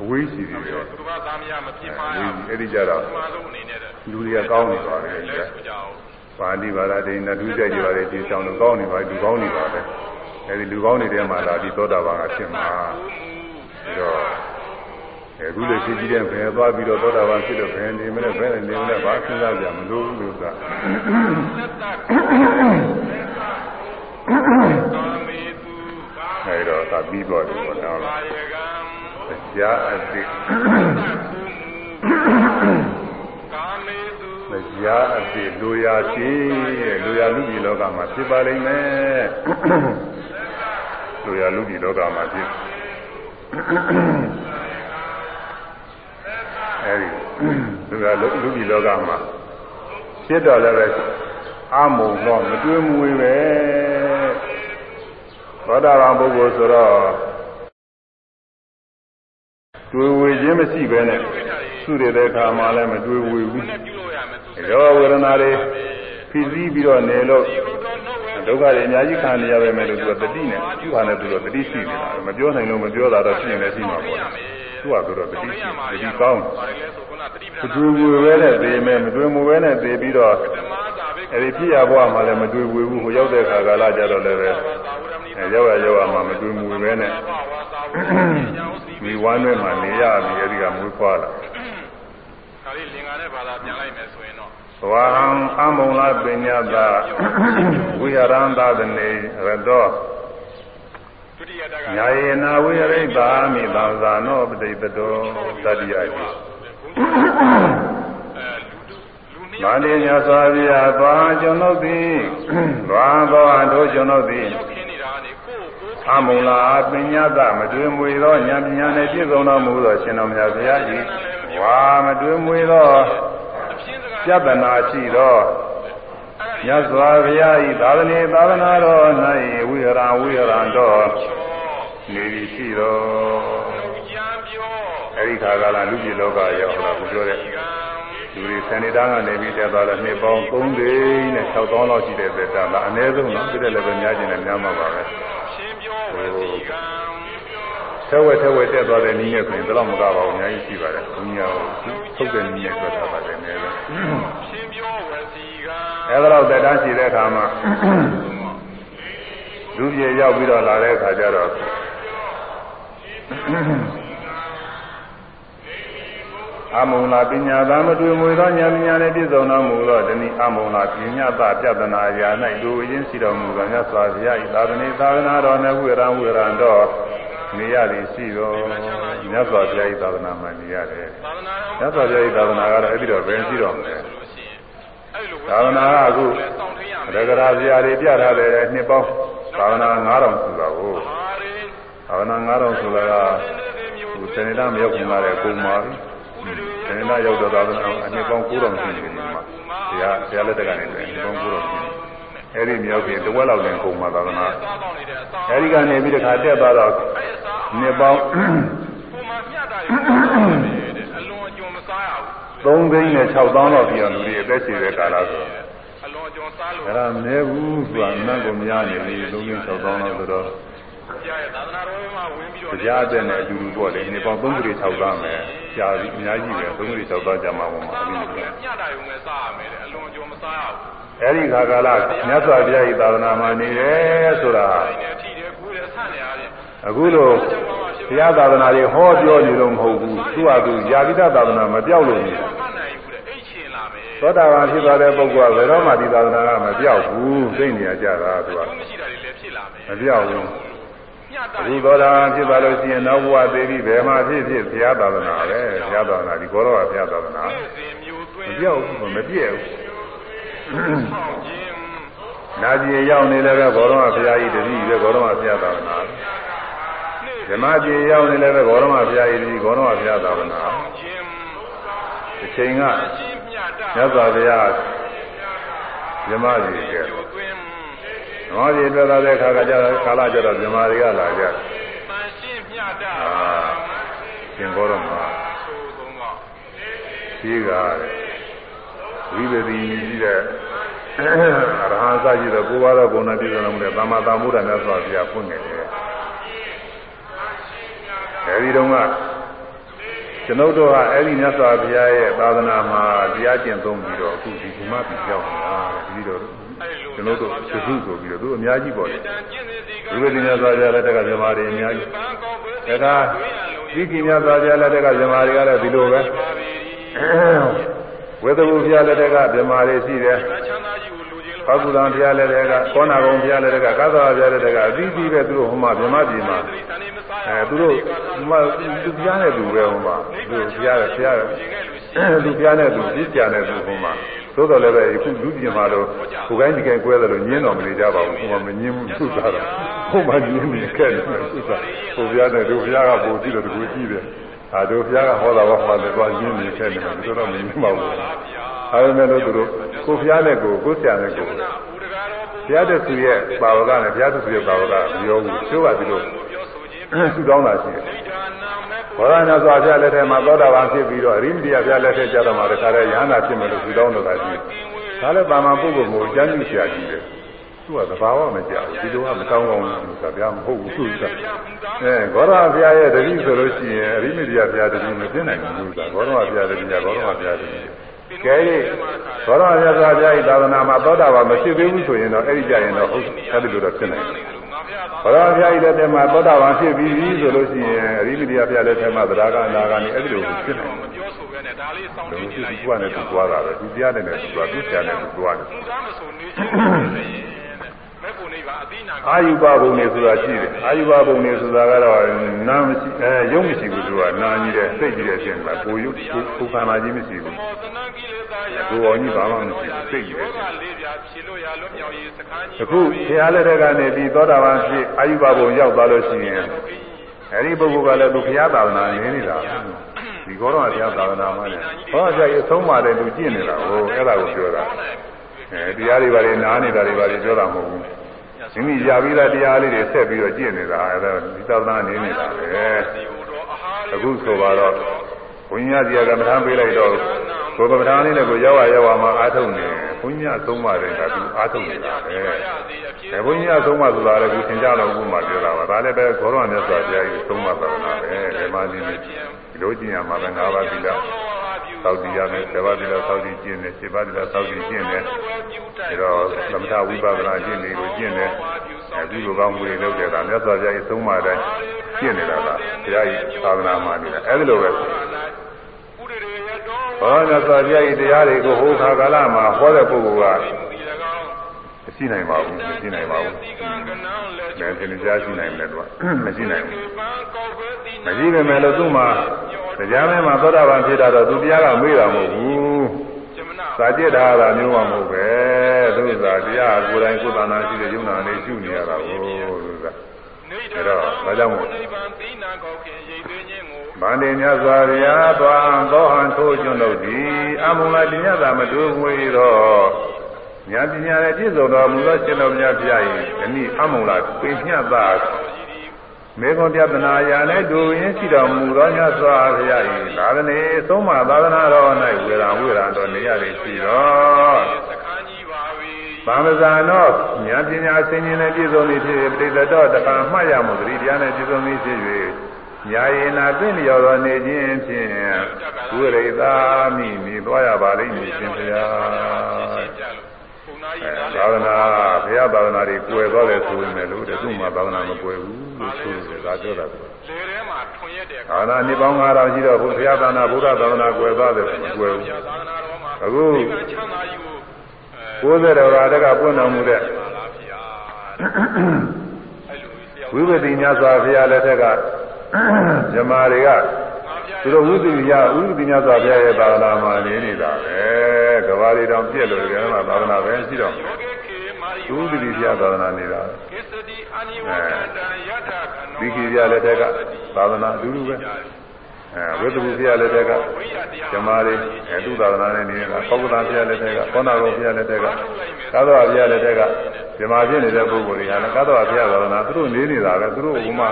အဝေးရှိပြီပဲသူကသားမရမဖြစ်ပါရဘူးအဲ့ဒီကြတော့ပထမဆုံးအနေနဲ့တဲ့လူတွေကကောင်းနေပါလေလဲတဲ့ဆိုကြအောင်ပါဠိဘာသာဒိဋ္ဌိဒုစရိုက်ကြပါလေဒီဆောင်လို့ကောင်းနေပါလူကောင်းနေပါလေ အဲဒီလူကောင်းနေတဲ့မှာလာပြီးသောတာပန်ကဖြစ်မှာပြီးတော့အခုလေဖြစ်ပြီးတဲ့ဘယ်သွားပြီးတော့သောတာပန်ဖြစ်လို့ဘယ်နေမလဲဘယ်နေမလဲဘာစဉ်းစားကြမလို့လို့ကသက်တကာမေသူအဲတော့သာပြီးတော့တယ်ပေါ့နော်ဘာယကံတရားအသိကာမေသူတ ရားအသိလူရာရှိတဲ့လူရာလူကြီးလောကမှာဖြစ်ပါလိမ့်မယ်လူရာလူကြီးလောကမှာဖြစ်အဲဒီလူရာလူကြီးလောကမှာဖြစ်တော့လည်းပဲအမုံတော့မတွေးမွေပဲသောတာပန်ပုဂ္ဂိုလ်ဆိုတော့ တွေးဝေခြင်းမရှိပဲနဲ့သူ့တဲ့အခါမှလည်းမတွေးဝေဘူးနဲ့ပြုလို့ရမယ်သူရောဝေဒနာတွေဖြစ်စည်းပြီးတော့နေလို့ဒီလိုတော့နှုတ်ဝဲဒုက္ခတွေအများကြီးခံနေရပါမယ်လို့သူကတတိနဲ့သူ့ဟာနဲ့သူတော့တတိရှိနေတာမပြောနိုင်လို့မပြောတာတော့ရှိရင်လည်းရှိမှာပေါ့သူကဆိုတော့တတိရှိတတိကောင်းဘာလဲဆိုခုနတတိပမဒနာတွေ့ဘူးပဲနဲ့သေမယ်မတွေ့မှုပဲနဲ့သေပြီးတော့ဓမ္မသာဘိက္ခအဲဒီဖြစ်ရဘဝမှာလည်းမတွေ့ဘူးဟိုရောက်တဲ့ခါကာလကြတော့လည်းပဲသာဝရမဏိအဲရောက်ရရောက်ရမှာမတွေ့မှုပဲနဲ့ဘာဝသာဝရ မဏိညာဥစီမိဝမ်းထဲမှာနေရပြီအဲဒီကမွေးဖွားလာဒါလေးလင်္ကာနဲ့ဘာသာပြန်လိုက်မယ်ဆိုရင်တော့ဝါဟံအမုံလာပညာတာဝိဟရန္တသနေရတောဒုတိယတက်ကညာယေနာဝိရိတ်တာမိသံသာနောပတိပတောတတိယတိအဲလူလူနှစ်မန္တေညာစွာပြာသွားကျွန်ုပ်သည်သွားသောအထိုးကျွန်ုပ်သည် အမုံလာပညာတမတွင်မွေသောဉာဏ်ပညာနှင့်ပြည့်စုံတော်မူသောရှင်တော်မြတ်ဘုရား၏ဝါမတွင်မွေသောအပြင်းစကားပြဿနာရှိသောမြတ်စွာဘုရား၏သာသနေသာသနာတော်၌ဝိဟရဝိဟရံတော်နေပြီရှိသောကြံပြောအဲဒီခါကလာလူပြည်လောကရောက်လာကိုပြောတဲ့ဒီကံလူတွေဆန်နေသားကနေပြီးတက်သွားတော့နှစ်ပေါင်း3သိန်းနဲ့6သောင်းလောက်ရှိတဲ့သက်တာဒါအနည်းဆုံးနော်ဒီတဲ့လည်းပဲများကျင်တယ်များမှာပါပဲရှင်း ပြောဝစီကံထက်ဝက်ထက်ဝက်တက်သွားတဲ့နည်းနဲ့ဆိုရင်တော့မကပါဘူးအများကြီးရှိပါတယ်ဘုရားကိုထုတ်တဲ့နည်းနဲ့ပြောထားပါတယ်နည်းပဲရှင်းပြောဝစီကံအဲဒါတော့တက်တန်းရှိတဲ့အခါမှာလူပြေရောက်ပြီးတော့လာတဲ့အခါကျတော့ အမုံလာပညာသာမတွေ့မွေသောဉာဏ်ပညာနဲ့ပြည့်စုံတော်မူသောတဏိအမုံလာပညာသပြဒနာရာ၌လူအရင်ရှိတော်မူသောမြတ်စွာဘုရား၏သာသနေသာသနာတော်နဲ့ဝိရံဝိရံတော်နေရသည်ရှိတော်မြတ်စွာဘုရား၏သာသနာမှာနေရတယ်သာသနာမြတ်စွာဘုရား၏သာသနာကတော့အဲ့ဒီတော့ဘယ်ရှိတော်မလဲဆိုလို့ရှိရင်အဲ့လိုသာသနာကအခုစောင့်ထိန်ရမယ်ရဂရာဇာတွေပြထားတဲ့နှစ်ပေါင်းသာသနာ9000ဆိုတာကိုဟာရီသာသနာ9000ဆိုတာကဟိုစနေသားမရောက်ခင်ကလည်းကုန်ပါပြီ စနေသားရောက်တော့သာသနာအနှစ်ပေါင်း9000ရှိနေတယ်ဒီမှာတရားတရားလက်ထက်ကနေတယ်အနှစ်ပေါင်း9000ရှိနေအဲ့ဒီမြောက်ပြင်တစ်ဝက်လောက်လည်းကုန်ပါသာသနာစားတော့နေတဲ့အစားအဲ့ဒီကနေပြီးတခါတက်သွားတော့အဲ့အစားနှစ်ပေါင်းပုံမှန်မျှတာတွေတဲ့အလွန်အကျွံမစားရဘူး3သိန်းနဲ့6သောင်းလောက်ပြည်အောင်လူတွေအသက်ရှင်တဲ့ကာလဆိုအလွန်အကျွံစားလို့အဲ့ဒါမနေဘူးဆိုတာအနတ်ကိုမရနေဘူး3သိန်း6သောင်းလောက်ဆိုတော့ ကြားရသာသနာတော်မှာဝင်ပြီးတော့တရားတဲ့နဲ့အတူတူပေါ့လေနေပေါင်း3သိန်း6သောင်းမယ်ကြာပြီအများကြီးပဲ3သိန်း6သောင်းကြာမှာပေါ့မှာစားအဲ့ဒီတော့လိုမျှတာရုံနဲ့စားရမယ်တဲ့အလွန်အကျွံမစားရဘူးအဲ့ဒီခါကာလမြတ်စွာဘုရား၏သာသနာမှာနေတယ်ဆိုတာဒီနေ့ထိတယ်ကူးတယ်ဆန့်နေရတယ်အခုလိုဘုရားသာသနာတွေဟောပြောနေလို့မဟုတ်ဘူးသူ့ဟာသူယာတိတသာသနာမပြောက်လို့နေမမှတ်နိုင်ဘူးတဲ့အိတ်ချင်လာမယ်သောတာပန်ဖြစ်သွားတဲ့ပုဂ္ဂိုလ်ကဘယ်တော့မှဒီသာသနာကမပြောက်ဘူးသိနေရကြတာသူကကျိုးမရှိတာတွေလည်းဖြစ်လာမယ်မပြောက်ဘူး မျှတာအခုသောတာပန်ဖြစ်သွားလို့ရှိရင်နောက်ဘဝသေးပြီးဘယ်မှာဖြစ်ဖြစ်ဘုရားသာသနာပဲဘုရားသာသနာဒီဘောတော်ကဘုရားသာသနာနေ့စဉ်မျိုးသွမင်းပြောက်ဘူးမပြည့်ဘူးဆောင်ခြင်းနာပြည်ရောက်နေလည်းပဲဘောတော်ကဘုရားကြီးတတိပဲဘောတော်ကဘုရားသာသနာနေ့ဓမ္မပြည်ရောက်နေလည်းပဲဘောတော်ကဘုရားကြီးတတိဘောတော်ကဘုရားသာသနာဆောင်ခြင်းဒီချိန်ကရှင်းမျှတာမြတ်စွာဘုရားမြမကြီးကဲကျိုး သွင်းဓမ္မကြီးတွေ့လာတဲ့အခါကကြတော့ကာလကြတော့မြမတွေကလာကြတယ်ပန်ရှင်းမြတ်တာအာရှင်ဘောရမဆိုသုံးတော့ရှိကဝိပတိရှိတဲ့ရဟန်းစာကြီးတော့ကိုယ်ပါတော့ဘုံနဲ့ပြည့်စုံလို့မလဲသမ္မာသမ္ဗုဒ္ဓမြတ်စွာဘုရားဖွင့်နေတယ်အဲဒီတော့ကကျွန်ုပ်တို့ကအဲ့ဒီမြတ်စွာဘုရားရဲ့သာသနာမှာတရားကျင့်သုံးပြီးတော့အခုဒီဒီမှာပြကြောက်နေတာ ပြီးတော့အဲ့လိုကျွန်ုပ်တို့သုစုဆိုပြီးတော့သူအများကြီးပေါ့လေတန်ကျင့်စီကဝိပတိမြတ်စွာဘုရားလက်ထက်ကဇမားတွေအများကြီးပန်းကောက်ပွဲဒါကဒီကိမြတ်စွာဘုရားလက်ထက်ကဇမားတွေကလည်းဒီလိုပဲပါပြီဝေသဘူဘုရားလက်ထက်ကဇမားတွေရှိတယ်ချမ်းသာကြီးကိုလူချင်းဘဂုဒံဘုရားလက်ထက်ကကောနာကုံဘုရားလက်ထက်ကကသဝဘုရားလက်ထက်ကအသီးသီးပဲသူတို့ဟိုမှာဗြဟ္မပြည်မှာတိသနေမစားရအဲသူတို့မသူဘုရားနဲ့သူပဲဟိုမှာသူဘုရားဘုရားသူဘုရားနဲ့သူပြည့်ကြတယ်သူဟိုမှာ သို့တော်လည်းပဲအခုလူပြင်မှာတော့ကိုယ်ကိုင်းဒီကိုင်းကွဲတယ်လို့ညင်းတော်မနေကြပါဘူးဟိုမှာမညင်းဘူးသူသားတော့ဟိုမှာညင်းနေခဲ့တယ်သူသားဟိုဘုရားနဲ့တို့ဘုရားကပို့ကြည့်တယ်တကူကြည့်တယ်အာတို့ဘုရားကဟောတာဘာမှလည်းသွားညင်းနေခဲ့တယ်သူတော့မညင်းပါဘူးအဲဒါမဲ့လို့သူတို့ကိုဘုရားနဲ့ကိုကိုဆရာနဲ့ကိုဦးတကားတော်ဘုဘုရားတဆူရဲ့ပါဝကနဲ့ဘုရားတဆူရဲ့ပါဝကမပြောဘူးကျိုးကဒီလိုပြောဆိုခြင်းသူတောင်းတာရှိတယ်ဒိဋ္ဌာနာမဲ့ ဘောရဏစွာဘုရားလက်ထက်မှာသောတာပန်ဖြစ်ပြီးတော့အရိမတိယဘုရားလက်ထက်ကျတော့မှတခါတည်းယဟနာဖြစ်မယ်လို့သူတောင်းတော့တာရှိတယ်ဒါလည်းပါမပုဂ္ဂိုလ်ကိုကျမ်းကျရှာကြည့်တယ်သူကသဘာဝမကြောက်ဘူးဒီလိုကမတောင်းကောင်းဘူးဆိုတာဗျာမဟုတ်ဘူးသူကအဲဘောရဘုရားရဲ့တတိဆိုလို့ရှိရင်အရိမတိယဘုရားတတိမသိနိုင်ဘူးဆိုတာဘောရဘုရားတတိကဘောရဘုရားတတိကဲ၍ဘောရမြတ်စွာဘုရား၏သာသနာမှာသောတာပန်မရှိသေးဘူးဆိုရင်တော့အဲ့ဒီကြရင်တော့ဟုတ်အဲ့ဒီလိုတော့ဖြစ်နိုင်တယ်ငါဖျားသာ ဘုရားဘုရားကြီးလက်ထက်မှာသောတာပန်ဖြစ်ပြီးပြီဆိုလို့ရှိရင်အရိမတိယဘုရားလက်ထက်မှာသဒ္ဒါကအနာဂါနေအဲ့ဒီလိုဖြစ်နိုင်မပြောဆိုပဲနဲ့ဒါလေးစောင့်တယ်ကြည့်လူနေကြီးလိုက်ကနဲ့သူသွားတာပဲသူတရားနဲ့သူသွားသူဆရာနဲ့သူသွားတယ်သူသားမဆိုနေချင်တယ်မဲ့ကိုနေပါ အတိနာအာယုဘဘုံနေဆိုတာရှိတယ်အာယုဘဘုံနေဆိုတာကတော့နာမရှိအဲရုပ်မရှိဘူးသူကနာကြီးတယ်စိတ်ကြီးတယ်ရှင်ကကိုယုကိုခန္ဓာကြီးမရှိဘူးမောသနကိလေသာယာကိုအောင်ကြီးဘာမှမရှိဘူးစိတ်ကြီးတယ်ကလေးပြဖြေလို့ရလွတ်မြောက်ရေးစခန်းကြီးအခုဘုရားလက်ထက်ကနေပြီးသောတာပန်ဖြစ်အာယုဘဘုံရောက်သွားလို့ရှိရင်အဲဒီပုဂ္ဂိုလ်ကလည်းသူဘုရားသာသနာနေနေတာဒီကောတော့ဘုရားသာသနာမှလည်းဟောကြည့်အဆုံးပါတယ်သူကျင့်နေတာဟိုအဲ့ဒါကိုပြောတာ အဲတရားတွေဘာတွေနားနေတာတွေဘာတွေပြောတာမဟုတ်ဘူးမိမိရပြီးသားတရားလေးတွေဆက်ပြီးတော့ကျင့်နေတာအဲ့ဒါဒီသာသနာနေနေတာပဲအခုဆိုပါတော့ ဘုန်းကြီးကြီးကမထမ်းပေးလိုက်တော့ကိုယ်ကမထမ်းလေးနဲ့ကိုရောက်ရရောက်မှအားထုတ်နေဘုန်းကြီးအဆုံးပါတယ်ကသူအားထုတ်နေတာပဲအဲဘုန်းကြီးအဆုံးမဆိုတာလည်းသူသင်ကြတော့ဘုမှပြောတာပါဒါလည်းပဲခေါတော်မြတ်စွာဘုရားကြီးအဆုံးမသာသနာပဲဒီမှာဒီဒီလိုကျင့်ရမှာပဲ၅ပါးသီလသောက်တည်ရမယ်7ပါးသီလသောက်တည်ကျင့်တယ်7ပါးသီလသောက်တည်ကျင့်တယ်ဒါတော့သမထဝိပဿနာကျင့်နေကိုကျင့်တယ်အဲဒီလိုကောင်းမှုတွေလုပ်တယ်ဒါမြတ်စွာဘုရားကြီးအဆုံးမတိုင်းကျင့်နေတာကဘုရားကြီးသာသနာမှာနေတာအဲဒီလိုပဲ ဘောမြတ်စွာဘုရားကြီးတရားတွေကိုဟောခါကာလမှာဟောတဲ့ပုဂ္ဂိုလ်ကမရှိနိုင်ပါဘူးမရှိနိုင်ပါဘူးလည်းသင်ကြားရှိနိုင်တယ်သူကမရှိနိုင်ဘူးမရှိပေမဲ့လို့သူ့မှာတရားမင်းမှာသောတာပန်ဖြစ်တာတော့သူတရားကမေးတာမဟုတ်ဘူးစာကြည့်တာကမျိုးမှမဟုတ်ပဲသူကတရားကိုယ်တိုင်ကိုယ်တဏ္ဍာရှိတဲ့ယုံနာလေးရှုနေရတာကိုသူက အဲတော့ဒါကြောင့်မို့ဗန္တိမြတ်စွာဘုရားသွားသောဟံထိုးကျွန်းတို့သည်အမုံလာတင်ရတာမတူငွေတော့ဉာဏ်ပညာနဲ့ပြည့်စုံတော်မူသောရှင်တော်မြတ်ဖျား၏အမိအမုံလာပင်ညတ်သာ မေခွန်ပြဒနာယာနဲ့ဒူရင်းရှိတော်မူသောမြတ်စွာဘုရား၏သာသနေသုံးမသာသနာတော်၌ဝေရံဝေရံတော်နေရသည်ရှိတော်ဗမဇာနောဉာဏ်ပညာဆင်ခြင်နဲ့ပြည့်စုံသည်ဖြစ်ပြိတ္တတော်တပံမှတ်ရမှုသတိတရားနဲ့ပြည့်စုံသည်ဖြစ်၍ညာယေနာသိလျော်တော်နေခြင်းဖြင့်ဝိရိတာမိမိသွားရပါလိမ့်မည်ရှင်ဘုရား သာသနာဘုရားသာသနာတွေကွယ်သွားတယ်ဆိုရင်လည်းလို့တဲ့သူ့မှာသာသနာမကွယ်ဘူးလို့ဆိုတယ်ဒါပြောတာကလေထဲမှာထွန်ရက်တဲ့သာသနာနှစ်ပေါင်း9000ရှိတော့ဘုရားသာသနာဗုဒ္ဓသာသနာကွယ်သွားတယ်မကွယ်ဘူးသာသနာတော်မှာအခုချမ်းသာကြီးကို90တော်ရာတကပွင့်တော်မူတဲ့ပါလားဗျာအဲ့လိုတယောက်ဝိပတိညစွာဘုရားလက်ထက်ကဇမားတွေက သူတို့ဝိသုညဝိသုညစွာဘုရားရဲ့သာသနာမှာနေနေတာပဲကဘာတွေတောင်ပြည့်လို့ကြတယ်မှာသာသနာပဲရှိတော့ယောဂေခေမာရီဝိသုတိဘုရားသာသနာနေတာကိစ္စတိအနိဝကတံယထာခဏောဒီခိဘုရားလက်ထက်ကသာသနာအတူတူပဲအဲဝိသုဘုရားလက်ထက်ကဓမ္မတွေအဲသူသာသနာနဲ့နေတာပောက္ကတာဘုရားလက်ထက်ကကောဏဂောဘုရားလက်ထက်ကကာသဝဘုရားလက်ထက်ကဓမ္မဖြစ်နေတဲ့ပုဂ္ဂိုလ်တွေကလည်းကာသဝဘုရားသာသနာသူတို့နေနေတာပဲသူတို့ကမှ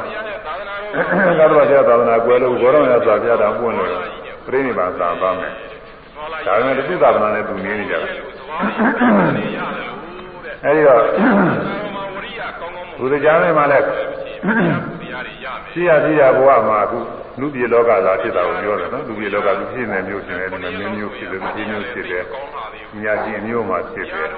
ကာသဝဘုရားသာသနာကွယ်လို့ဘောရမရသာဘုရားတော်ပွင့်လို့ပြိဋိဘာသာပါမယ်ဒါပေမဲ့တသိသာသနာနဲ့သူနေနေကြတယ်အဲဒီတော့ဘုရားကြားထဲမှာလည်းရှိရရှိရဘဝမှာအခုလူပြည်လောကသာဖြစ်တာကိုပြောတယ်နော်လူပြည်လောကသူဖြစ်နေမျိုးရှင်တယ်ဒီမှာမျိုးမျိုးဖြစ်တယ်ဒီမျိုးဖြစ်တယ်ညာကြီးမျိုးမှာဖြစ်တယ်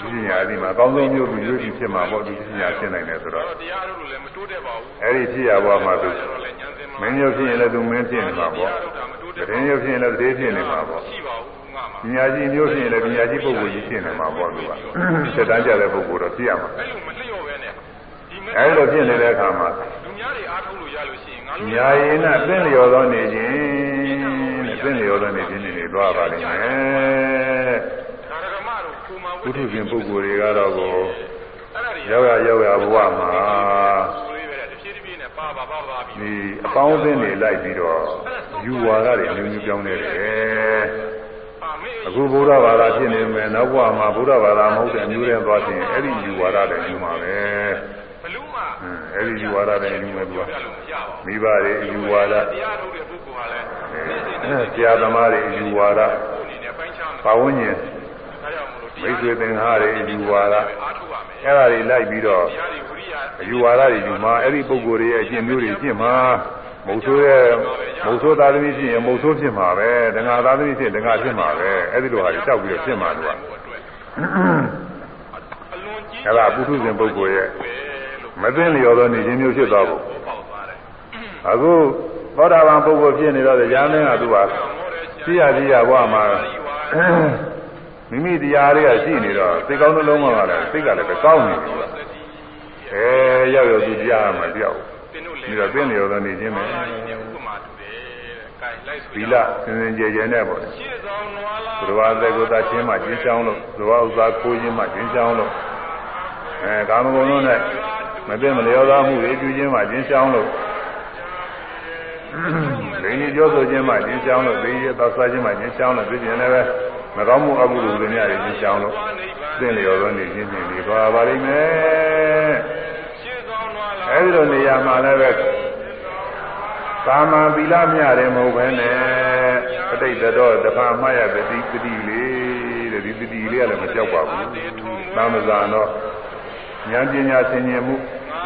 ဒီပညာဒီမှာအကောင်းဆုံးမျိုးသူရွေးပြီးဖြစ်မှာပေါ့ဒီပညာဖြစ်နိုင်တယ်ဆိုတော့တရားတို့လည်းမတိုးတက်ပါဘူးအဲ့ဒီဖြစ်ရဘဝမှာသူမင်းမျိုးဖြစ်ရင်လည်းသူမင်းဖြစ်နေမှာပေါ့တရင်မျိုးဖြစ်ရင်လည်းတည်းဖြစ်နေမှာပေါ့ရှိပါဘူးငါမှာပညာကြီးမျိုးဖြစ်ရင်လည်းပညာကြီးပုဂ္ဂိုလ်ကြီးဖြစ်နေမှာပေါ့သူကစက်တန်းကြတဲ့ပုဂ္ဂိုလ်တော့ဖြစ်ရမှာအဲ့လိုမလျော့ပဲနဲ့ဒီမအဲ့လိုဖြစ်နေတဲ့အခါမှာလူများတွေအားထုတ်လို့ရလို့ရှိရင်ငါတို့ညာရင်နဲ့သင်လျော်သောနေခြင်းနဲ့သင်လျော်သောနေခြင်းတွေသွားပါလိမ့်မယ်ဒါရကမတို့ ပုံမှန်ဝိသုရှင်ပုဂ္ဂိုလ်တွေကတော့ကိုရောက်ရရောက်ရဘဝမှာဒီအပေါင်းအသင်းတွေလိုက်ပြီးတော့ယူဝါဒတွေမျိုးမျိုးပြောင်းနေတယ်အခုဘုရားဘာသာဖြစ်နေမယ်နောက်ဘဝမှာဘုရားဘာသာမဟုတ်တဲ့အမျိုးတွေသွားခြင်းအဲ့ဒီယူဝါဒတွေယူမှာပဲဘလူးမှအဲ့ဒီယူဝါဒတွေယူမယ်သူကမိဘတွေယူဝါဒတရားထုတ်တဲ့ပုဂ္ဂိုလ်ဟာလည်းဆရာသမားတွေယူဝါဒပါဝန်းကျင် မိတ်ဆွေသင်္ဃာတွေယူဝါဒအဲ့ဒါတွေလိုက်ပြီးတော့ယူဝါဒတွေယူမှာအဲ့ဒီပုဂ္ဂိုလ်တွေရဲ့အကျင့်မျိုးတွေဖြစ်မှာမုတ်ဆိုးရဲ့မုတ်ဆိုးသားသမီးဖြစ်ရင်မုတ်ဆိုးဖြစ်မှာပဲဒငါသားသမီးဖြစ်ဒငါဖြစ်မှာပဲအဲ့ဒီလိုဟာတွေတောက်ပြီးတော့ဖြစ်မှာလို့ကအဲ့ဒါပုထုဇဉ်ပုဂ္ဂိုလ်ရဲ့မသိလျော်သောနေခြင်းမျိုးဖြစ်သွားဖို့အခုသောတာပန်ပုဂ္ဂိုလ်ဖြစ်နေတော့ကြာမင်းကသူကသိရသိရဘဝမှာ မိမိတရားတွေကရှိနေတော့စိတ်ကောင်းနှလုံးကလည်းစိတ်ကလည်းပဲကောင်းနေပြီအဲရောက်ရောက်သူတရားမှတယောက်ပြီးတော့သိလျော်သောနေခြင်းပဲသီလစင်စင်ကြယ်ကြယ်နဲ့ပေါ့ဘုရားသက်ကိုသာချင်းမှကျင်းချောင်းလို့ဘုရားဥစ္စာကိုချင်းမှကျင်းချောင်းလို့အဲကာမဂုဏ်တို့နဲ့မသိမလျော်သောမှုတွေပြုခြင်းမှကျင်းချောင်းလို့ ဒိဋ္ဌိပြောဆိုခြင်းမှကျင်းချောင်းလို့ဒိဋ္ဌိသောစားခြင်းမှကျင်းချောင်းလို့သိခြင်းလည်းပဲမကောင်းမှုအကုသိုလ်တွေများကျင်းချောင်းလို့သိလျော်သောနေခြင်းဖြင့်ဒီသွားပါလိမ့်မယ်အဲဒီလိုနေရာမှာလည်းပဲကာမသီလမြတယ်မဟုတ်ဘဲနဲ့အတိတ်တော်တဖာမှားရတတိတတိလေးတဲ့ဒီတတိလေးကလည်းမကြောက်ပါဘူး။သာမဇာတော့ဉာဏ်ပညာဆင်ញင်မှု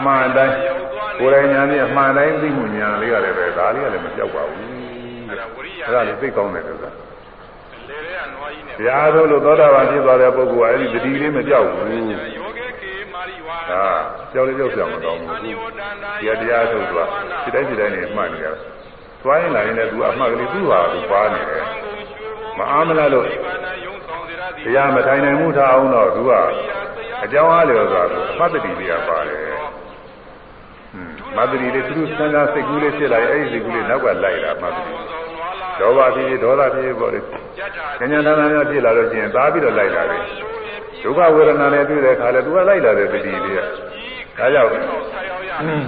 မှန်တိုင်းကိုယ်တိုင်ဉာဏ်နဲ့မှန်တိုင်းသိမှုဉာဏ်လေးကလည်းပဲဒါလေးကလည်းမကြောက်ပါဘူး။အဲဒါလေးသိကောင်းတယ်လို့ဆိုတာ။ဘုရားတို့လိုသောတာပန်ဖြစ်သွားတဲ့ပုဂ္ဂိုလ်ကအဲဒီတတိလေးမကြောက်ဘူး။ဟာကြောက်လေကြောက်ကြမှာကောင်းဘူး။ဒီတရားထုတ်သွားဒီတိုင်းဒီတိုင်းနေမှတ်နေရတယ်။သွားရင်လာရင်လည်းသူအမှတ်ကလေးသူ့ဟာသူပါနေတယ်။မအားမလားလို့တရားမထိုင်နိုင်မှုထားအောင်တော့သူကအကြောင်းအားလျော်စွာမတ္တိလေးပါတယ် မတ္တိလေးသူစံသာစိတ်ကူးလေးဖြစ်လာရင်အဲ့ဒီစိတ်ကူးလေးနောက်ကလိုက်တာမတ္တိဒေါဘဖြစ်ဖြစ်ဒေါသဖြစ်ဖြစ်ပေါ့လေဉာဏ်ဉာဏ်သာသာများဖြစ်လာလို့ရှိရင်သားပြီးတော့လိုက်လာတယ်ဒုက္ခဝေဒနာနဲ့တွေ့တဲ့အခါလဲသူကလိုက်လာတဲ့တတိလေးကဒါကြောင့်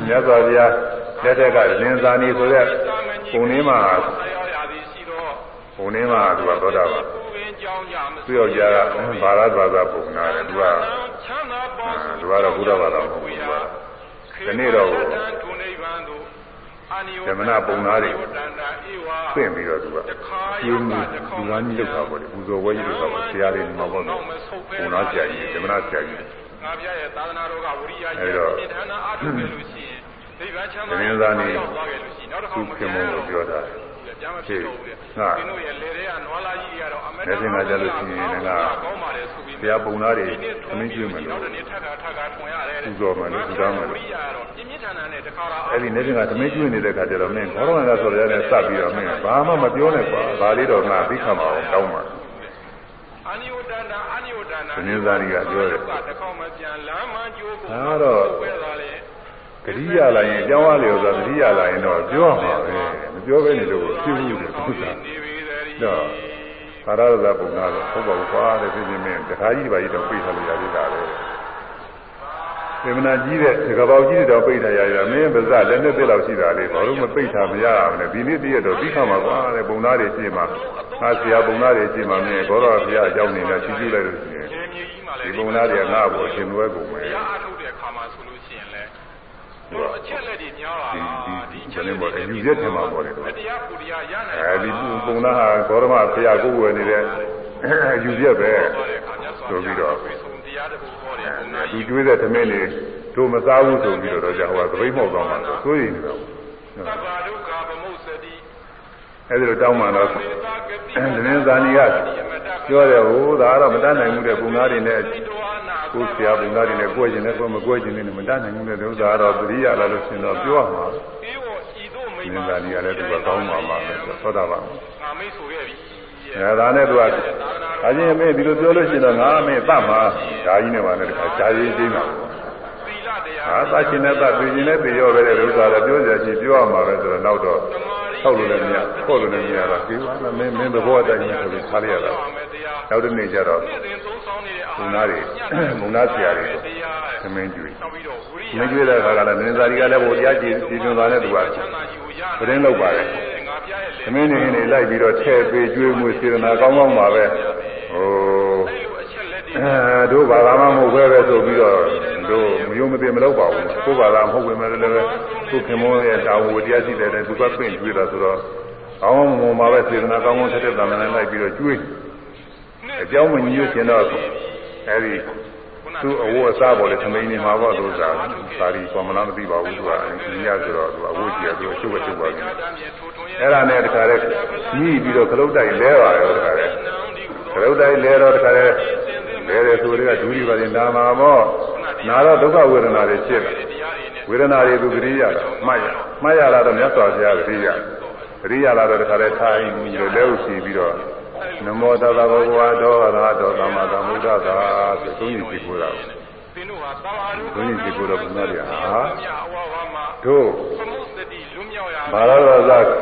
မြတ်စွာဘုရားလက်ထက်ကလင်းစာနီဆိုတဲ့ပုံလေးမှာပုံလေးမှာသူကသောတာပန်သူယောက်ျားကဘာသာဘာသာပုံနာတယ်သူကသူကတော့ဘုရားဘာသာမဟုတ်ဘူးသူက ဒီနေ့တော့ဓမ္မနာပုံနာတွေပြင့်ပြီးတော့သူကကျင်းမှုဒီဝါကြီးလောက်တာပေါ့လေပူဇော်ဝဲကြီးလောက်တာပေါ့ဆရာလေးဒီမှာပေါ့လေပုံနာဆရာကြီးဓမ္မနာဆရာကြီးငါပြရဲ့သာသနာတော်ကဝိရိယကြီးပြဋ္ဌာန်းအားထုတ်ခဲ့လို့ရှိရင်ဒိဗ္ဗချမ်းသာရောက်သွားခဲ့လို့ရှိရင်နောက်တစ်ခါမခင်လို့ပြောတာ ကြားမဖြစ်တော့ဘူးလေ။ဒီတို့ရဲ့လေတွေကနွားလာကြီးတွေကတော့အမေရိကန်ကကြလို့ရှိရင်လည်းကောင်းပါလေဆိုပြီးဆရာပုံသားတွေသမင်းကျွေးမယ်လို့နောက်တစ်နေ့ထပ်တာထပ်တာထွန်ရတယ်။ပူဇော်မယ်လို့ပူဇော်မယ်လို့ပြင်းပြင်းထန်ထန်နဲ့တခါတော့အဲ့ဒီနေကသမင်းကျွေးနေတဲ့ခါကျတော့မင်းဘောရမကဆိုရတဲ့စပ်ပြီးတော့မင်းဘာမှမပြောနဲ့ကွာ။ဒါလေးတော့ငါသိခံပါအောင်တောင်းပါအာနိယတန္တာအာနိယတန္တာသမင်းသားကြီးကပြောတယ်တခေါမပြန်လမ်းမှကြိုးကိုဒါတော့ တတိယလာရင်အကြောင်းအားလျော်စွာတတိယလာရင်တော့ပြောမှာပဲမပြောဘဲနေလို့ဖြစ်ဘူးလေသုသာတော့သာရဇပုံနာတော့ဟုတ်ပါဘူးကွာတဲ့ဖြစ်ချင်းမင်းတခါကြီးပါကြီးတော့ပြေးထားလို့ရသေးတာပဲေမနာကြီးတဲ့ဒီကပေါကြီးတော့ပိတ်ထားရရမင်းပါဇက်လည်းနှစ်သက်လောက်ရှိတာလေဘာလို့မပိတ်ထားမရအောင်လဲဒီနေ့တည်းရတော့ပြီးခါမှာကွာတဲ့ပုံသားတွေရှင်းမှာငါဆရာပုံသားတွေရှင်းမှာမင်းဘောတော်ဘုရားအကြောင်းနေနဲ့ချီးကျူးလိုက်လို့ရှိရင်နေမြေကြီးမှာဒီလည်းပုံသားတွေကငါ့ကိုအရှင်သွဲကုန်မယ် တို့အချက်လက်တွေများလာတာဒီအချက်လက်တွေတရားပူတရားရနိုင်အဲဒီပုံသားဟာဘောရမဘုရားကိုယ်ဝယ်နေတဲ့ယူရက်ပဲဆိုပြီးတော့တရားတပူဟောတယ်ဘုရားဒီကြီးကျွေးတဲ့သမင်းတွေတို့မစားဘူးဆိုပြီးတော့ကြာဟိုကသပိတ်မောက်သွားမှာဆိုရင်နေတော့သဗ္ဗဒုက္ခဗမုစ္စတိ အဲဒီလိုတောင်းမှတော့တင်းဇာနီကပြောတယ်ဟိုဒါကတော့မတတ်နိုင်ဘူးတဲ့ပုံသားတွေနဲ့ကိုယ်ဆရာပုံသားတွေနဲ့ကိုယ်ကျင်နဲ့ကိုယ်မကိုယ်ကျင်နဲ့မတတ်နိုင်ဘူးတဲ့ဥစ္စာကတော့သတိရလာလို့ရှင်တော့ပြောရမှာအေဝဤသို့မိတင်းမဇာနီကလည်းသူကကောင်းပါမှာပဲသောတာပန်ငါမိတ်ဆိုခဲ့ပြီအဲဒါနဲ့သူကဒါချင်းအမေဒီလိုပြောလို့ရှိရင်တော့ငါအမေတတ်မှာဓာကြီးနဲ့ပါနဲ့တခါဓာကြီးချင်းတာသီလတရား ဟာသတ်ရှင်နဲ့သတ်ပြည်ရှင်နဲ့ပြည်ရောပဲတဲ့ဥစ္စာတော့ပြောကြချင်ပြောရမှာပဲဆိုတော့နောက်တော့ထောက်လို့လည်းမရခေါ်လို့လည်းမရတော့ဒီကမင်းမင်းသဘောအတိုင်းဆိုပြီးထားလိုက်ရတာမယ်တရားနောက်တစ်နေ့ကျတော့နေ့စဉ်သုံးဆောင်နေတဲ့အာမုံသားတွေမုံသားဆရာတွေတရားသမင်းကျွေးနောက်ပြီးတော့ဝိရိယမင်းကျွေးတဲ့အခါကလည်းနင်းစာရီကလည်းဟိုတရားကြည်ကြည်ညွန်သွားတဲ့သူကချမ်းသာကြီးကိုရသတင်းလုပ်ပါတယ်ငါပြရဲ့လေသမင်းနေနေလိုက်ပြီးတော့ထဲ့ပေးကျွေးမှုစေတနာကောင်းကောင်းပါပဲဟိုအဲ့လိုအချက်လက်တွေအဲတို့ဘာသာမှမဟုတ်ပဲပဲဆိုပြီးတော့တို့မယုံမသိမလုပ်ပါဘူးကိုယ်ဘာသာမဟုတ်ပဲလည်းလည်းကိုခင်မောရဲ့တာဝန်တရားရှိတဲ့သူကပင့်ကျွေးတာဆိုတော့ကောင်းမွန်ပါပဲစေတနာကောင်းကောင်းထက်တဲ့တမန်နဲ့လိုက်ပြီးတော့ကျွေးအကြောင်းမညွှန်ရှင်တော့အဲဒီ သူ့အဝတ်အစားပေါ်လေသမင်းနေမှာပေါ့သူကသာရီကောမလားမသိပါဘူးသူကဒီရဆိုတော့သူအဝတ်ကြီးကသူအချုပ်အချုပ်ပါပြီအဲ့ဒါနဲ့တခါတည်းညှိပြီးတော့ခလုတ်တိုက်လဲပါရောတခါတည်းခလုတ်တိုက်လဲတော့တခါတည်းလဲတယ်ဆိုတွေကဒူးရီပါရင်နာမှာပေါ့နာတော့ဒုက္ခဝေဒနာတွေဖြစ်တယ်ဝေဒနာတွေသူဂရိရတာမှတ်ရမှတ်ရလာတော့မြတ်စွာဘုရားဂရိရဂရိရလာတော့တခါတည်းထိုင်ပြီးတော့လဲဥရှိပြီးတော့ နမောတသဗ္ဗဝါဒောရဟတောသမ္မာသမ္ဗုဒ္ဓသာဆိုသုံးရည်ကြည့်ကိုတာသင်တို့ဟာသဘာဝသုံးရည်ကြည့်ကိုတော့ဘုရားဗျာဟာမြအဝဝမှာတို့သမုစ္စတိလွမြောက်ရဘာရရဇ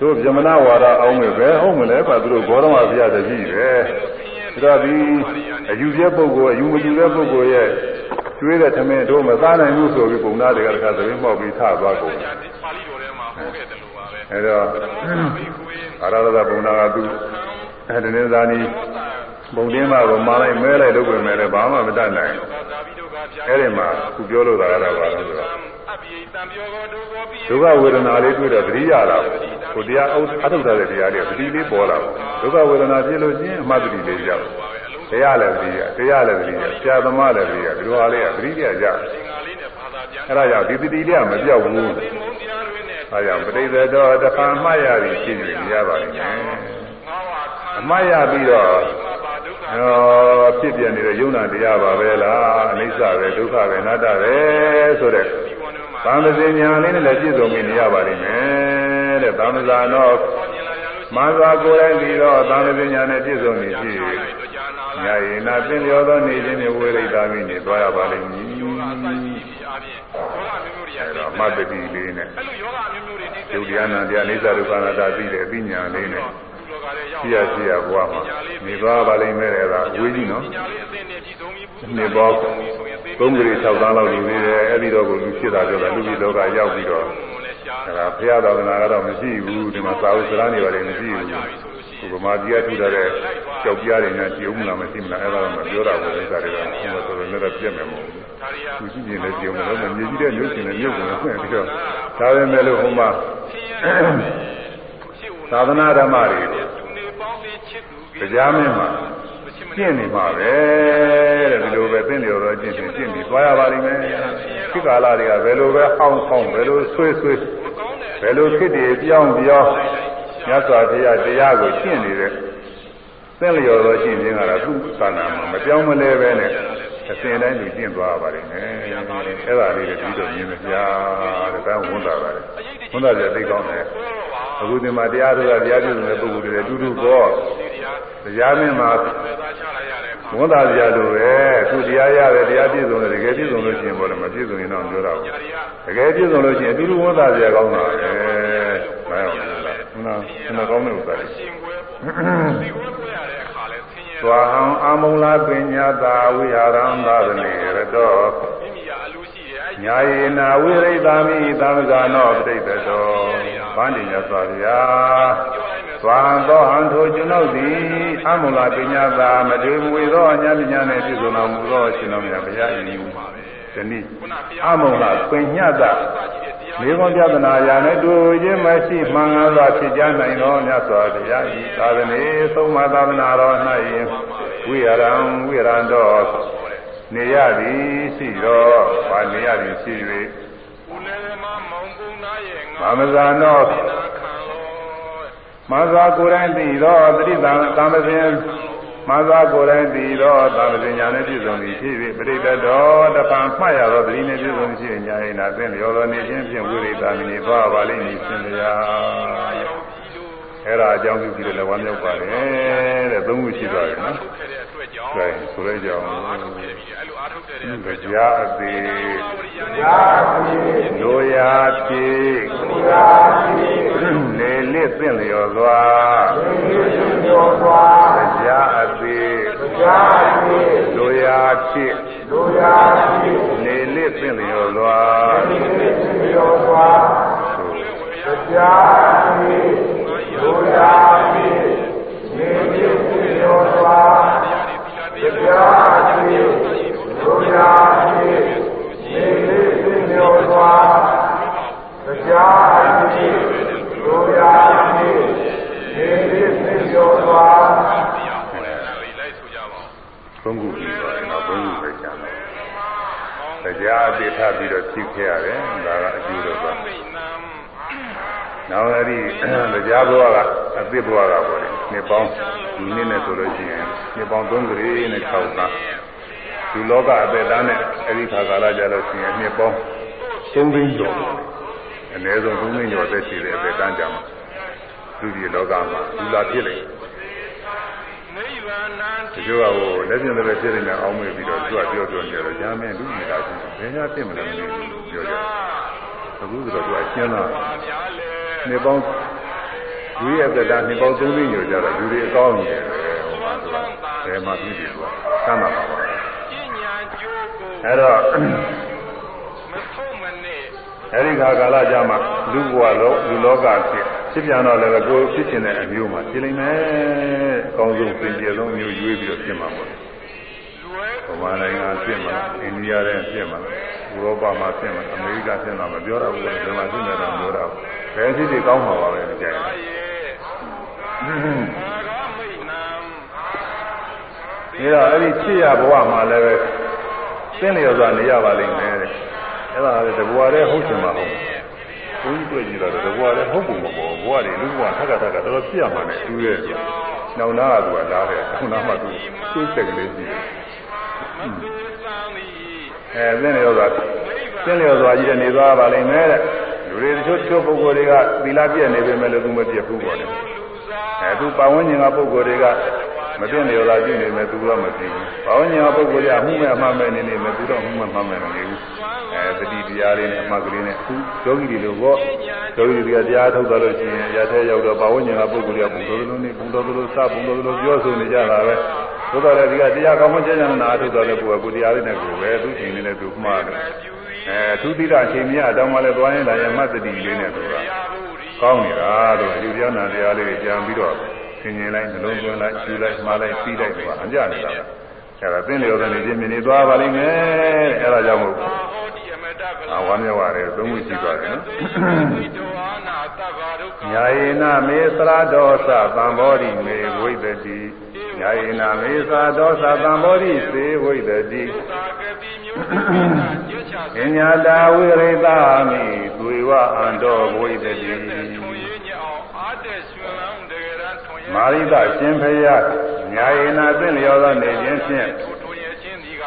တို့ဗြဟ္မဏဝါဒအောင်မယ်ပဲဟုတ်မလဲပါသူတို့ဘောရမဘုရားတကြီးပဲဒါတော့ဒီအယူကျက်ပုဂ္ဂိုလ်အယူမယူတဲ့ပုဂ္ဂိုလ်ရဲ့ကျွေးတဲ့သမင်းတို့မသားနိုင်ဘူးဆိုပြီးပုံသားတွေကတခါသမင်းမောက်ပြီးထသွားကုန်ညာပါဠိတော်ထဲမှာဟောခဲ့တယ်လို့ပါပဲအဲတော့ဘိခွေဘာရရဇပုံနာကသူ အဲဒီနေ့သာနီပုံတင်းမကိုမာလိုက်မဲလိုက်လုပ်ပြင်မဲ့လည်းဘာမှမတတ်နိုင်သာဘိဒုက္ခပြအဲဒီမှာခုပြောလို့တာကတော့ဘာလို့ဆိုတော့အပိတံပြောတော်ဒုက္ခပိဒုက္ခဝေဒနာလေးတွေ့တော့သတိရတာကိုတရားအအထုတ်တဲ့တရားလေးသတိလေးပေါ်လာဒုက္ခဝေဒနာဖြစ်လို့ချင်းအမှတ်တတိလေးရောက်တရားလည်းသတိရတရားလည်းသတိရဆရာသမားလည်းသတိရဒီလိုဟာလေးကသတိရကြသင်္ဃာလေးနဲ့ဘာသာပြန်အဲဒါကြောင့်ဒီသတိလေးကမပြောက်ဘူးသိမုန်းတရားတွေနဲ့အဲဒါကြောင့်ပဋိသေတော်တခါမှတ်ရသည်ဖြစ်နေရပါလိမ့်မယ်ငါးပါးခန္ဓာ အမှတ်ရပြီးတော့မပါဒုက္ခဟောဖြစ်ပြနေတဲ့ယုံနာတရားပါပဲလားအနိစ္စပဲဒုက္ခပဲအနတ္တပဲဆိုတဲ့ဒီဝနမှာသံသဉာဏ်လေးနဲ့လည်းပြည့်စုံနေရပါလိမ့်မယ်တဲ့သံသဇာနောမြင်လာရလို့မသာကိုယ်တိုင်ပြီးတော့သံသဉာဏ်နဲ့ပြည့်စုံနေပြီတော့ကြာနာ။ညာယေနာပင်လျောသောနေခြင်းနဲ့ဝိရိတာမိနေသွားရပါလိမ့်မည်ယောဂအဆိုင်ကြီးဒီအပြင်ယောဂမျိုးမျိုးတွေ။အဲတော့အမတ်တတိလေးနဲ့အဲ့လိုယောဂမျိုးမျိုးတွေနှိမ့်ယုတ်တရားနာတရားအိစ္ဆဒုက္ခနာတာသိတဲ့အသိဉာဏ်လေးနဲ့သူလောက ရဲ့ရောက်ရှိရရှိရဘဝမှာနေသွားပါလိမ့်မယ်တဲ့ဒါအဝေးကြီးနော်ညာလေးအသိနဲ့ပြည်ဆုံးပြီး။နေပေါင်းသုံးကြိမ်၆သန်းလောက်နေသေးတယ်အဲ့ဒီတော့ကိုလူဖြစ်တာပြောတာလူကြီးလောကရောက်ပြီးတော့အဲဒါဘုရားသာသနာကတော့မရှိဘူးဒီမှာသာဝစရနေပါတယ်မရှိဘူး။ဒီဗမာပြည်ကထူထားတဲ့ကြောက်ပြားတွေနဲ့ကြည်ဦးမလားမရှိမလားအဲ့ဒါတော့မပြောတာဘူးဥစ္စာတွေကဟိုမှာဆိုတော့လည်းတော့ပြက်မယ်မဟုတ်ဘူး။ဒါရီယာသူကြည့်ရင်လည်းကြုံတယ်လို့မြေကြီးတဲ့မြို့ရှင်နဲ့မြို့ကုန်နဲ့ပြီးတော့ဒါပဲမဲ့လို့ဟိုမှာ သာသနာဓမ္မတွေသူနေပေါင်းလေးချစ်သူတရားမင်းမှာကျင့်နေမှာပဲတဲ့ဒီလိုပဲသင်လျော်တော့ကျင့်ပြီးကျင့်ပြီးသွားရပါလိမ့်မယ်ခေတ်ကာလတွေကဘယ်လိုပဲဟောင်းဟောင်းဘယ်လိုဆွေးဆွေးဘယ်လိုခေတ်တွေပြောင်းပြောင်းမြတ်စွာဘုရားတရားကိုကျင့်နေတဲ့သင်လျော်တော့ကျင့်ခြင်းကတော့သူ့သာနာမှာမပြောင်းမလဲပဲနဲ့ အစဉ်တိုင်းသူကျင့်သွားပါလိမ့်မယ်အဲ့ဒါလေးတွေပြီးတော့မြင်မပြတဲ့ဒါဝန်တာပါတယ်ဝန်တာကြသိကောင်းတယ်အခုဒီမှာတရားထုတ်တာတရားပြုနေတဲ့ပုဂ္ဂိုလ်တွေအတူတူတော့တရားမင်းမှာသာချလိုက်ရတဲ့အခါဝန်တာကြလို့ပဲအခုတရားရတယ်တရားပြည့်စုံတယ်တကယ်ပြည့်စုံလို့ရှိရင်ဘောလည်းမပြည့်စုံရင်တော့ပြောတာဘူးညာရီယာတကယ်ပြည့်စုံလို့ရှိရင်အတူတူဝန်တာကြကောင်းတာပဲဘာရောက်လဲလားဟုတ်လားခဏကောင်းတဲ့ဥစ္စာတွေ ရှင်ခွဲဒီခွဲခွဲရတဲ့အခါလဲဆင်းရဲသွားဟံအာမုံလာပညာသာဝိဟာရံသာသနေရတောမိမိရအညာယေနာဝိရိတာမိသမ္မဇာနောပဋိသတောဗန္တိညသောဗျာသွားသောဟံထိုကျွန်ုပ်သည်အမုလာပညာသာမတေမူသောအညာပညာနှင့်ပြည့်စုံတော်မူသောရှင်တော်မြတ်ဘုရား၏ဒီနေ့အမုလာပညာသာ မေခွန်ပြဒနာရာနဲ့တူခြင်းမရှိမှန်ကားစွာဖြစ်ကြနိုင်သောမြတ်စွာဘုရား၏သာသနေသုံးမသာသနာတော်၌ဝိရံဝိရံတော်နေရသည်ရှိတော်ဗာနေရသည်ရှိ၍မမဇာနောမဇာကိုယ်တိုင်သိသောတတိတံသာမဇင် မဇာကိုယ်တိုင်သိသောသာမဇင်ညာနဲ့ပြည့်စုံသည်ဖြစ်၍ပရိတ္တောတပံမှတ်ရသောတတိနဲ့ပြည့်စုံရှိညာ၏နာသင်လျော်သောနေခြင်းဖြင့်ဝိရိတာမိနေသွားပါလိမ့်မည်ရှင်ဗျာအဲ့ဒါအကြောင်းပြုပြီးတော့လည်းဝမ်းမြောက်ပါတယ်တဲ့သုံးခုရှိသွားတယ်နော်။ဒါဆိုရဲကြောင်းကြာအသေးကြာအသေးလိုရာဖြစ်လိုရာဖြစ်လေလစ်သင့်လျော်စွာလေလစ်သင့်လျော်စွာကြာအ သေးကြာအသေးလိုရာဖြစ်လိုရာဖြစ်လေလစ်သင့်လျော်စွာလေလစ်သင့်လျော်စွာကြာအသေးလိုရာဖြစ်လေလစ်သင့်လျော်စွာတရားဖြစ်ဒုရာဖြစ်နေလေးသိလျော်စွာတရားဖြစ်ဒုရာဖြစ်နေလေးသိလျော်စွာ သုံးခုပြီးတော့နောက်သုံးခုပဲကျန်တယ်တရားအသေးထပြီးတော့ဖြည့်ခဲ့ရတယ်ဒါကအကျိုးတော့ပါနောက်အဲ့ဒီတရားဘဝကအသစ်ဘဝကပေါ့လေနှစ်ပေါင်းဒီနေ့နဲ့ဆိုလို့ရှိရင်နှစ်ပေါင်း3ကလေးနဲ့6သားဒီလောကအသက်သားနဲ့အဲ့ဒီခါကာလကြလို့ရှိရင်နှစ်ပေါင်း3သိန်းကျော်အနည်းဆုံး3သိန်းကျော်သက်ရှိတဲ့အသက်တန်းကြမှာသူဒီလောကမှာလူလာဖြစ်လို က်ဒီလိုကဟိုလက်ပြင်လည်းဖြစ်နေအောင်မေးပြီးတော့သူကပြောပြောနေတော့ဂျာမင်းလူကြီးလာချင်းဘယ်ညာဖြစ်မလဲမသိဘူးပြောကြအခုဆိုတော့သူအရှင်းလာနေပေါင်းလူရဲ့သက်တာနေပေါင်း3သိန်းကျော်ကြတော့လူတွေအကောင်းကြီးတယ်ဟိုမှာဆိုတာဘယ်မှာဖြစ်ပြီဆိုတာသမ်းပါပါအဲ့တော့ အဲ့ဒီခါကာလကြမှာလူဘဝလုံးလူလောကဖြစ်ဖြစ်ပြန်တော့လည်းကိုယ်ဖြစ်ခြင်းတဲ့အမျိုးမှာဖြစ်လိမ့်မယ်အကောင်းဆုံးပြင်ပြဆုံးမျိုးရွေးပြီးတော့ဖြစ်မှာပေါ့ဗမာနိုင်ငံဖြစ်မှာအိန္ဒိယရဲ့ဖြစ်မှာဥရောပမှာဖြစ်မှာအမေရိကဖြစ်မှာမပြောတော့ဘူးဘယ်မှာဖြစ်နေတော့မပြောတော့ဘယ်ဖြစ်ဖြစ်ကောင်းမှာပါပဲကြိုင်ဒီတော့အဲ့ဒီဖြစ်ရဘဝမှာလည်းပဲသိလျော်စွာနေရပါလိမ့်မယ်တဲ့ အဲ့ဒါလည်းတဘွားတဲ့ဟုတ်ချင်မှာဟုတ်ဘုန်းကြီးတွေ့ကြည့်တော့တဘွားတဲ့ဟုတ်ပုံမပေါ်ဘဝတွေလူဘဝထက်ကထက်ကတော်တော်ပြရမှာနဲ့တူရဲ့ဆိုနောင်နာကသူကလားတဲ့နောင်နာမှသူသူ့ဆက်ကလေးရှိတယ်အဲသိလျော်စွာသိလျော်စွာကြီးတဲ့နေသွားပါလိမ့်မယ်တဲ့လူတွေတချို့တချို့ပုဂ္ဂိုလ်တွေကသီလပြည့်နေပေမဲ့လည်းသူမပြည့်ဘူးပေါ့လေ အဲသူပတ်ဝန်းကျင်ကပုဂ္ဂိုလ်တွေကမသိနေရောလာကြည့်နေမယ်သူကမသိဘူး။ဘာဝဉာဏ်ပုဂ္ဂိုလ်ရမှုမဲ့အမှန်မဲ့နေနေမယ်သူတော့မှုမဲ့မှန်မဲ့နေဘူး။အဲတတိတရားလေးနဲ့အမှတ်ကလေးနဲ့အခုယောဂီတွေလို့ပေါ့ယောဂီတွေကတရားထုတ်သွားလို့ရှိရင်ရတဲ့ရောက်တော့ဘာဝဉာဏ်ပုဂ္ဂိုလ်ရဘုံတော်လုံးနေဘုံတော်လုံးစဘုံတော်လုံးပြောဆိုနေကြတာပဲ။သို့တော်လည်းဒီကတရားကောင်းမှကျမ်းကျမ်းနာထုတ်သွားတဲ့ပုဂ္ဂိုလ်ကတရားလေးနဲ့ကိုပဲသူချိန်လေးနဲ့သူမှားတယ်။အဲသူတိတာအချိန်မြတ်အတောင်းမှလည်းသွားရင်လာရင်မှတ်တတိလေးနဲ့ဆိုတာ ကောင်းနေတာလို့ယူပြောနာတရားလေးကြံပြီးတော့ဆင်ញင်လိုက်နှလုံးသွင်းလိုက်ယူလိုက်မှားလိုက်ပြီးလိုက်တော့အကြနေတာပဲအဲဒါသင်လျော်တဲ့နေချင်းမြင်နေသွားပါလိမ့်မယ်အဲဒါကြောင့်မို့အဝမ်းမြောက်ရတယ်သုံးခုရှိသွားတယ်နော်ညာယေနမေသရဒောသသံဘောဓိမေဝိတတိ ညာယေနမေသရဒောသသံဘောဓိစေဝိတတိပညာတာဝိရိတာမိသွေဝအန္တောဝိတတိမာရိတရှင်ဖယညာယေနာသင်လျောသောနေခြင်းဖြင့်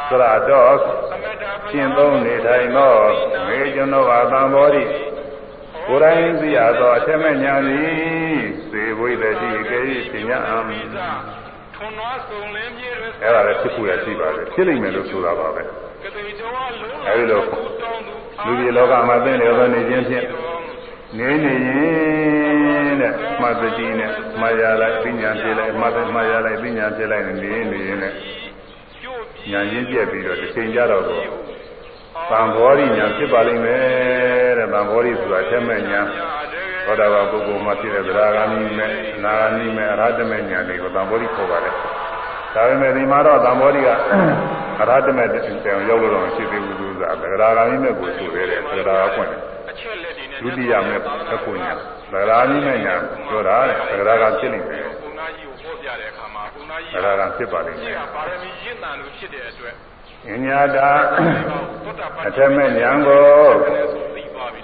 သရတော်ရှင်းသုံးနေထိုင်သောမေကျွန်တော်အတံဘောဓိကိုယ်တိုင်သိရသောအထက်မဲ့ညာသည်စေဝိတတိကေပညာအံ အဲ့ဒါလည်းဖြစ်ဖို့ရရှိပါတယ်ဖြစ်လိမ့်မယ်လို့ဆိုတာပါပဲအဲဒီလိုလူကြီးလောကမှာသင်လျောသောနေခြင်းဖြင့်နေနေရင်တဲ့မှတ်တတိနဲ့မှားရလိုက်ပညာပြလိုက်မှတ်တယ်မှားရလိုက်ပညာပြလိုက်နေနေရင်နဲ့ညာရင်းပြက်ပြီးတော့တစ်ချိန်ကြတော့သံဘောရိညာဖြစ်ပါလိမ့်မယ်တဲ့သံဘောရိဆိုတာအထက်မဲ့ညာ သောတာပန်ပုဂ္ဂိုလ်မှာဖြစ်တဲ့သရဂာမိမဲ့အနာဂာမိမဲ့အရဟတမဲ့ညာတွေကိုသံဘောရိခေါ်ပါတယ်ဒါပေမဲ့ဒီမှာတော့သံဘောရိကအရဟတမဲ့တောင်ရောက်လို့တော့မရှိသေးဘူးသူကသရဂာမိမဲ့ကိုဆိုသေးတယ်သရဂာကွင့်တယ်အချက်လက်တွေနဲ့ဒုတိယမဲ့သက္ကုညာသရဂာမိမဲ့ညာပြောတာတဲ့သရဂာဖြစ်နေတယ်ကုဏကြီးကိုဟောပြတဲ့အခါမှာကုဏကြီးသရဂာဖြစ်ပါလိမ့်မကြီးယ်ကပါရမီရင့်တန်လို့ဖြစ်တဲ့အတွက်ဉာဏတာသုတ္တပတ္အထက်မဲ့ညာကိုဆိုပြီး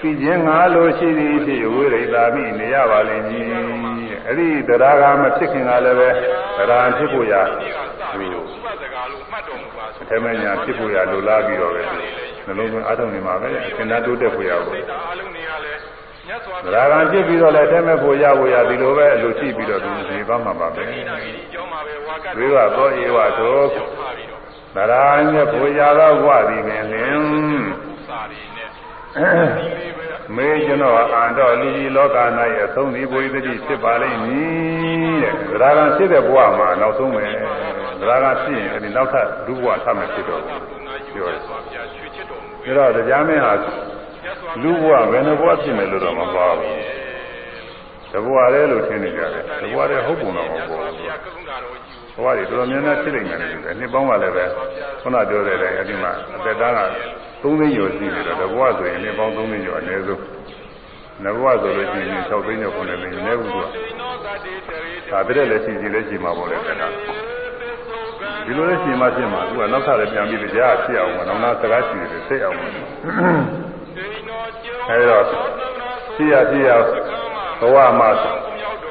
သွားပြီးကြည်ခြင်းငါလိုရှိသည်ဖြစ်ဝိရိတာမိနေရပါလိမ့်မည်အဲ့ဒီတရားကမဖြစ်ခင်ကလည်းပဲတရားဖြစ်ဖို့ရဒီကစပြီးတော့ဥပဒကာလို့မှတ်တော်မူပါဆိုအထက်မဲ့ညာဖြစ်ဖို့ရလိုလားပြီးတော့ပဲနှလုံးသွင်းအားထုတ်နေမှာပဲအရှင်သာတိုးတက်ဖို့ရဖို့စိတ်ဓာတ်အလုံးတွေကလည်းမြတ်စွာဘုတရားရားကဖြစ်ပြီးတော့လည်းအထက်မဲ့ဖို့ရဖို့ရဒီလိုပဲအလိုရှိပြီးတော့သူနေသွားမှာပါပဲဒီနာဂီအကြောင်းမှာပဲဝါကတ်ဝိဝသောဧဝသောရောက်ထားပြီးတော့တရားမြတ်ဖို့ရသောဝသည်ပင်လင်စာရီနဲ့ဒီလေးပဲ မေကျွန်တော်အန္တော်လူကြီးလောက၌အဆုံးဒီဘုရားတိဖြစ်ပါလိမ့်မည်တဲ့။ဒါကံဖြစ်တဲ့ဘဝမှာနောက်ဆုံးပဲ။ဒါကံဖြစ်ရင်အဲဒီနောက်ထပ်လူဘဝထပ်မဖြစ်တော့ဘူးကုဏကြီးကိုမြတ်စွာဘုရားချွေချစ်တော်မူ။ဒါတော့တရားမင်းဟာမြတ်စွာလူဘဝဘယ်နှဘဝဖြစ်မယ်လို့တော့မပါဘူး။တဘဝတည်းလို့ထင်နေကြတယ်။တဘဝတည်းဟုတ်ပုံတော့မဟုတ်ဘူး ဘုရားကရုဏာတော်ကြီး။ဘဝတွေတော်တော်များများဖြစ်နေတယ်လို့နှစ်ပေါင်းကလည်းပဲခုနပြောတဲ့တိုင်းအဲဒီမှာအသက်တန်းက3သိန်းကျော်ရှိနေတော့တဘဝဆိုရင်နှစ်ပေါင်း3သိန်းကျော်အနည်းဆုံးနဘဝဆိုလို့ရှိရင်6သိန်းကျော်9သိန်းနည်းဘူးသူကဒါတည်းလည်းရှိစီလည်းရှိမှာပေါ့လေခဏဒီလိုလည်းရှိမှဖြစ်မှာသူကနောက်ထပ်လည်းပြန်ပြီးကြားဖြစ်အောင်မနောက်နာစကားရှိတယ်စိတ်အောင်အဲဒီတော့ရှိရရှိရ ဘဝမှာ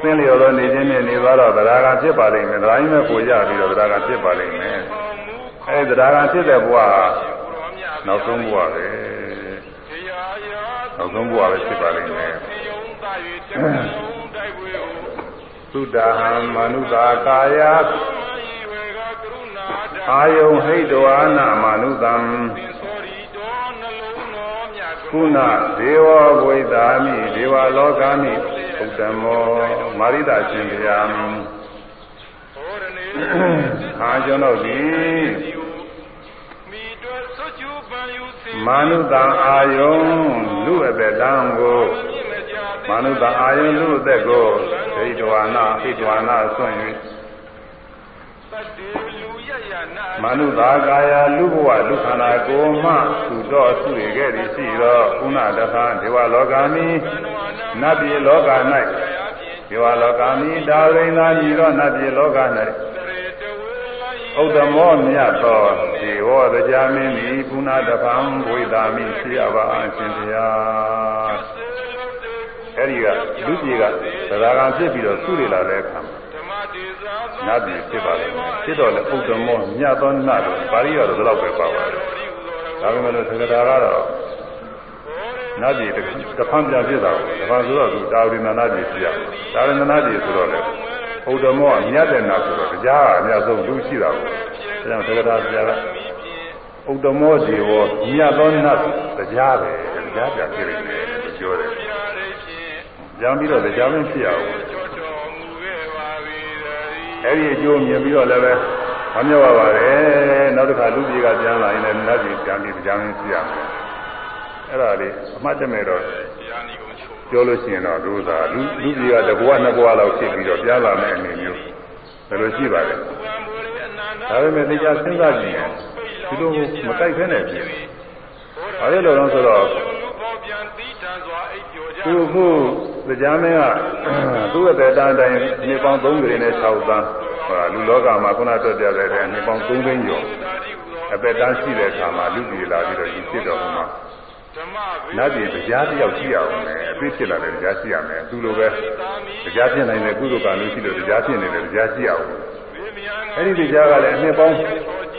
သင်လျော်သောနေခြင်းနဲ့နေသွားတော့တရားကဖြစ်ပါလိမ့်မယ်တရားကြီးမဲ့ကိုရပြီးတော့တရားကဖြစ်ပါလိမ့်မယ်အဲဒီတရားကဖြစ်တဲ့ဘဝနောက်ဆုံးဘဝပဲနောက်ဆုံးဘဝပဲဖြစ်ပါလိမ့်မယ်သုဒ္ဓဟံမနုသာကာယအာယုံဟိတဝါနာမနုသံ ကုဏဒေဝဝိဒါမိဒေဝလောကမိဥဒ္ဓမောမာရိတာရှင်ဗျာအာကျွန်တော်သည်မာနုတံအာယုံလူအသက်တံကိုမာနုတံအာယုံလူအသက်ကိုဟိတဝါနာဟိတဝါနာဆွင့်၍ မနုသာကာယလူဘဝလူခန္ဓာကိုယ်မှသူတော်သူရခဲ့သည်ရှိသောဥနာတဖန်ဒေဝလောကမိနတ်ပြည်လောက၌ဒေဝလောကမိဒါရိန်သာညီသောနတ်ပြည်လောက၌ဥဒ္ဓမောမြတ်သောဒေဝတရားမင်းသည်ပုဏ္ဏတဖန်ဝိသာမိရှိရပါအရှင်ဘုရားအဲဒီကလူကြီးကသရဂံဖြစ်ပြီးတော့သူ့ရလာတဲ့အခါမှာ နတ်ပြည်ဖြစ်ပါလိမ့်မယ်ဖြစ်တော့လေဥဒ္ဓမောမြတ်သောနတ်တို့ပါဠိတော်ဒီလောက်ပဲပါပါတယ်ဒါပေမဲ့လို့သက္ကတာကတော့နတ်ပြည်တစ်ဖန်ပြန်ဖြစ်တာကိုတစ်ဖန်ဆိုတော့သူတာဝိနနာပြည်ဖြစ်ရတာဝိနနာပြည်ဆိုတော့လေဥဒ္ဓမောကမြတ်တဲ့နတ်ဆိုတော့တရားကအများဆုံးလူရှိတာကိုဒါကြောင့်သက္ကတာဆရာကဥဒ္ဓမောဇေဝမြတ်သောနတ်တရားပဲတရားပြပြနေတယ်လို့ပြောတယ်ကြံပြီးတော့တရားမင်းဖြစ်ရအောင် အဲ့ဒီအကျိုးမြင်ပြီးတော့လည်းပဲမမြောက်ပါပါနဲ့နောက်တစ်ခါလူကြီးကပြန်လာရင်လည်းနတ်ကြီးပြန်ပြီးကြားရင်းရှိရမယ်အဲ့ဒါလေးအမှတ်တမဲ့တော့ပြောလို့ရှိရင်တော့ဒုသာလူလူကြီးကတဘဝနှစ်ဘဝလောက်ဖြစ်ပြီးတော့ပြန်လာမယ့်အနေမျိုးဒါလိုရှိပါတယ်ဒါပေမဲ့တရားစဉ်းစားကြည့်ရင်ဒီလိုမကြိုက်ခဲနဲ့ဖြစ်ဘာလို့လဲလို့ဆိုတော့သူခု တရားမင်းကသူ့ရဲ့တရားတိုင်းနေပေါင်း3ကြိမ်နဲ့6သန်းဟောလူလောကမှာခုနတွေ့ကြတဲ့နေပေါင်း3သိန်းကျော်အသက်တန်းရှိတဲ့အခါမှာလူပြည်လာပြီးတော့ဒီဖြစ်တော်မှာနတ်ပြည်တရားတယောက်ရှိရအောင်မယ်အသိဖြစ်လာတဲ့တရားရှိရမယ်သူလိုပဲတရားဖြစ်နိုင်တဲ့ကုသိုလ်ကံလို့ရှိလို့တရားဖြစ်နေတဲ့တရားရှိရအောင်အဲ့ဒီတရားကလည်းအနှစ်ပေါင်း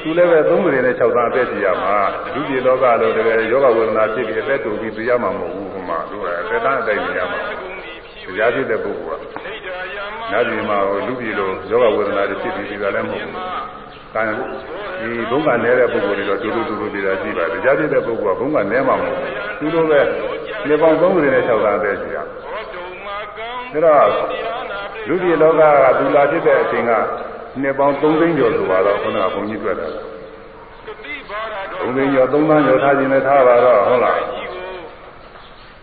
သူလည်းပဲ3ကြိမ်နဲ့6သန်းအသက်ရှိရမှာလူပြည်လောကလို့တကယ်ယောဂဝေဒနာဖြစ်ပြီးအသက်တူပြီးသိရမှာမဟုတ်ဘူးဟိုမှာသူကအသက်တန်းအတိုင်းနေရမှာတ ရားဖြစ်တဲ့ပုဂ္ဂိုလ်ကနတ်ပြည်မှာလူပြည်လိုယောဂဝေဒနာတွေဖြစ်ပြီးဒီကလည်းမဟုတ်ဘူး။ကံဒီဘုံကနဲတဲ့ပုဂ္ဂိုလ်တွေတော့တူတူတူတူတရားရှိပါတယ်။တရားဖြစ်တဲ့ပုဂ္ဂိုလ်ကဘုံကနဲမှာမဟုတ်ဘူး။သူလိုပဲနေပေါင်း3ကြိမ်နဲ့6သန်းအသက်ရှိရ။ဒါတော့လူပြည်လောကကဒူလာဖြစ်တဲ့အချိန်ကနှစ်ပေါင်း3သိန်းကျော်ဆိုပါတော့ခုနကဘုန်းကြီးတွေ့တာ။ဒကတိဘာရဘုံသိရောသုံးသန်းရောထားခြင်းလည်းထားပါတော့ဟုတ်လားကြီးကို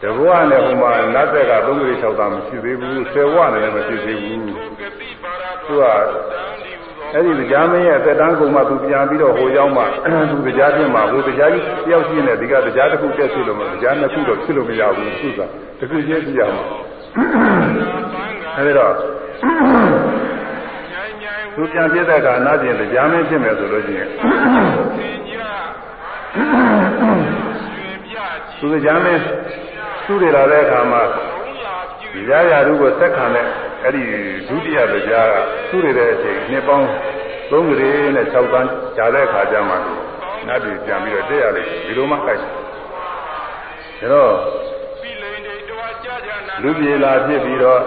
တဘဝနဲ့ဟိုမှာနတ်သက်ကသုံးကြိမ်၆သန်းမရှိသေးဘူးဆယ်ဝနဲ့လည်းမရှိသေးဘူးကတိဘာရသူကအဲ့ဒီတရားမင်းရဲ့အသက်တန်းကုန်မှသူပြန်ပြီးတော့ဟိုရောက်မှသူတရားချင်းမှဟိုတရားကြီးတယောက်ရှိနေဒီကတရားတစ်ခုတက်ဖြစ်လို့မတရားနှစ်ခုတော့ဖြစ်လို့မရဘူးသူကတစ်ခုချင်းပြရမှာအဲ့ဒါတော့ညိုင်းညိုင်းသူပြန်ပြတဲ့အခါအနာကျင်တရားမင်းဖြစ်မယ်ဆိုလို့ရှိရင်သင်ကြရွှေပြကြီးသူတရားမင်း သူတွေလာတဲ့အခါမှာဘုံလာပြုဒီရရာတို့ကိုဆက်ခံတဲ့အဲ့ဒီဒုတိယတရားကသူ့ရတဲ့အချိန်နှစ်ပေါင်း3ကလေးနဲ့6ပန်းကြာတဲ့အခါကျမှသူနတ်ပြည်ပြန်ပြီးတော့တက်ရလိမ့်မယ်ဒီလိုမှကြိုက်တယ်ဒါတော့ပြီလိန်တွေတွားကြကြနာလူပြေလာဖြစ်ပြီးတော့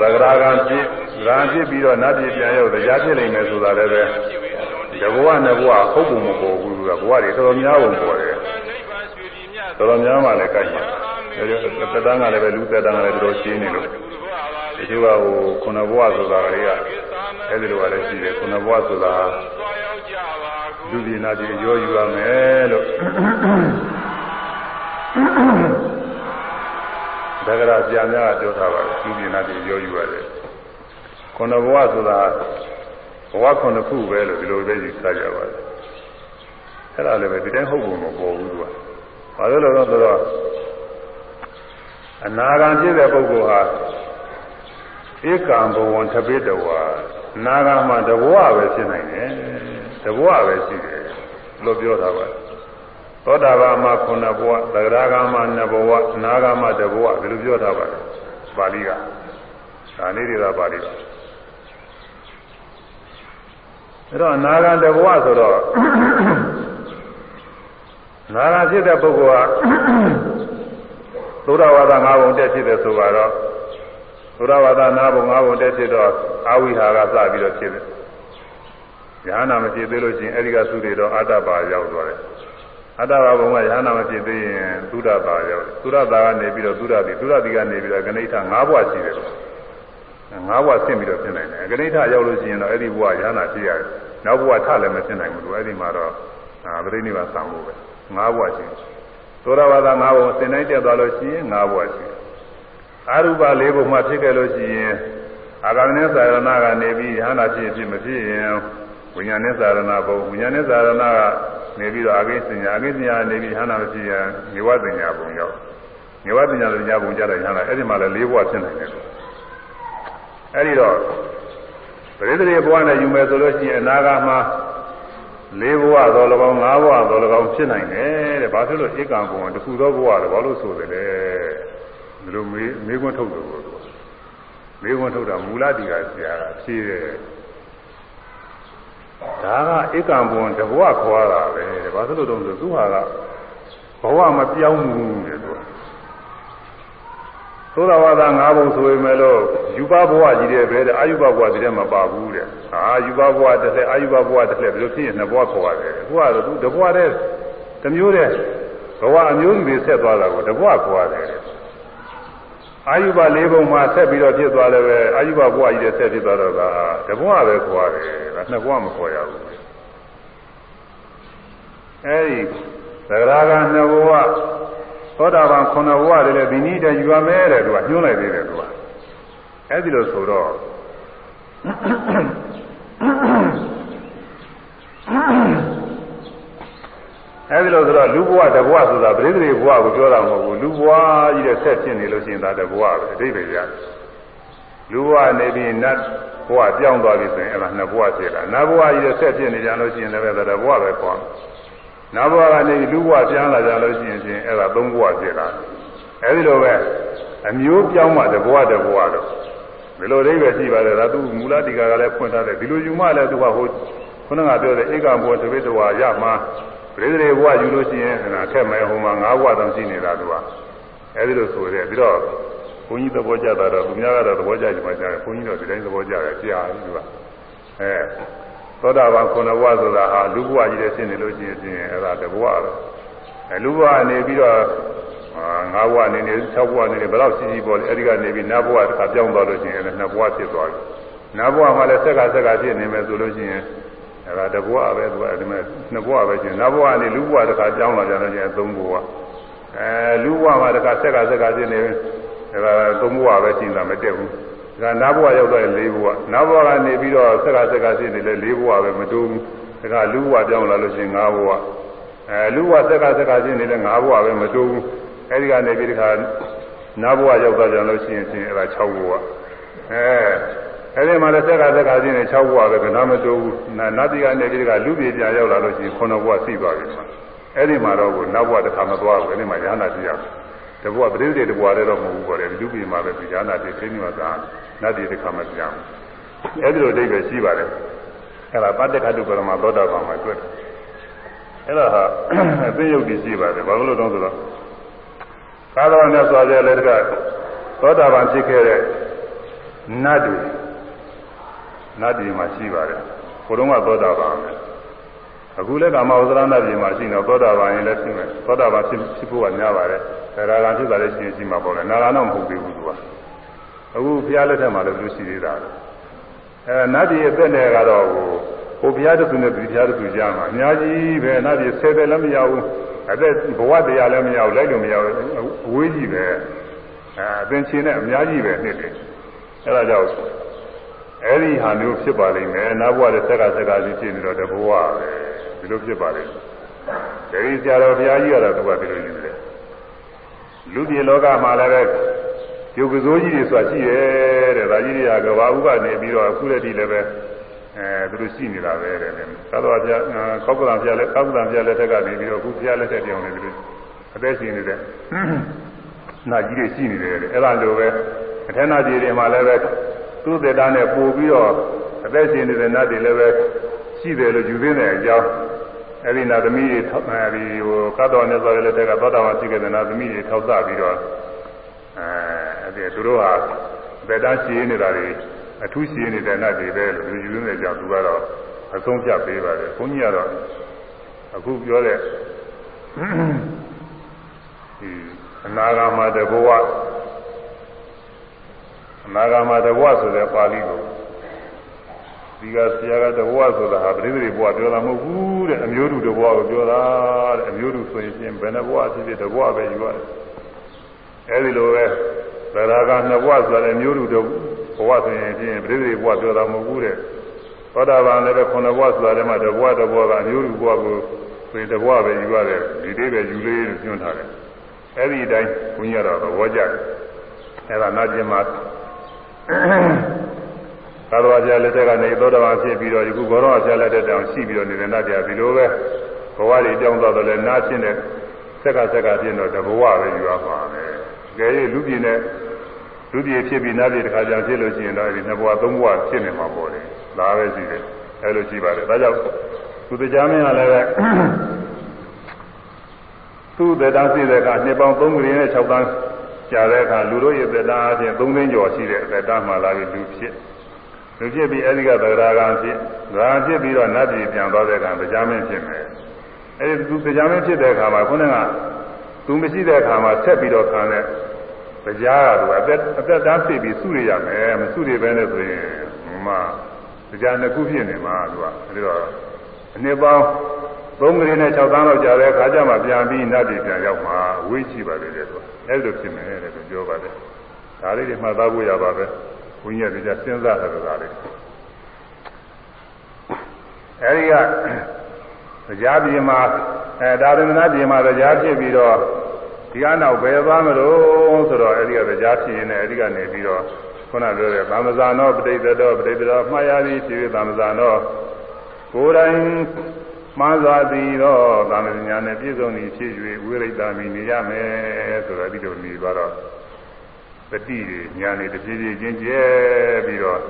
သဂရာကံဖြစ်ဂံဖြစ်ပြီးတော့နတ်ပြည်ပြန်ရောက်တရားဖြစ်နိုင်မယ်ဆိုတာလည်းပဲတဘဝနဲ့ဘဝဟုတ်ပုံမပေါ်ဘူးကဘဝတွေတော်တော်များပုံပေါ်တယ်နိဗ္ဗာန်ရွှေပြည်မြတ်တော်တော်များမှလည်းကြိုက်တယ်ဒါကြောင့် သက်တမ်းကလည်းပဲလူသက်တမ်းကလည်းတော်တော်ရှင်းနေလို့တူတဘာပါဒီလိုကဟိုခုနဘဝဆိုတာကလေးကအဲ့ဒီလိုကလည်းရှိတယ်ခုနဘဝဆိုတာသွားရောက်ကြပါကိုလူပြည်နာပြည်ရောယူရမယ်လို့ဒါကြရာပြန်များပြောထားပါတယ်လူပြည်နာပြည်ရောယူရတယ်ခုနဘဝဆိုတာဘဝခုနှစ်ခုပဲလို့ဒီလိုပဲယူဆကြပါတယ်အဲ့ဒါလည်းပဲဒီတိုင်းဟုတ်ပုံမပေါ်ဘူးသူကဘာလို့လဲဆိုတော့ အနာဂံဖြစ်တဲ့ပုဂ္ဂိုလ်ဟာဧကံဘဝံသပိတဝါနာဂံမှာတဘဝပဲဖြစ်နိုင်တယ်တဘဝပဲရှိတယ်လို့ပြောတာပါသောတာပန်မှာခုနှစ်ဘဝသဂရဂံမှာနှစ်ဘဝနာဂံမှာတဘဝဒီလိုပြောထားပါတယ်ပါဠိကဒါလေးတွေကပါဠိပါအဲ့တော့နာဂံတဘဝဆိုတော့နာဂံဖြစ်တဲ့ပုဂ္ဂိုလ်ဟာ သုဒ္ဓဝါဒ၅ဘုံတက်ဖြစ်တယ်ဆိုတော့သုဒ္ဓဝါဒ၅ဘုံ၅ဘုံတက်ဖြစ်တော့အာဝိဟာကစပြီးတော့ဖြစ်တယ်။ဉာဏ်နာမဖြစ်သေးလို့ရှိရင်အဲဒီကသုတွေတော့အတ္တပါရောက်သွားတယ်။အတ္တပါဘုံကဉာဏ်နာမဖြစ်သေးရင်သုဒ္ဓပါရောက်တယ်။သုဒ္ဓပါကနေပြီးတော့သုဒ္ဓတိသုဒ္ဓတိကနေပြီးတော့ဂဏိဋ္ဌ၅ဘဝရှိတယ်လို့။၅ဘဝဆင့်ပြီးတော့ဖြစ်နိုင်တယ်။ဂဏိဋ္ဌရောက်လို့ရှိရင်တော့အဲ့ဒီဘဝဉာဏ်နာဖြစ်ရတယ်။နောက်ဘဝထလည်းမဖြစ်နိုင်ဘူးလို့အဲ့ဒီမှာတော့အာပရိနိဗ္ဗာန်ဆံဖို့ပဲ။၅ဘဝရှိတယ်။ သောရဝါဒ၅ဘုံစင်တိုင်းတက်သွားလို့ရှိရင်၅ဘဝရှိတယ်။အာရုပ၄ဘုံမှာဖြစ်ခဲ့လို့ရှိရင်အာဂမနိသာရဏကနေပြီးဉာဏ်နာဖြစ်ဖြစ်မဖြစ်ရင်ဝိညာဉ်နဲ့သာရဏဘုံဝိညာဉ်နဲ့သာရဏကနေပြီးတော့အာဂိစညာအာဂိစညာနေပြီးဉာဏ်နာဖြစ်ရင်နေဝပညာဘုံရောက်နေဝပညာပညာဘုံကြတဲ့ဉာဏ်နာအဲ့ဒီမှာလည်း၄ဘဝဖြစ်နိုင်တယ်လို့အဲ့ဒီတော့ပရိသေဘဝနဲ့ယူမယ်ဆိုလို့ရှိရင်အနာဂတ်မှာ လေးဘဝသော၎င်း၅ဘဝသော၎င်းဖြစ်နိုင်တယ်တဲ့ဘာဖြစ်လို့ဧကံဘုံတခုသောဘဝတော့ဘာလို့ဆိုတယ်လဲဒီလိုမေးမေးခွန်းထုတ်တယ်လို့မေးခွန်းထုတ်တာမူလတိကဆရာကဖြေတယ်ဒါကဧကံဘုံတဘဝခေါ်ရတာပဲတဲ့ဘာဖြစ်လို့တုံးဆိုသူဟာကဘဝမပြောင်းဘူးတဲ့သူက သောတာဝါဒ၅ဘုံဆိုပေမဲ့လို့ယူပဘဝကြီးတဲ့ပဲတဲ့အာယုဘဘဝတည်းမပါဘူးတဲ့အာယူပဘဝတစ်သက်အာယုဘဘဝတစ်သက်ဘယ်လိုဖြစ်ရင်နှစ်ဘဝခေါ်ရတယ်အခုကတော့သူတဘဝတည်းတစ်မျိုးတည်းဘဝအမျိုးကြီးဆက်သွားတာကိုတဘဝခေါ်ရတယ်တဲ့အာယုဘ၄ဘုံမှာဆက်ပြီးတော့ဖြစ်သွားလည်းပဲအာယုဘဘဝကြီးတဲ့ဆက်ဖြစ်သွားတော့ကတဘဝပဲခေါ်ရတယ်ဒါနှစ်ဘဝမခေါ်ရဘူးအဲဒီသဂရာကနှစ်ဘဝ သောတာပန်ခုနှစ်ဘဝတည်းလည်းဒီနည်းတည်းယူရမယ်တဲ့သူကညှိုးလိုက်သေးတယ်သူကအဲဒီလိုဆိုတော့အဲဒီလိုဆိုတော့လူဘဝတဘဝဆိုတာပရိသေဘဝကိုပြောတာမဟုတ်ဘူးလူဘဝကြီးတဲ့ဆက်ဖြစ်နေလို့ရှိရင်ဒါတဘဝပဲအတိတ်ပဲရတယ်လူဘဝနေပြီးနတ်ဘဝပြောင်းသွားပြီဆိုရင်အဲ့ဒါနှစ်ဘဝဖြစ်တာနတ်ဘဝကြီးတဲ့ဆက်ဖြစ်နေကြလို့ရှိရင်လည်းဒါတဘဝပဲခေါ် နတ်ဘဝကနေလူဘဝပြန်လာကြလို့ရှိရင်ချင်းအဲ့ဒါသုံးဘဝဖြစ်လာအဲဒီလိုပဲအမျိုးပြောင်းမှတဘဝတဘဝတော့ဒီလိုအိဗယ်ရှိပါတယ်ဒါသူမူလတိကာကလည်းဖွင့်ထားတယ်ဒီလိုယူမှလည်းသူကဟိုခုနကပြောတဲ့ဧကံဘောတပိတဝါရမှာပရိသေဘဝယူလို့ရှိရင်အဲ့ဒါထက်မဲ့ဟိုမှာ၅ဘဝတောင်ရှိနေတာသူကအဲဒီလိုဆိုရဲပြီးတော့ဘုန်းကြီးသဘောကျတာတော့သူများကတော့သဘောကျကြမှာကြားတယ်ဘုန်းကြီးတော့ဒီတိုင်းသဘောကျတယ်ကြားပြီသူကအဲ သောတာပန်ခုနဘဝဆိုတာဟာလူဘဝကြီးတဲ့ရှင်းနေလို့ရှိရင်အဲ့ဒါတဘဝတော့အဲလူဘဝနေပြီးတော့ငါးဘဝနေနေ၆ဘဝနေနေဘယ်တော့ရှိရှိပေါ်လဲအဲဒီကနေပြီးနတ်ဘဝတစ်ခါပြောင်းသွားလို့ရှိရင်လည်းနှစ်ဘဝဖြစ်သွားပြီနတ်ဘဝမှာလည်းဆက်ကဆက်ကဖြစ်နေမယ်ဆိုလို့ရှိရင်အဲဒါတဘွားပဲသူကဒီမဲ့နှစ်ဘွားပဲရှင်နောက်ဘွားကနေလူဘွားတစ်ခါကြောင်းလာကြတော့ကျရင်သုံးဘွားအဲလူဘွားမှာတစ်ခါဆက်ကဆက်ကဖြစ်နေအဲဒါသုံးဘွားပဲရှင်းတာမတက်ဘူး ဒါနောက်ဘွားရောက်တော့လေးဘွားနောက်ဘွားကနေပြီးတော့ဆက်ကဆက်ကဖြစ်နေလေလေးဘွားပဲမတိုးဘူးဒါကလူဘွားကြောင်းလာလို့ရှိရင်ငါးဘွားအဲလူဘွားဆက်ကဆက်ကဖြစ်နေလေငါးဘွားပဲမတိုးဘူးအဲဒီကနေပြီးတခါနောက်ဘွားရောက်တော့ကြလို့ရှိရင်ရှင်အဲဒါ6ဘွားအဲအဲဒီမှာလည်းဆက်ကဆက်ကချင်းနဲ့6ဘဝပဲကနာမတိုးဘူးနတ်တိကနေပြီးကလူပြေပြန်ရောက်လာလို့ရှိရင်9ဘဝသိသွားပြီအဲဒီမှာတော့ကိုနောက်ဘဝတစ်ခါမသွားဘူးအဲဒီမှာရဟနာတိရတ ဘဝပရိသေတဘဝတည်းတော့မဟုတ်ဘူးပေါ့လေလူပြေမှာပဲရဟနာတိသိနေမှာသာနတ်တိတစ်ခါမပြန်ဘူးအဲဒီလိုအဓိပ္ပာယ်ရှိပါတယ်အဲဒါပတ္တခတုပရမသောတာပန်မှာတွေ့တယ်အဲဒါဟာအသိယုတ်တည်ရှိပါတယ်ဘာလို့လဲတော့ဆိုတော့သာသနာ့မြတ်စွာဘုရားလည်းတကသောတာပန်ဖြစ်ခဲ့တဲ့နတ်တွေနတ်ပြည်မှာရှိပါတယ်။ဘုရုံးကသောတာပန်ပဲ။အခုလည်းကာမဝဇ္ဇရနတ်ပြည်မှာရှိနေသောတာပန်ရင်လည်းရှိမယ်။သောတာပန်ဖြစ်ဖြစ်ဖို့ကများပါတယ်။ဒါ ရာဂံဖြစ်တာလည်းရှိရင်ရှိမှာပေါ့လေ။နာဂံတော့မဟုတ်သေးဘူးသူက။အခုဘုရားလက်ထက်မှာလည်းသူရှိသေးတာ။အဲနတ်ပြည်အသက်နဲ့ကတော့ဟိုဟိုဘုရားတခုနဲ့ဒီဘုရားတခုကြားမှာအများကြီးပဲနတ်ပြည်ဆယ်ပဲလည်းမရဘူး။အသက်ဘဝတရားလည်းမရဘူးလိုက်လို့မရဘူးအဝေးကြီးပဲ။အဲအသင်ချင်းနဲ့အများကြီးပဲနှစ်တယ်။အဲဒါကြောင့်အဲ့ဒီဟာမျိုးဖြစ်ပါလိမ့်မယ်နောက်ဘဝတဲ့ဆက်ကဆက်ကကြီးဖြစ်နေတော့တဘဝပဲဒီလိုဖြစ်ပါလိမ့်မယ်ဒီဆရာတော်ဘုရားကြီးကတော့သူကဒီလိုယူတယ် လူပြည်လောကမှာလည်းပဲယုတ်ကစိုးကြီးတွေဆိုတာရှိတယ်တဲ့ဒါကြီးတွေကကဘာဥကနေပြီးတော့အခုလက်ထိလည်းပဲအဲသူတို့ရှိနေတာပဲတဲ့သာတော်ဘုရားကောက်ကလံဘုရားလည်းကောက်ကလံဘုရားလက်ထက်ကနေပြီးတော့အခုဘုရားလက်ထက်တောင်နေပြီးအသက်ရှင်နေတဲ့နာကြီးတွေရှိနေတယ်တဲ့အဲ့ဒါလိုပဲအထက်နာကြီးတွေမှာလည်းပဲသူ့သက်တာနဲ့ပို့ပြီးတော့အသက်ရှင်နေတဲ့နတ်တွေလည်းပဲရှိတယ်လို့ယူသိတဲ့အကြောင်း အဲ့ဒီနာသမီးတွေအဲဒီဟိုကတော်နဲ့ဆိုရတဲ့တက်ကသောတာပန်ရှိခဲ့တဲ့နာသမီးတွေထောက်ဆပြီးတော့အဲအဲ့ဒီသူတို့ဟာသက်တာရှိနေတာတွေအထူးရှိနေတဲ့နတ်တွေပဲလို့ယူသိတဲ့အကြောင်းသူကတော့အဆုံးဖြတ်ပေးပါတယ်ဘုန်းကြီးကတော့အခုပြောတဲ့ဒီအနာဂါမတဘဝအနာဂါမတဘဝဆိုတဲ့ပါဠိကို ဒီကဆရာကတဘဝဆိုတာဟာပရိသေဘဝပြောတာမဟုတ်ဘူးတဲ့အမျိုးတူတဘဝကိုပြောတာတဲ့အမျိုးတူဆိုရင်ဘယ်နှဘဝဖြစ်ဖြစ်တဘဝပဲယူရတယ်အဲဒီလိုပဲသရဂါနှစ်ဘဝဆိုတဲ့အမျိုးတူတဘဝဆိုရင်ပြင်ပရိသေဘဝပြောတာမဟုတ်ဘူးတဲ့သောတာပန်လည်းပဲခုနှစ်ဘဝဆိုတာလည်းမှတဘဝတဘဝကအမျိုးတူဘဝကိုဆိုရင်တဘဝပဲယူရတယ်ဒီလေးပဲယူလေးလို့ညွှန်းထားတယ်အဲဒီအတိုင်းဘုန်းကြီးကတော့သဘောကျတယ်အဲဒါနာကျင်မှာ သာတော်ဆရာလက်ထက်ကနေသောတာပန်ဖြစ်ပြီးတော့ဒီခုဘောရောဆရာလက်ထက်တောင်ရှိပြီးတော့နေတဲ့နတ်တရားဒီလိုပဲဘဝတွေကြောင်းသွားတော့လဲနားချင်းတဲ့ဆက်ကဆက်ကဖြစ်တော့တဘဝပဲယူရပါမယ်။ကြဲလူပြည်နဲ့လူပြည်ဖြစ်ပြီးနတ်ပြည်တစ်ခါကြောင်ဖြစ်လို့ရှိရင်တော့ဒီနှစ်ဘဝသုံးဘဝဖြစ်နေမှာပေါ့လေ။ဒါပဲရှိတယ်။အဲလိုရှိပါတယ်။ဒါကြောင့်သူတရားမင်းကလည်းပဲသူ့သက်တမ်းရှိတဲ့အခါနှစ်ပေါင်း3ခုရင်းနဲ့6တန်းကြာတဲ့အခါလူတို့ရဲ့သက်တမ်းအပြင်3သိန်းကျော်ရှိတဲ့သက်တမ်းမှလာပြီးလူဖြစ် လူဖြစ်ပြီးအဲဒီကသရဂံဖြစ်သရဂံဖြစ်ပြီးတော့နတ်ပြည်ပြန်သွားတဲ့အခါတရားမင်းဖြစ်မယ်အဲဒီသူတရားမင်းဖြစ်တဲ့အခါမှာခုနကသူမရှိတဲ့အခါမှာဆက်ပြီးတော့ခံတဲ့တရားကသူအသက်အသက်တန်းဖြစ်ပြီးစုရရမယ်မစုရဘဲနဲ့ဆိုရင်မှတရားနှစ်ခုဖြစ်နေမှာသူကအဲဒီတော့အနှစ်ပေါင်းသုံးကလေးနဲ့6တန်းလောက်ကြာတဲ့အခါကျမှပြန်ပြီးနတ်ပြည်ပြန်ရောက်မှာဝေးကြည့်ပါလေတဲ့သူအဲဒီလိုဖြစ်မယ်တဲ့သူပြောပါတယ်ဒါလေးတွေမှတ်သားဖို့ရပါပဲ ဘုန်းကြီးကဒီကစဉ်းစားတာကလေးအဲဒီကတရားပြည်မှာအဲဒါသမနာပြည်မှာတရားဖြစ်ပြီးတော့ဒီကနောက်ဘယ်သွားမလို့ဆိုတော့အဲဒီကတရားဖြစ်ရင်လည်းအဲဒီကနေပြီးတော့ခုနပြောတဲ့သမဇာနောပဋိသတောပဋိသတောမှားရသည်ဖြစ်ပြီးသမဇာနောကိုယ်တိုင်မှားစွာသည်တော့သာမဏေညာနဲ့ပြည့်စုံသည်ဖြစ်၍ဝိရိတမိနေရမယ်ဆိုတော့ဒီလိုနေသွားတော့ ပတိညာနေတပြေးပြေးချင်းကျဲပြီးတော့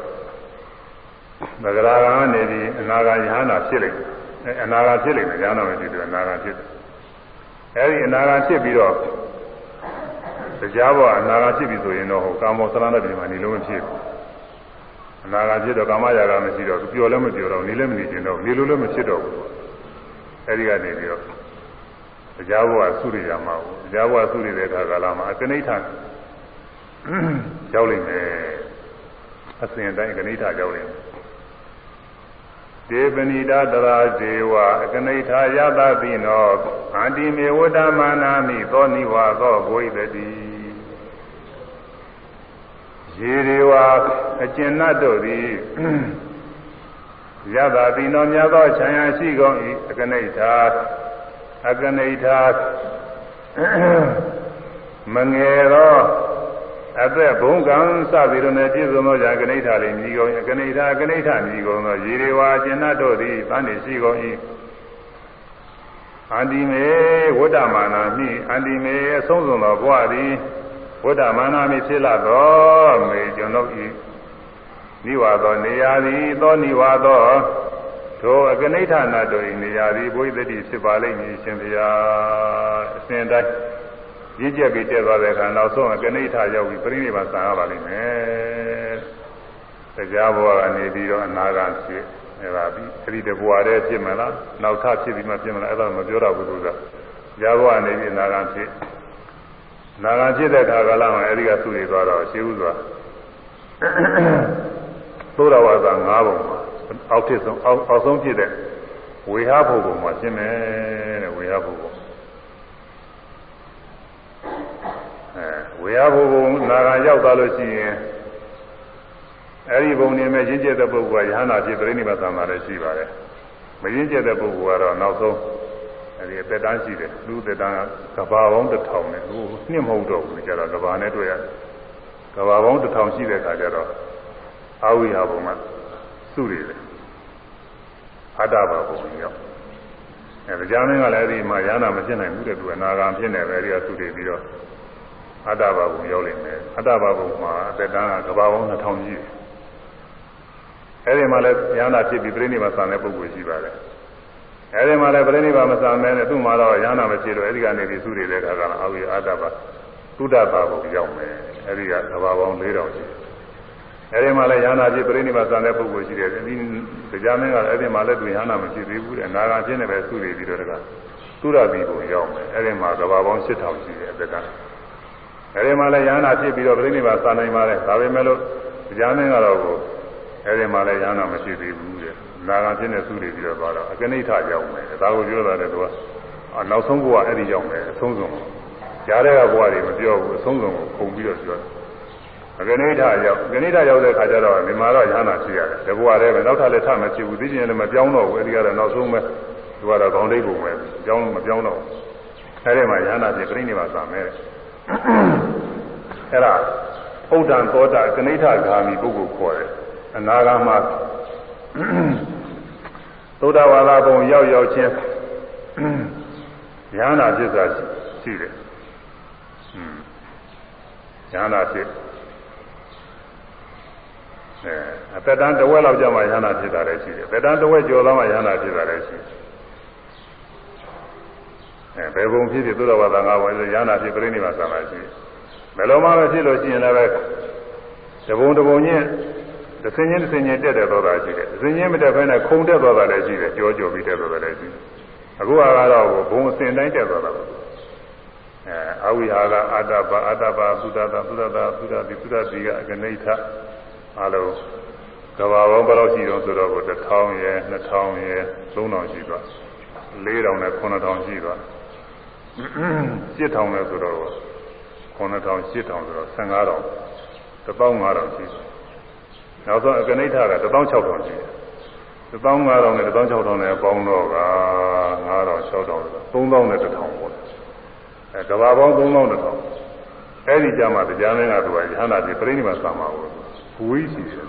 သဂရာကနေပြီးအနာဂါယဟနာဖြစ်လိမ့်မယ်အနာဂါဖြစ်လိမ့်မယ်ညာနာမရှိဘူးအနာဂါဖြစ်တယ်အဲဒီအနာဂါဖြစ်ပြီးတော့တရားဘောအနာဂါဖြစ်ပြီဆိုရင်တော့ဟိုကာမောသရဏတ္တိမှာနေလို့မဖြစ်ဘူးအနာဂါဖြစ်တော့ကာမရာဂမရှိတော့ပျော်လည်းမပျော်တော့နေလည်းမနေကျင်တော့နေလို့လည်းမဖြစ်တော့ဘူးအဲဒီကနေပြီးတော့တရားဘောကသုရိယာမှာဘူးတရားဘောကသုရိတဲ့အခါကာလမှာအကနိဋ္ဌ ရောက်လိမ့်မယ်အစဉ်တိုင်းကဏိဋ္ဌရောက်လိမ့်မယ်ဒေပဏိတာတရာဇေဝအကနိဋ္ဌာယတတိနောအန္တိမေဝတ္တမာနာမိသောနိဝါသောဘဝိတတိရေတွေဝါအကျဉ်တ်တို့သည်ယတတိနောမြတ်သောခြံရရှိကုန်၏အကနိဋ္ဌာအကနိဋ္ဌာမငယ်သော အသက်ဘုံကံစသည်တို့နဲ့ပြည့်စုံသောယာကနိဋ္ဌာလေးမြည်ကုန်ကနိဋ္ဌာကနိဋ္ဌာမြည်ကုန်သောရေရေဝါကျင်တ်တို့သည်တန်နေရှိကုန်၏အန္တိမေဝတ္တမာနာမိအန္တိမေအဆုံးစုံသောဘဝသည်ဝတ္တမာနာမိဖြစ်လာသောမေကျွန်ုပ်၏နိဝါသောနေရာသည်သောနိဝါသောထိုအကနိဋ္ဌာနာတို့၏နေရာသည်ဘုရားတတိဖြစ်ပါလိမ့်မည်ရှင်ဘုရားအစဉ်တိုင်း ရင့်ကျက်ပြီးတက်သွားတဲ့အခါနောက်ဆုံးကနိဋ္ဌာရောက်ပြီးပြိဋိဘံဆံရပါလိမ့်မယ်။တရားဘဝကနေပြီးတော့အနာဂတ်ဖြစ်အဲဒါပြီးအဲ့ဒီတဘဝတည်းဖြစ်မလားနောက်ထပ်ဖြစ်ပြီးမှဖြစ်မလားအဲ့ဒါမပြောတော့ဘူးသူကတရားဘဝနေပြီးအနာဂတ်ဖြစ်အနာဂတ်ဖြစ်တဲ့အခါကလည်းအဲ့ဒီကသူ့တွေသွားတော့ရှင်းဥစွာသိုးတော်ဝါစာ၅ပုံမှာအောက်ထစ်ဆုံးအောက်အောက်ဆုံးဖြစ်တဲ့ဝေဟဘုံပုံမှာရှင်းမယ်တဲ့ဝေဟဘုံပုံ ဝေယဘုဘုံနာဂံရောက်သွားလို့ရှိရင်အဲဒီဘုံနေမဲ့ရင့်ကျက်တဲ့ပုဂ္ဂိုလ်ကယဟနာဖြစ်ပြိဋိဘသမ္မာလည်းရှိပါတယ်မရင့်ကျက်တဲ့ပုဂ္ဂိုလ်ကတော့နောက်ဆုံးအဲဒီအသက်တန်းရှိတယ်လူအသက်တန်းကကဘာပေါင်းတစ်ထောင်နဲ့ဟိုနှစ်မဟုတ်တော့ဘူးကြတော့ကဘာနဲ့တွေ့ရကဘာပေါင်းတစ်ထောင်ရှိတဲ့အခါကျတော့အာဝိဟာဘုံကစုရည်တယ်အတ္တဘာဘုံရောက်အဲကြာမင်းကလည်းအဲဒီမှာယဟနာမဖြစ်နိုင်ဘူးတဲ့သူကနာဂံဖြစ်နေပဲအဲဒီကစုရည်ပြီးတော့ အတ္တဘာဘုံရောက်လိမ့်မယ်အတ္တဘာဘုံမှာအသက်တန်းကကဘာပေါင်း2000ကြီးအဲဒီမှာလည်းဉာဏဖြစ်ပြီးပြိဋိဘာဆံတဲ့ပုဂ္ဂိုလ်ရှိပါတယ်အဲဒီမှာလည်းပြိဋိဘာမဆံမဲနဲ့သူ့မှာတော့ဉာဏမဖြစ်တော့အဲဒီကနေပြီးသူတွေတဲ့ခါကလည်းအာဝိအတ္တဘာသုဒ္ဓဘာဘုံရောက်မယ်အဲဒီကကဘာပေါင်း4000ရှိအဲဒီမှာလည်းဉာဏဖြစ်ပြိဋိဘာဆံတဲ့ပုဂ္ဂိုလ်ရှိတယ်ဒီတရားမင်းကလည်းအဲဒီမှာလည်းသူဉာဏမဖြစ်သေးဘူးတဲ့နာဂာဖြစ်နေပဲသူတွေပြီးတော့တကသုရဘီဘုံရောက်မယ်အဲဒီမှာကဘာပေါင်း8000ရှိတယ်အသက်က အဲဒီမှာလည်းယန္နာဖြစ်ပြီးတော့ပြိဋိဘာသာနိုင်ပါတယ်ဒါပေမဲ့လို့တရားမင်းကတော့ကိုအဲဒီမှာလည်းယန္နာမရှိသေးဘူးတဲ့နာဂံဖြစ်နေသူတွေပြီးတော့သွားတော့အကနိဋ္ဌရောက်မယ်ဒါကိုပြောတာလေသူကနောက်ဆုံးဘဝအဲ့ဒီရောက်မယ်အဆုံးစုံကြားတဲ့ကဘဝတွေမပြောဘူးအဆုံးစုံကိုခုံပြီးတော့ပြောတယ်အကနိဋ္ဌရောက်အကနိဋ္ဌရောက်တဲ့ခါကျတော့ဒီမှာတော့ယန္နာရှိရတယ်ဒီဘဝတည်းပဲနောက်ထပ်လည်းထမရှိဘူးသိချင်လည်းမပြောင်းတော့ဘူးအဲဒီကတော့နောက်ဆုံးပဲသူကတော့ခေါင်းတိတ်ပုံပဲပြောင်းမပြောင်းတော့အဲဒီမှာယန္နာဖြစ်ပြိဋိဘာသာမယ် အဲ့ဒါဥဒ္ဒံသောတာကနိဋ္ဌဂာမိပုဂ္ဂိုလ်ခေါ်တယ်အနာဂါမသုဒ္ဓဝါဒဘုံရောက်ရောက်ချင်းဉာဏ်နာဖြစ်တာရှိတယ်ဉာဏ်နာဖြစ်အဲအသက်တန်းတစ်ဝက်လောက်ကြာမှဉာဏ်နာဖြစ်တာလည်းရှိတယ်အသက်တန်းတစ်ဝက်ကျော်သွားမှဉာဏ်နာဖြစ်တာလည်းရှိတယ် အဲဘယ်ဘုံဖြစ်ဖြစ်သုဒ္ဓဝါဒငါးဘုံဆိုဉာဏ်နာဖြစ်ပြိဋိနိဗ္ဗာန်ဆံလာရှိတယ်ဘယ်လိုမှမဖြစ်လို့ရှိရင်လည်းပဲတဘုံတဘုံချင်းတစ်စင်းချင်းတစ်စင်းချင်းတက်တဲ့သောတာရှိတယ်တစ်စင်းချင်းမတက်ဘဲနဲ့ခုံတက်သောတာလည်းရှိတယ်ကြောကြောပြီးတက်သောတာလည်းရှိတယ်အခုကတော့ဘုံအစင်တိုင်းတက်သောတာပဲအဲအဝိဟာကအတ္တပါအတ္တပါသုဒ္ဓတာသုဒ္ဓတာသုဒ္ဓတိသုဒ္ဓတိကအကနိဋ္ဌအလုံးကဘာပေါင်းဘယ်လောက်ရှိတော့ဆိုတော့1000ရဲ့2000ရဲ့3000ရှိသွား4000နဲ့9000ရှိသွား 7000နဲ့ဆိုတော့9000 8000ဆိုတော့15000 15000ရှိတယ်နောက်ဆုံးအကနိဋ္ဌက16000ရှိတယ်15000နဲ့16000နဲ့ပေါင်းတော့က9000 6000 3000နဲ့1000ပေါ့အဲကဘာပေါင်း3000 1000အဲ့ဒီကြမှာတရားမင်းကသူကယဟနာပြေပြိဋိမဆံမှာကိုဝိရှိတယ်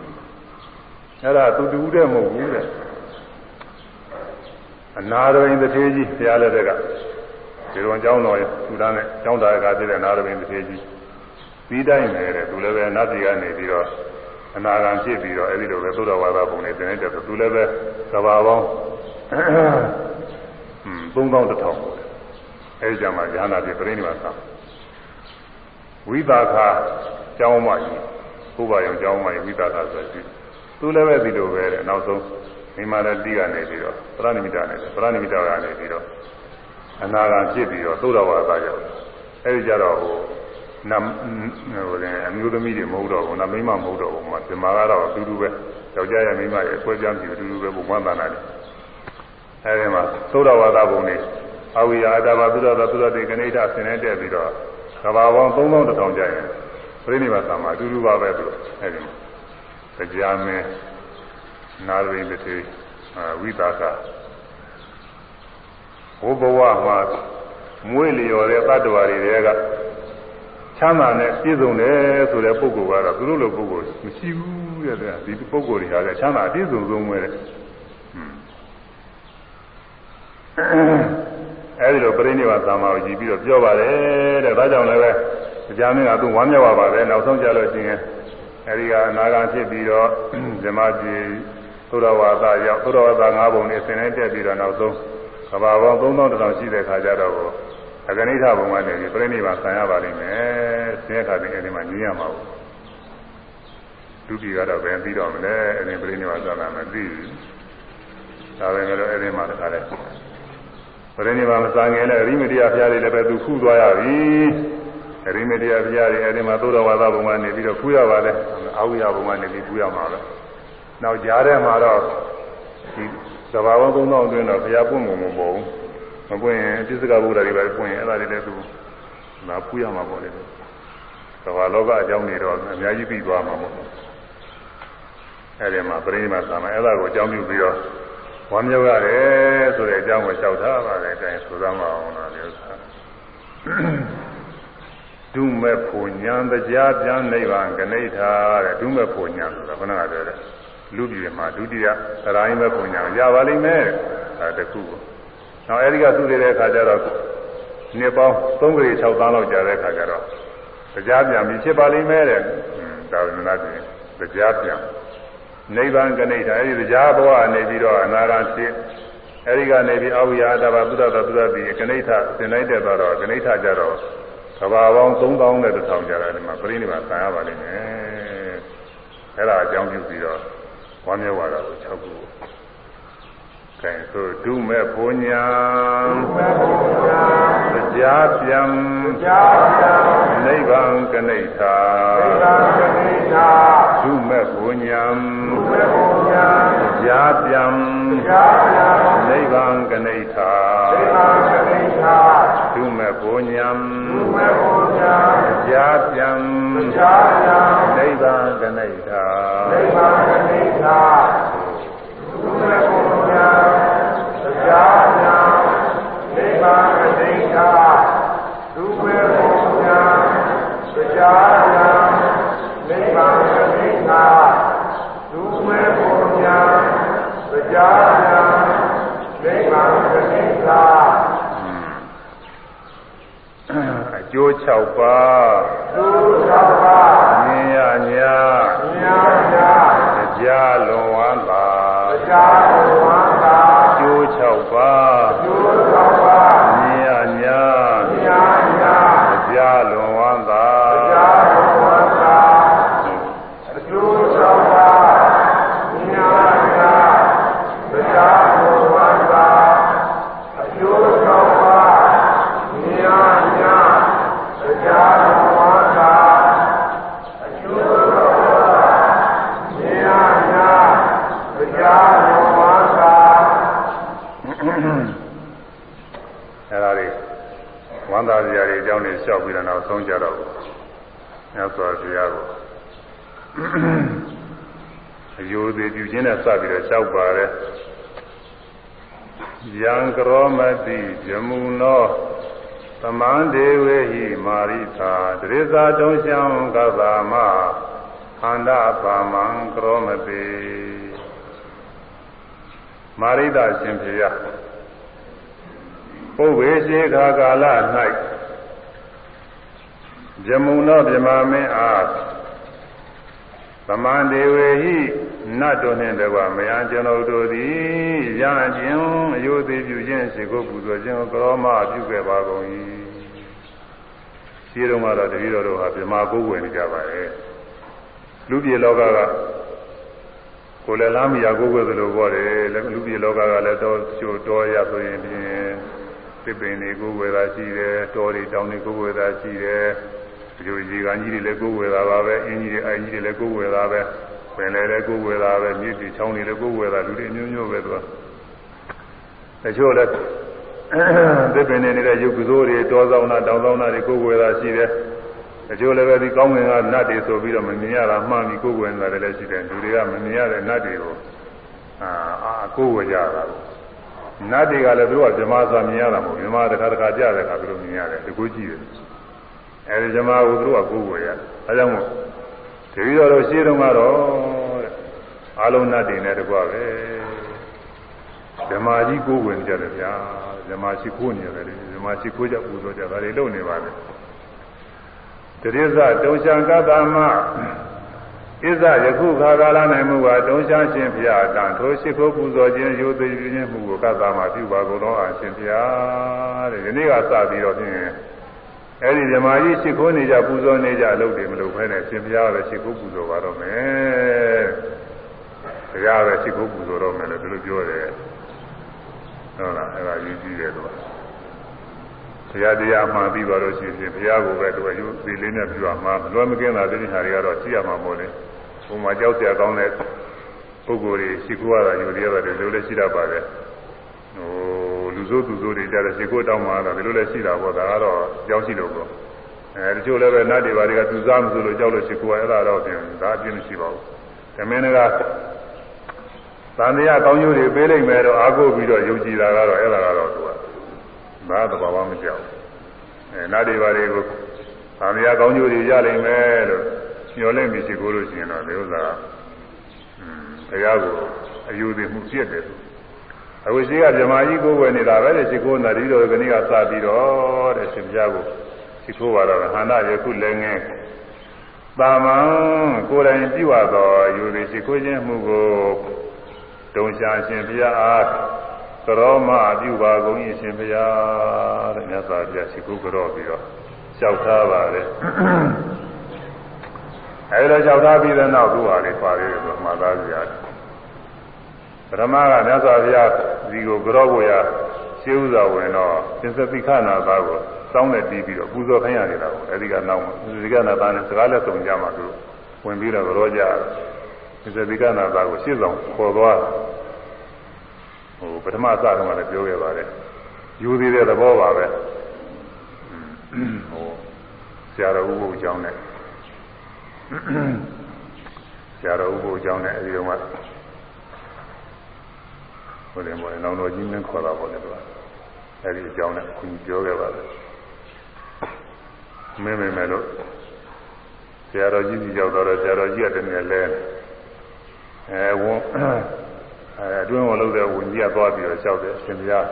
အဲ့ဒါသူတူတဲ့မဟုတ်ဘူးတဲ့အနာရဝိန်တစ်သေးကြီးဘုရားလက်ထက်က ဒီလိုအကြောင်းတော်သူသားနဲ့ကျောင်းသားကတည်းကအနာရဝိန်တစ်သေးကြီးပြီးတိုင်းပဲတဲ့သူလည်းပဲနတ်ပြည်ကနေပြီးတော့အနာဂံဖြစ်ပြီးတော့အဲဒီလိုပဲသုဒ္ဓဝါဒပုံနဲ့သင်နေတဲ့သူလည်းပဲကဘာပေါင်း3000တထောင်အဲဒီကြမှာဉာဏ်နာပြပြိဋိမာသဝိပါခကျောင်းမကြီးဘုရားရောကျောင်းမကြီးဝိပါခဆိုရှိသူလည်းပဲဒီလိုပဲတဲ့နောက်ဆုံးမိမာလည်းတိကနေပြီးတော့ပရဏိမိတနဲ့ပရဏိမိတကနေပြီးတော့ အနာဂံဖြစ်ပြီးတော့သုဒ္ဓဝါဒရောက်အဲဒီကြတော့ဟိုနမ်ဟိုလည်းအမျိုးသမီးတွေမဟုတ်တော့ဘူးနမိမမဟုတ်တော့ဘူးမှာဒီမှာကတော့အတူတူပဲယောက်ျားရဲ့မိန်းမရဲ့အဆွဲပြောင်းပြီးအတူတူပဲဘုံဝန္တနာတယ်အဲဒီမှာသုဒ္ဓဝါဒဘုံနေအဝိယအတ္တဘာသုဒ္ဓသာသုဒ္ဓတိကဏိဋ္ဌဆင်နေတက်ပြီးတော့ကဘာပေါင်း3000ကျရင်ပြိဋိဘာသာမှာအတူတူပါပဲသူအဲဒီမှာတရားမင်းနာရိတတိဝိသက ဘုဘဝမှာမွေးလျော်တဲ့တ attva တွေတွေကချမ်းသာနဲ့ပြည့်စုံတယ်ဆိုတဲ့ပုဂ္ဂိုလ်ကတော့သူတို့လိုပုဂ္ဂိုလ်မရှိဘူးတဲ့ဒီပုဂ္ဂိုလ်တွေဟာလည်းချမ်းသာအပြည့်စုံဆုံးပဲတဲ့အဲဒီလိုပြိဋိဘာသာမှာကြည်ပြီးတော့ပြောပါတယ်တဲ့ဒါကြောင့်လည်းပဲတရားမင်းကသူဝမ်းမြောက်ပါပါတယ်နောက်ဆုံးကြလို့ရှိရင်အဲဒီကအနာဂတ်ဖြစ်ပြီးတော့ဇမကြီးသုရဝါဒရောက်သုရဝါဒ၅ပုံနဲ့ဆင်းနေတက်ပြီးတော့နောက်ဆုံး ကဘာပေါင်း3000တောင်ရှိတဲ့ခါကျတော့အကနိဋ္ဌဘုံကနေပြီးပြိဋိဘာဆံရပါလိမ့်မယ်ဆင်းရဲခါတဲ့အဲဒီမှာညင်းရမှာပေါ့ဒုတိယကတော့ဘယ်ပြီးတော့မလဲအဲဒီပြိဋိဘာဆံတာမသိဘူးဒါပဲလေအဲဒီမှာတခါလဲပြိဋိဘာမဆံငယ်လဲရိမတိယဖျားတွေလည်းပဲသူခုသွားရပြီရိမတိယဖျားတွေအဲဒီမှာသုဒ္ဓဝါဒဘုံကနေပြီးတော့ခူးရပါတယ်အာဝိယဘုံကနေပြီးခူးရမှာပဲနောက်ကြားထဲမှာတော့ဒီ သဘာဝသုံးသောအတွင်းတော့ဘုရားပွင့်ပုံမပေါ်ဘူးမပွင့်ရင်အစ္ဆကဗုဒ္ဓတွေပဲပွင့်ရင်အဲ့ဒါတွေလည်းသူငါပူရမှာပေါ့လေသဘာလောကအကြောင်းတွေတော့အများကြီးပြီးသွားမှာပေါ့အဲ့ဒီမှာပြိဋိမာသာမအဲ့ဒါကိုအကြောင်းပြုပြီးတော့ဝမ်းမြောက်ရတယ်ဆိုတဲ့အကြောင်းကိုလျှောက်ထားပါတယ်အဲဒါဆိုသမ်းပါအောင်လားဒီဥစ္စာဒုမဲ့ဖို့ညာတရားပြန်နိဗ္ဗာန်ကနေထာတဲ့ဒုမဲ့ဖို့ညာဆိုတာခဏကပြောတယ် လူပြည်မှာဒုတိယသရိုင်းမဲ့ဖို့ညာရပါလိမ့်မယ်အဲတခုကိုနောက်အဲဒီကသူ့တဲ့အခါကျတော့နှစ်ပေါင်း3ကြိမ်6သန်းလောက်ကြာတဲ့အခါကျတော့တရားပြန်ပြီးဖြစ်ပါလိမ့်မယ်တဲ့ဒါဝိနနာပြင်တရားပြန်နိဗ္ဗာန်ကနေထာအဲဒီတရားဘဝနေပြီးတော့အနာဂတ်ဖြစ်အဲဒီကနေပြီးအဝိယတဘာသုဒ္ဓသာသုဒ္ဓတိကနေထာသင်လိုက်တဲ့တော့ကနေထာကြတော့ကဘာပေါင်း3000နဲ့1000ကြာတယ်ဒီမှာပြိဋိဘာဆံရပါလိမ့်မယ်အဲဒါအကြောင်းပြုပြီးတော့ ဝမ်းမြောက်ရတာကို6ခု ကဲဆိုဒုမဲ့ဘုံညာတရားပြန်နိဗ္ဗာန်ကနေထာဒုမဲ့ဘုံညာတရားပြန်နိဗ္ဗာန်ကနေထာဒုမဲ့ဘုံညာတရားပြန်နိဗ္ဗာန်ကနေထာနိဗ္ဗာန်ကနေထာဒုမဲ့ဘုံညာ တရားပြန်နိဗ္ဗာန်ကနေထာဒုမဲ့ဘုံညာတရားပြန်နိဗ္ဗာန်ကနေထာဒုမဲ့ဘုံညာတရားပြန်နိဗ္ဗာန်ကနေထာအကျိုး6ပါးဒု6ပါးမြင်ရညာမြင်ရညာတရားလွန်ဝမ်းသာတရားလွန်ဝမ်းသာအကျိုး 6ပါးအကျိုး6ပါးမြင်ရညာမြင်ရညာတရားလွန်ဝမ်းသာတရားလွန်ဝမ်းသာအကျိုး6ပါးမြင်ရညာတရားလွန်ဝမ်းသာအကျိုး6ပါးမြင်ရညာတရားလွန်ဝမ်းသာအကျိုး6ပါးမြင်ရညာတရားလွန်ဝမ်းသာ အဲ့ဒါတွေဝမ်းသာစရာတွေအကြောင်းတွေလျှောက်ပြီးတော့နောက် ဆုံးကြတော့မြတ်စွာဘုရားကိုအယိုသေးပြုခြင်းနဲ့စပြီးတော့လျှောက်ပါတယ်ယံကရောမတိဇမုနောသမန္ဒေဝေဟိမာရိသာတရိဇာတုံရှံကဗာမခန္ဓာပါမံကရောမတိမာရိတာရှင်ဖေယပုဗ္ဗေရှိခါကာလ၌ ဇမုနောဗြမာမင်းအားသမန္ဒေဝေဟိနတ်တို့နှင့်တကွမယံကျွန်ုပ်တို့သည်ရခြင်းအယုသေးပြုခြင်းရှိကိုပူဇော်ခြင်းကိုကရောမပြုခဲ့ပါကုန်၏ရှိတုန်းကတော့တတိတော်တို့ဟာဗြမာကိုယ်ဝင်နေကြပါရဲ့လူပြေလောကကကိုယ်လည်းလားမရကိုယ်ကိုယ်သလိုပေါ်တယ်လူပြေလောကကလည်းတော့ချို့တော်ရဆိုရင်ဖြင့်သစ်ပင်တွေကိုယ်ဝယ်တာရှိတယ်တော်တွေတောင်တွေကိုယ်ဝယ်တာရှိတယ် ဒီလိုရေကန်ကြီးတွေလည်းကိုယ်ဝယ်တာပါပဲအင်းကြီးတွေအိုင်ကြီးတွေလည်းကိုယ်ဝယ်တာပဲပင်လေလည်းကိုယ်ဝယ်တာပဲမြစ်ကြီးချောင်းတွေလည်းကိုယ်ဝယ်တာလူတွေအမျိုးမျိုးပဲသူကတချို့လည်းသစ်ပင်နေနေတဲ့ရုပ်ကစိုးတွေတောဆောင်တာတောင်ဆောင်တာတွေကိုယ်ဝယ်တာရှိတယ်တချို့လည်းပဲဒီကောင်းငင်ကနတ်တွေဆိုပြီးတော့မမြင်ရတာမှန်ပြီးကိုယ်ဝယ်နေတာလည်းရှိတယ်လူတွေကမမြင်ရတဲ့နတ်တွေကိုအာအာကိုယ်ဝယ်ကြတာနတ်တွေကလည်းသူကဇမသာမြင်ရတာမဟုတ်ဇမတခါတခါကြားတဲ့အခါသူတို့မြင်ရတယ်တကူကြည့်တယ် အဲဒီဇမကိုသူတို့ကကိုယ်ဝယ်ရတယ်အဲကြောင့်မို့တတိတော်တို့ရှင်းတော့ကတော့တဲ့အလုံးနတ်တွေနဲ့တကွပဲဇမာကြီးကိုယ်ဝင်ကြတယ်ဗျာဇမာရှိခိုးနေရတယ်ဇမာရှိခိုးကြပူဇော်ကြဒါတွေလုပ်နေပါလေတရိဇတုံရှံကတ္တမဣဇယခုခါကာလ၌မူပါတုံရှံရှင်ဖျားတန်ထိုရှိခိုးပူဇော်ခြင်းယူသိခြင်းမှုကိုကတ္တမပြုပါကုန်သောအရှင်ဖျားတဲ့ဒီနေ့ကစပြီးတော့ဖြင့် အဲ့ဒီဓမ္မကြီးရှိခိုးနေကြပူဇော်နေကြအလုပ်တွေမလုပ်ဘဲနဲ့ရှင်ဘုရားပဲရှိခိုးပူဇော်ပါတော့မယ်။ဘုရားပဲရှိခိုးပူဇော်တော့မယ်လို့ဒီလိုပြောတယ်။ဟုတ်လားအဲ့ဒါယူကြည့်တယ်သူက။ဘုရားတရားမှန်ပြီးပါလို့ရှိရင်ဘုရားကိုပဲသူကယူသေးလေးနဲ့ပြုရမှာလွယ်မကင်းတာဒီဟာတွေကတော့ကြည့်ရမှာမို့လေ။ဘုံမှာကြောက်ကြကောင်းတဲ့ပုဂ္ဂိုလ်တွေရှိခိုးရတာယူရတာတွေလိုလည်းရှိတတ်ပါပဲ။ဟို လူစိုးသူစိုးတွေကြတဲ့ခြေကိုတောင်းမှတော့ဒီလိုလည်းရှိတာပေါ့ဒါကတော့ကြောက်ရှိလို့ပေါ့အဲတချို့လည်းပဲနတ်တွေဘာတွေကသူစားမဆိုလို့ကြောက်လို့ခြေကိုအဲ့ဒါတော့ပြင်ဒါအပြင်းမရှိပါဘူးဓမင်းကသံတရားကောင်းကျိုးတွေပေးလိုက်မယ်တော့အားကိုးပြီးတော့ယုံကြည်တာကတော့အဲ့ဒါကတော့သူကဘာသဘာဝမကြောက်အဲနတ်တွေဘာတွေကိုသံတရားကောင်းကျိုးတွေရနိုင်မယ်လို့ညှော်လိုက်ပြီးခြေကိုလို့ရှိရင်တော့ဒီဥစ္စာอืมဘုရားကိုအယူသည်မှုပြည့်တယ် သူအခုရှိကဗြဟ္မာကြီးကိုယ်ဝယ်နေတာပဲတဲ့ရှိခိုးနာဒီတော်ကနေ့ကစပြီးတော့တဲ့ရှင်ပြားကိုရှိခိုးပါတော့ဟန္တာယခုလည်းငယ်တာမန်ကိုယ်တိုင်ပြုရသောယူသည်ရှိခိုးခြင်းမှုကိုတုံရှာရှင်ဘုရားအားကရောမပြုပါကုန်၏ရှင်ဘုရားတဲ့မြတ်စွာဘုရားရှိခိုးကြောပြီးတော့လျှောက်ထားပါတယ်အဲဒီလိုလျှောက်ထားပြီးတဲ့နောက်သူဟာလေးပါသေးတယ်ဆိုမှသားစရာ ပရမကမြတ်စွာဘုရားဒီကိုကြောကိုရရှင်းဥစွာဝင်တော့သစ္စတိခနာသားကိုစောင်းနဲ့တီးပြီးတော့ပူဇော်ခိုင်းရနေတာကိုအဲဒီကနောက်ဒီကနာသားနဲ့စကားလက်ဆောင်ကြမှာသူဝင်ပြီးတော့ကြောကြသစ္စတိခနာသားကိုရှင်းဆောင်ခေါ်သွားဟိုပထမစတော့လည်းပြောခဲ့ပါတယ်ယူသေးတဲ့သဘောပါပဲဟိုဆရာတော်ဥပုပ်အကြောင်းနဲ့ဆရာတော်ဥပုပ်အကြောင်းနဲ့အဲဒီတော့မှ ဟိုတယ်မောနောင်တော်ကြီးမင်းခေါ်တာပေါ့လေသူကအဲဒီအကြောင်းနဲ့ခွန်ပြောခဲ့ပါတယ်မင်းမင်းမဲ့လို့ဆရာတော်ကြီးကြီးရောက်တော့ဆရာတော်ကြီးကတည်းကလဲအဲဝန်အဲအတွင်းဝင်လို့တဲ့ဝန်ကြီးကသွားပြီးတော့လျှောက်တယ်ရှင်ဘုရား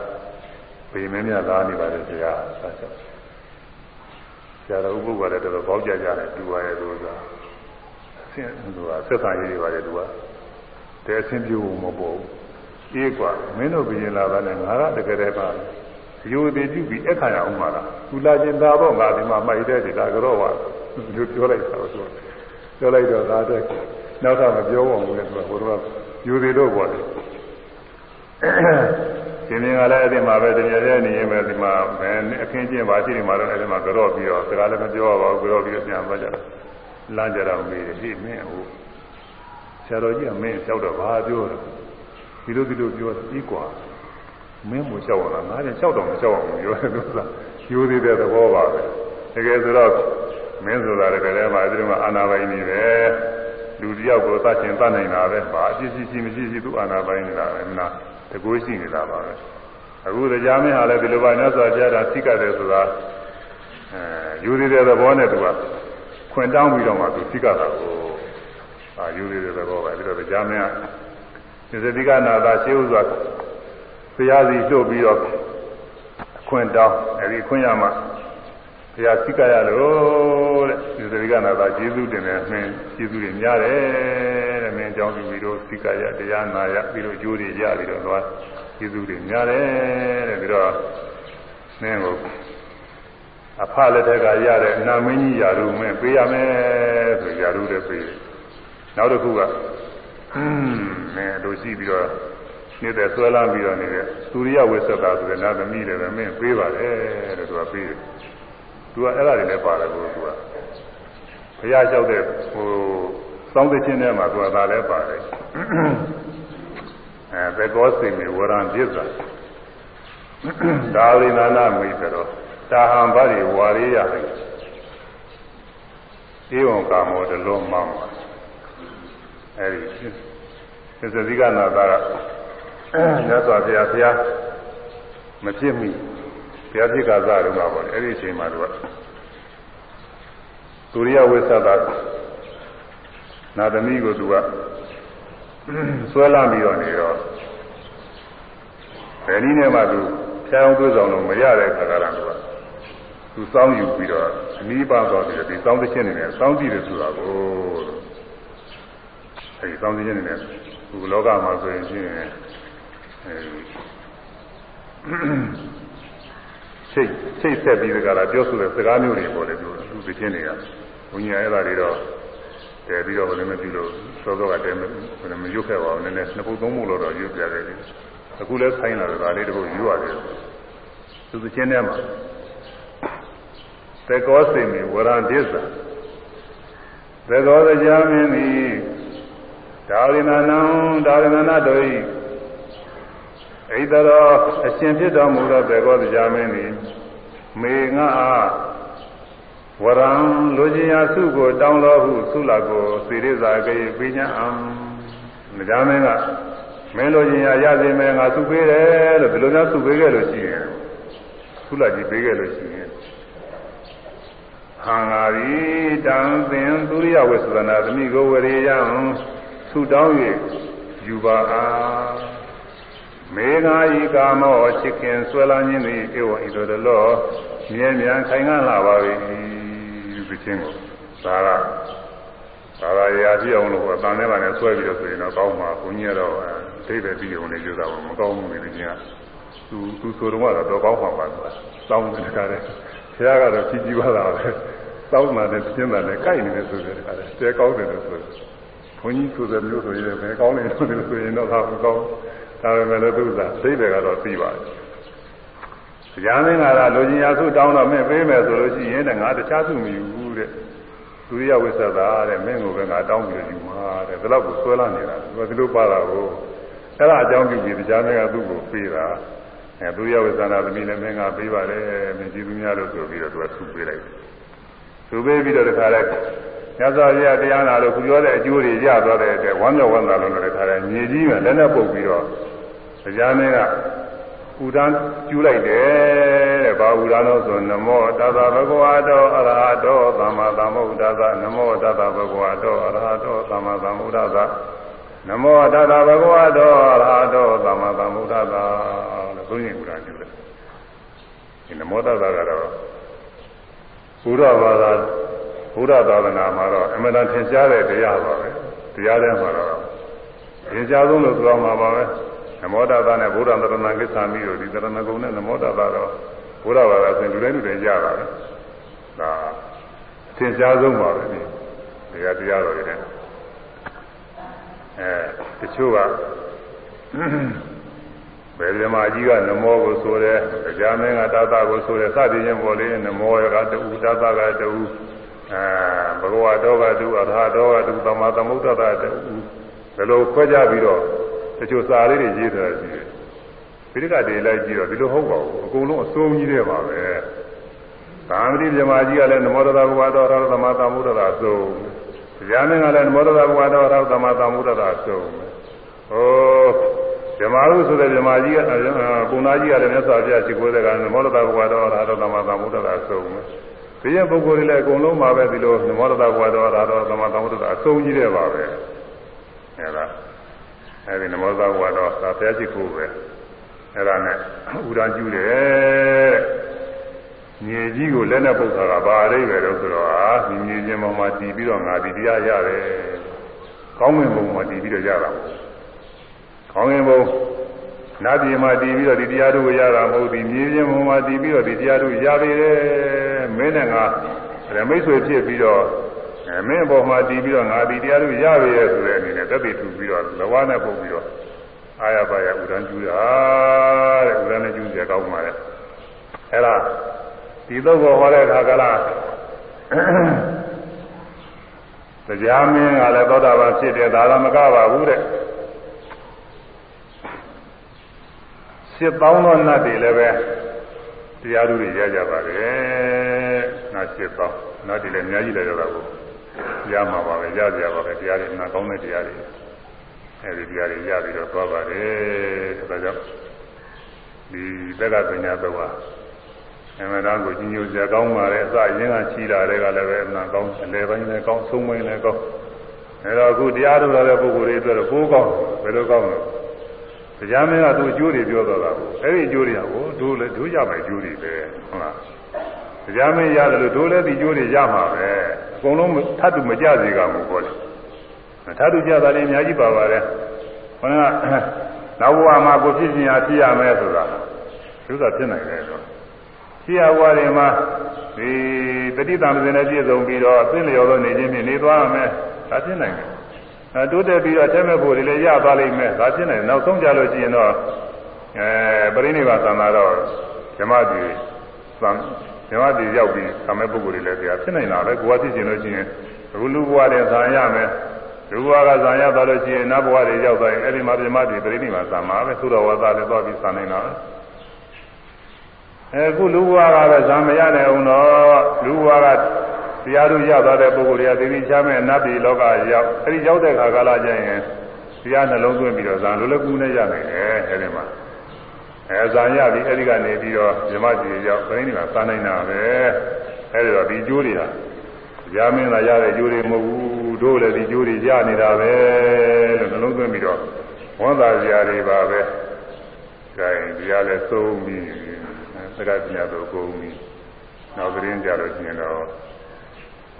ပေမင်းများသားနေပါတယ်ဆရာဆက်ချက်ဆရာတော်ဥပုပ်ကလည်းတော်တော်ပေါက်ကြကြတယ်တူပါရဲ့သူကဆင်းသူကဆက်ဆံရေးတွေပါတယ်သူကတဲ့အဆင်းပြေဖို့မပေါ်ဘူး အေးกว่าမင်းတို့ဘယင်လာတာနဲ့ငါကတကယ်တည်းပါယူသည်ပြုပြီးအခါရအောင်ပါလားသူလာခြင်းသာတော့ငါဒီမှာမိုက်တဲ့ဒီဒါကြောပါသူပြောလိုက်တာဆိုပြောလိုက်တော့ဒါတဲ့နောက်ထပ်မပြောပါဘူးလေသူကဘုရားယူသည်တော့ပေါ့လေရှင်မြင်ကလည်းအဲ့ဒီမှာပဲတရားရဲ့နေရင်ပဲဒီမှာဘယ်အခင်းကျင်းပါရှိနေမှာတော့အဲ့ဒီမှာကြော့ပြီးတော့စကားလည်းမပြောပါဘူးကြော့ပြီးတော့ပြန်သွားကြတယ်လမ်းကြတော့မေးတယ်ဟိမင်းဟိုဆရာတော်ကြီးကမင်းလျှောက်တော့ဘာပြောတယ် ဒီလိုဒီလိုပြောပြီးกว่าမင်းမလျှောက်အောင်လားငါလည်းလျှောက်တော့မလျှောက်အောင်ပြောတယ်သူကယူသေးတဲ့သဘောပါပဲတကယ်ဆိုတော့မင်းဆိုတာလည်းတကယ်မှအဲဒီမှာအာနာပိုင်နေတယ်လူတယောက်ကိုသတ်ချင်သတ်နိုင်တာပဲဘာအဖြစ်ရှိရှိမရှိရှိသူအာနာပိုင်နေတာပဲနာတကူရှိနေတာပါပဲအခုတရားမင်းဟာလည်းဒီလိုပါညစွာကြားတာသိကတယ်ဆိုတာအဲယူသေးတဲ့သဘောနဲ့သူကခွင်တောင်းပြီးတော့မှသူသိကတာကိုအာယူသေးတဲ့သဘောပဲပြီးတော့တရားမင်းက သစ္စတိကနာသာရှင်းဥစွာဘုရားစီလှုပ်ပြီးတော့ခွင့်တောင်းအဲဒီခွင့်ရမှာဘုရားစိကရလို့တဲ့သစ္စတိကနာသာကျေးဇူးတင်တယ်မင်းကျေးဇူးတွေများတယ်တဲ့မင်းအကြောင်းပြုပြီးတော့စိကရတရားနာရပြီးတော့ကျိုးတွေရပြီးတော့သွားကျေးဇူးတွေများတယ်တဲ့ပြီးတော့မင်းကိုအဖလက်ထက်ကရတဲ့အနာမင်းကြီးယာရုမင်းပေးရမယ်ဆိုယာရုလည်းပေးတယ်နောက်တစ်ခုက อืมမင်းတို့ရှိပြီးတော့နေတဲ့ဆွဲလာပြီးတော့နေတဲ့သူရိယဝိသတာဆိုတဲ့နာသမီးလည်းပဲမင်းပေးပါတယ်တဲ့သူကပေးတယ်သူကအဲ့ဒါတွေလည်းပါတယ်ကိုသူကဘုရားလျှောက်တဲ့ဟိုစောင်းသချင်းထဲမှာသူကသာလဲပါတယ်အဲသေကောစိမေဝရံပြစ္ဆာဒါဝိနာနာမိဆိုတော့တာဟံဗရိဝါရိယတယ်ဧဝံကာမောတလုံးမောင်းပါ အဲဒီသစ္စတိကနာတာကမြတ်စွာဘုရားဘုရားမဖြစ်မိဘုရားဖြစ်ကစားတော့မှာပေါ့လေအဲ့ဒီအချိန်မှာသူကသူရိယဝိသတာနာသမီးကိုသူကဆွဲလာပြီးတော့နေတော့ဘယ်နည်းနဲ့မှသူဖျားအောင်သွေးဆောင်လို့မရတဲ့ခါကလာသူကသူစောင်းယူပြီးတော့အနည်းပါတော့ပြီးဒီစောင်းတစ်ချက်နေနဲ့စောင်းကြည့်တယ်ဆိုတာကို အဲဒီစောင်းတစ်ချက်နေနဲ့သူလောကမှာဆိုရင်ချင်းအဲဒီစိတ်စိတ်ဆက်ပြီးကြတာပြောဆိုတဲ့စကားမျိုးတွေပေါ်တယ်သူသူတစ်ချက်နေကဘုညာအဲ့ဒါတွေတော့တည်ပြီးတော့လည်းမပြုလို့စောစောကတည်းကမရွတ်ခဲ့ပါဘူးနည်းနည်းနှစ်ပုတ်သုံးပုတ်လို့တော့ရွတ်ပြရတယ်အခုလည်းဆိုင်လာတယ်ဒါလေးတပုတ်ရွတ်ရတယ်သူတစ်ချက်နဲ့မှာသေကောစိမေဝရဒိသသေကောတရားမင်းသည် ဒါရိနာနံဒါရဏနာတို့ဤဣတရောအရှင်ဖြစ်တော်မူသောသေကောတရားမင်းသည်မေငါအားဝရံလူချင်းရာစုကိုတောင်းတော်ဟုသုလကိုစေရဇာကေပိညာံမကြမင်းကမင်းလူချင်းရာရစေမယ်ငါစုပေးတယ်လို့ဒီလိုမျိုးစုပေးခဲ့လို့ရှိရင်သုလကြီးပေးခဲ့လို့ရှိရင်ဟံဃာရီတံသင်သူရိယဝိသနာသမိကိုဝရေယံ သုတောင်း၍ယူပါအားမေဃာဤကာမောချစ်ခင်ဆွဲလာခြင်းသည်ဧဝံဤသို့တလောမြဲမြံခိုင်ခံ့လာပါ၏သူချင်းကိုဒါကဒါကရာကြည့်အောင်လို့အတန်ထဲမှာနဲ့ဆွဲပြီးတော့ဆိုရင်တော့ကောင်းမှာဘုန်းကြီးကတော့ဒိဋ္ဌိပြီးအောင်နေကြတာမကောင်းဘူးနေချင်းကသူသူဆိုတော့တော့ကောင်းမှာပါစောင်းတဲ့ခါတဲ့ဆရာကတော့ကြီးကြီးပါလားပဲစောင်းမှလည်းပြင်းတယ်လည်းကြိုက်နေတယ်ဆိုတဲ့ခါတဲ့တဲကောင်းတယ်လို့ဆို ဘုန်းကြီးဆိုတဲ့မျိုးဆိုရင်ပဲကောင်းတယ်လို့ဆိုရင်တော့ဒါမကောင်းဒါပေမဲ့လည်းသူကဒိဋ္ဌိကတော့သိပါတယ်တရားမင်းကတော့လူချင်းရာစုတောင်းတော့မင်းပေးမယ်ဆိုလို့ရှိရင်တဲ့ငါတခြားသူမယူဘူးတဲ့သူရဝိသသာတဲ့မင်းကိုပဲငါတောင်းပြီးယူမှာတဲ့ဒီလောက်ကိုဆွဲလာနေတာသူကဒီလိုပါတာကိုအဲ့ဒါအကြောင်းပြုပြီးတရားမင်းကသူ့ကိုပေးတာအဲသူရဝိသနာသမီးလည်းမင်းကပေးပါတယ်မင်းကြည့်သူများလို့ဆိုပြီးတော့သူကသူ့ပေးလိုက်သူပေးပြီးတော့တခါလဲ ညဇောရတရားနာလို့ခုပြောတဲ့အကျိုးတွေရသွားတဲ့အတွက်ဝမ်းမြောက်ဝမ်းသာလို့လည်းတခါလဲညီကြီးမှလည်းနဲ့ပုတ်ပြီးတော့တရားမင်းကဥဒန်းကျူးလိုက်တယ်တဲ့ဘာဥဒန်းလို့ဆိုနမောတသဗ္ဗဝါတောအရဟတောသမ္မာသမ္ဗုဒ္ဓသနမောတသဗ္ဗဝါတောအရဟတောသမ္မာသမ္ဗုဒ္ဓသနမောတသဗ္ဗဝါတောအရဟတောသမ္မာသမ္ဗုဒ္ဓသလို့သုံးရင်ဥဒန်းကျူးတယ်ဒီနမောတသကတော့ဘုရားဘာသာ ဘုရားသာသနာမှာတော့အမှန်တန်ထင်ရှားတဲ့တရားပါပဲတရားထဲမှာတော့သင်ကြားဆုံးလို့ပြောမှာပါပဲနမောတသနဲ့ဘုရားတရဏကိစ္ဆာမိတို့ဒီတရဏဂုံနဲ့နမောတသတော့ဘုရားဘာသာဆိုလူတိုင်းလူတိုင်းကြတာပဲဒါသင်ကြားဆုံးပါပဲဒီတရားတရားတော်တွေနဲ့အဲတချို့ကဘယ်ဓမ္မကြီးကနမောကိုဆိုတယ်ကြာမင်းကတသကိုဆိုတယ်စသည်ချင်းပေါ်လေးနမောကတူတသကတူ အဲဘဂဝါတော်ကတူအထာတော်ကတူသမာသမုဒ္ဒတာတူဘယ်လိုခွဲကြပြီးတော့တချို့စာလေးတွေရေးထားတာရှိတယ်ပိဋကတွေလိုက်ကြည့်တော့ဒီလိုဟုတ်ပါဘူးအကုန်လုံးအစိုးကြီးတဲ့ပါပဲသာမတိမြမကြီးကလည်းနမောတသဘဝတော်ရသမသမုဒ္ဒတာသုံးတရားမင်းကလည်းနမောတသဘဝတော်ရသမသမုဒ္ဒတာသုံးဟောဇမဟုဆိုတဲ့ဇမကြီးကပုံနာကြီးကလည်းမြတ်စွာဘုရားရှိခိုးတဲ့ကနမောတသဘဝတော်ရသမသမုဒ္ဒတာသုံး ဒီရဲ့ပုဂ္ဂိုလ်တွေလည်းအကုန်လုံးပါပဲဒီလိုနမောတသဘဝတော်ရသမသမုဒ္ဒတာအဆုံးကြီးတဲ့ပါပဲအဲဒါအဲဒီနမောသဘဝတော့သာဖျားရှိခိုးပဲအဲ့ဒါနဲ့ဥဒာကျူးတယ်မြေကြီးကိုလက်နဲ့ပုတ်တာကဘာအရိပဲတော့ဆိုတော့အာဒီမြေချင်းပေါ်မှာတည်ပြီးတော့ငါဒီတရားရတယ်ကောင်းငင်ဘုံမှာတည်ပြီးတော့ရတာကောင်းငင်ဘုံနာပြည်မှာတည်ပြီးတော့ဒီတရားတို့ရတာမဟုတ်ဒီမြေချင်းပေါ်မှာတည်ပြီးတော့ဒီတရားတို့ရပြီလေ မင်းနဲ့ငါရမိတ်ဆွေဖြစ်ပြီးတော့အဲမင်းအပေါ်မှာတည်ပြီးတော့ငါဒီတရားတို့ရပြီရဲ့ဆိုတဲ့အနေနဲ့တက်တည်ထူပြီးတော့လဝါနဲ့ပုတ်ပြီးတော့အာရပါရဥဒန်းကျူးတာတဲ့ဥဒန်းနဲ့ကျူးကြကောင်းပါလေအဲ့ဒါဒီတော့ဟောတဲ့အခါကလားတရားမင်းကလည်းသောတာပန်ဖြစ်တယ်ဒါတော့မကပါဘူးတဲ့စစ်ပေါင်းသောနတ်တွေလည်းပဲ တရားသူတွေရကြပါတယ်နတ်စစ်ပေါင်းနတ်တွေလည်းအများကြီးလည်းရတာကိုရမှာပါပဲရကြပါပဲတရားတွေနာကောင်းတဲ့တရားတွေအဲဒီတရားတွေရပြီးတော့သွားပါတယ်ဒါကြောင့်ဒီသက္ကပညာတော့ဟာအမှန်တမ်းကိုကြီးညိုစရာကောင်းပါလေအစရင်းကချီတာတွေကလည်းပဲအမှန်ကောင်းအလယ်ပိုင်းလည်းကောင်းဆုံးပိုင်းလည်းကောင်းအဲတော့အခုတရားထုတ်တဲ့ပုဂ္ဂိုလ်တွေအတွက်တော့ကိုးကောင်းဘယ်လိုကောင်းလဲ တရားမင်းကသူအကျိုးတွေပြောတော့တာကိုအဲ့ဒီအကျိုးတွေကဟိုတို့လည်းတို့ရမယ်အကျိုးတွေပဲဟုတ်လားတရားမင်းရတယ်လို့တို့လည်းဒီအကျိုးတွေရမှာပဲအကုန်လုံးထပ်တူမကြစေကမှုပေါ့လေထပ်တူကြတာလည်းအများကြီးပါပါတယ်ခန္ဓာနောက်ဘဝမှာကိုဖြစ်ခြင်းအဖြစ်ရမယ်ဆိုတာသူကဖြစ်နိုင်တယ်တော့ရှိရဘဝတွေမှာဒီတတိတံပဇင်နဲ့ပြည့်စုံပြီးတော့အသိလျော်သောနေခြင်းဖြင့်နေသွားရမယ်ဒါဖြစ်နိုင်တယ် အဲတိုးတက်ပြီးတော့အထက်မဲ့ဖို့တွေလည်းရသွားလိမ့်မယ်ဒါဖြစ်နိုင်တယ်နောက်ဆုံးကြလို့ရှိရင်တော့အဲပရိနိဗ္ဗာန်သံဃာတော့ဓမ္မတိသံဓမ္မတိရောက်ပြီးသံမဲ့ပုဂ္ဂိုလ်တွေလည်းတရားဖြစ်နိုင်တာပဲကိုယ်ကဖြစ်ခြင်းလို့ရှိရင်အခုလူဘဝတွေဇာရမယ်လူဘဝကဇာရသွားလို့ရှိရင်နတ်ဘဝတွေရောက်သွားရင်အဲ့ဒီမှာဓမ္မတိပရိနိဗ္ဗာန်သံဃာပဲသုတော်ဝါဒလည်းသွားပြီးသံနိုင်တာပဲအခုလူဘဝကပဲဇာမရနိုင်အောင်တော့လူဘဝက တရားတို့ရသွားတဲ့ပုဂ္ဂိုလ်တွေကသိသိချမ်းမဲ့နတ်ပြည်လောကရောက်အဲဒီရောက်တဲ့ခါကာလကျရင်တရားနှလုံးသွင်းပြီးတော့ဇာလိုလည်းကူးနေရနိုင်တယ်အဲဒီမှာအဲဇာရပြီးအဲဒီကနေပြီးတော့ဇမကြီးရောက်ပြိဋိနိဗ္ဗာန်သာနိုင်တာပဲအဲဒီတော့ဒီကျိုးတွေဟာရာမင်းလာရတဲ့ကျိုးတွေမဟုတ်ဘူးတို့လည်းဒီကျိုးတွေရနေတာပဲလို့နှလုံးသွင်းပြီးတော့ဝန်သာစရာတွေပါပဲဒါရင်တရားလည်းသုံးပြီးသက္ကပညာတို့ကုန်ပြီနောက်သတင်းကြလို့ရှိရင်တော့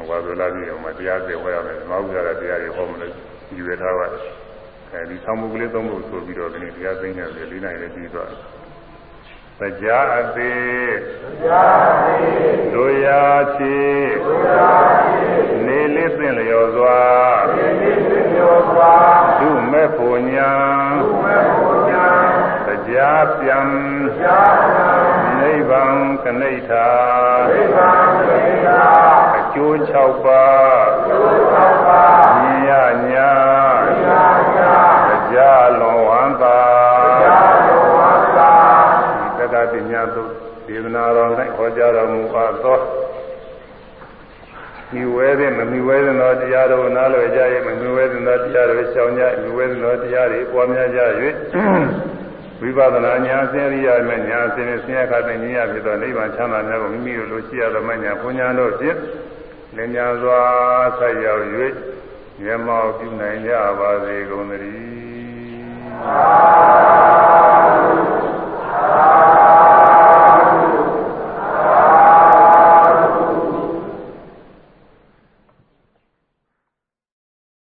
ဝါဒလာပြီးတော့မတရားတွေဟောရမယ်မဟုတ်ကြတဲ့တရားတွေဟောမလို့ယူရထားပါတယ်အဲဒီဆောင်းမှုကလေးသုံးဖို့ဆိုပြီးတော့ဒီနေ့တရားသိညာတွေလေးနိုင်လေးပြီးသွားတယ်တရားအသေးတရားအသေးတို့ရာချေတို့ရာချေနေလေးသင်လျော်စွာနေလေးသင်လျော်စွာဒုမဲ့ဖို့ညာဒုမဲ့ဖို့ညာတရားပြန်တရားပြန်နိဗ္ဗာန်ကနိဋ္ဌာနိဗ္ဗာန်ကနိဋ္ဌာအ ကျိုး6ပါးအကျိုး6ပါးဉာဏ်ညာဉာဏ်ညာတရားလုံးဝမ်းသာတရားလုံးဝမ်းသာဒီတက္ကပညာသုဒေသနာတော်၌ဟောကြားတော်မူအပ်သောမိဝဲတဲ့မမိဝဲတဲ့သောတရားတော်နားလွယ်ကြရဲ့မမိဝဲတဲ့သောတရားတော်ရှောင်ကြမိဝဲတဲ့သောတရားတွေပွားများကြ၍ဝိပဿနာဉာဏ်ဆင်းရဲရမယ်ဉာဏ်ဆင်းရဲဆင်းရဲခတဲ့ဉာဏ်ဖြစ်သောနိဗ္ဗာန်ချမ်းသာများကိုမိမိတို့လိုရှိရသောမဉာဏ်ပညာတို့ဖြင့် လင်ညာစွာဆက်ရောက်၍မျက်မှောက်ပြုနိုင်ကြပါစေကုန်သတည်း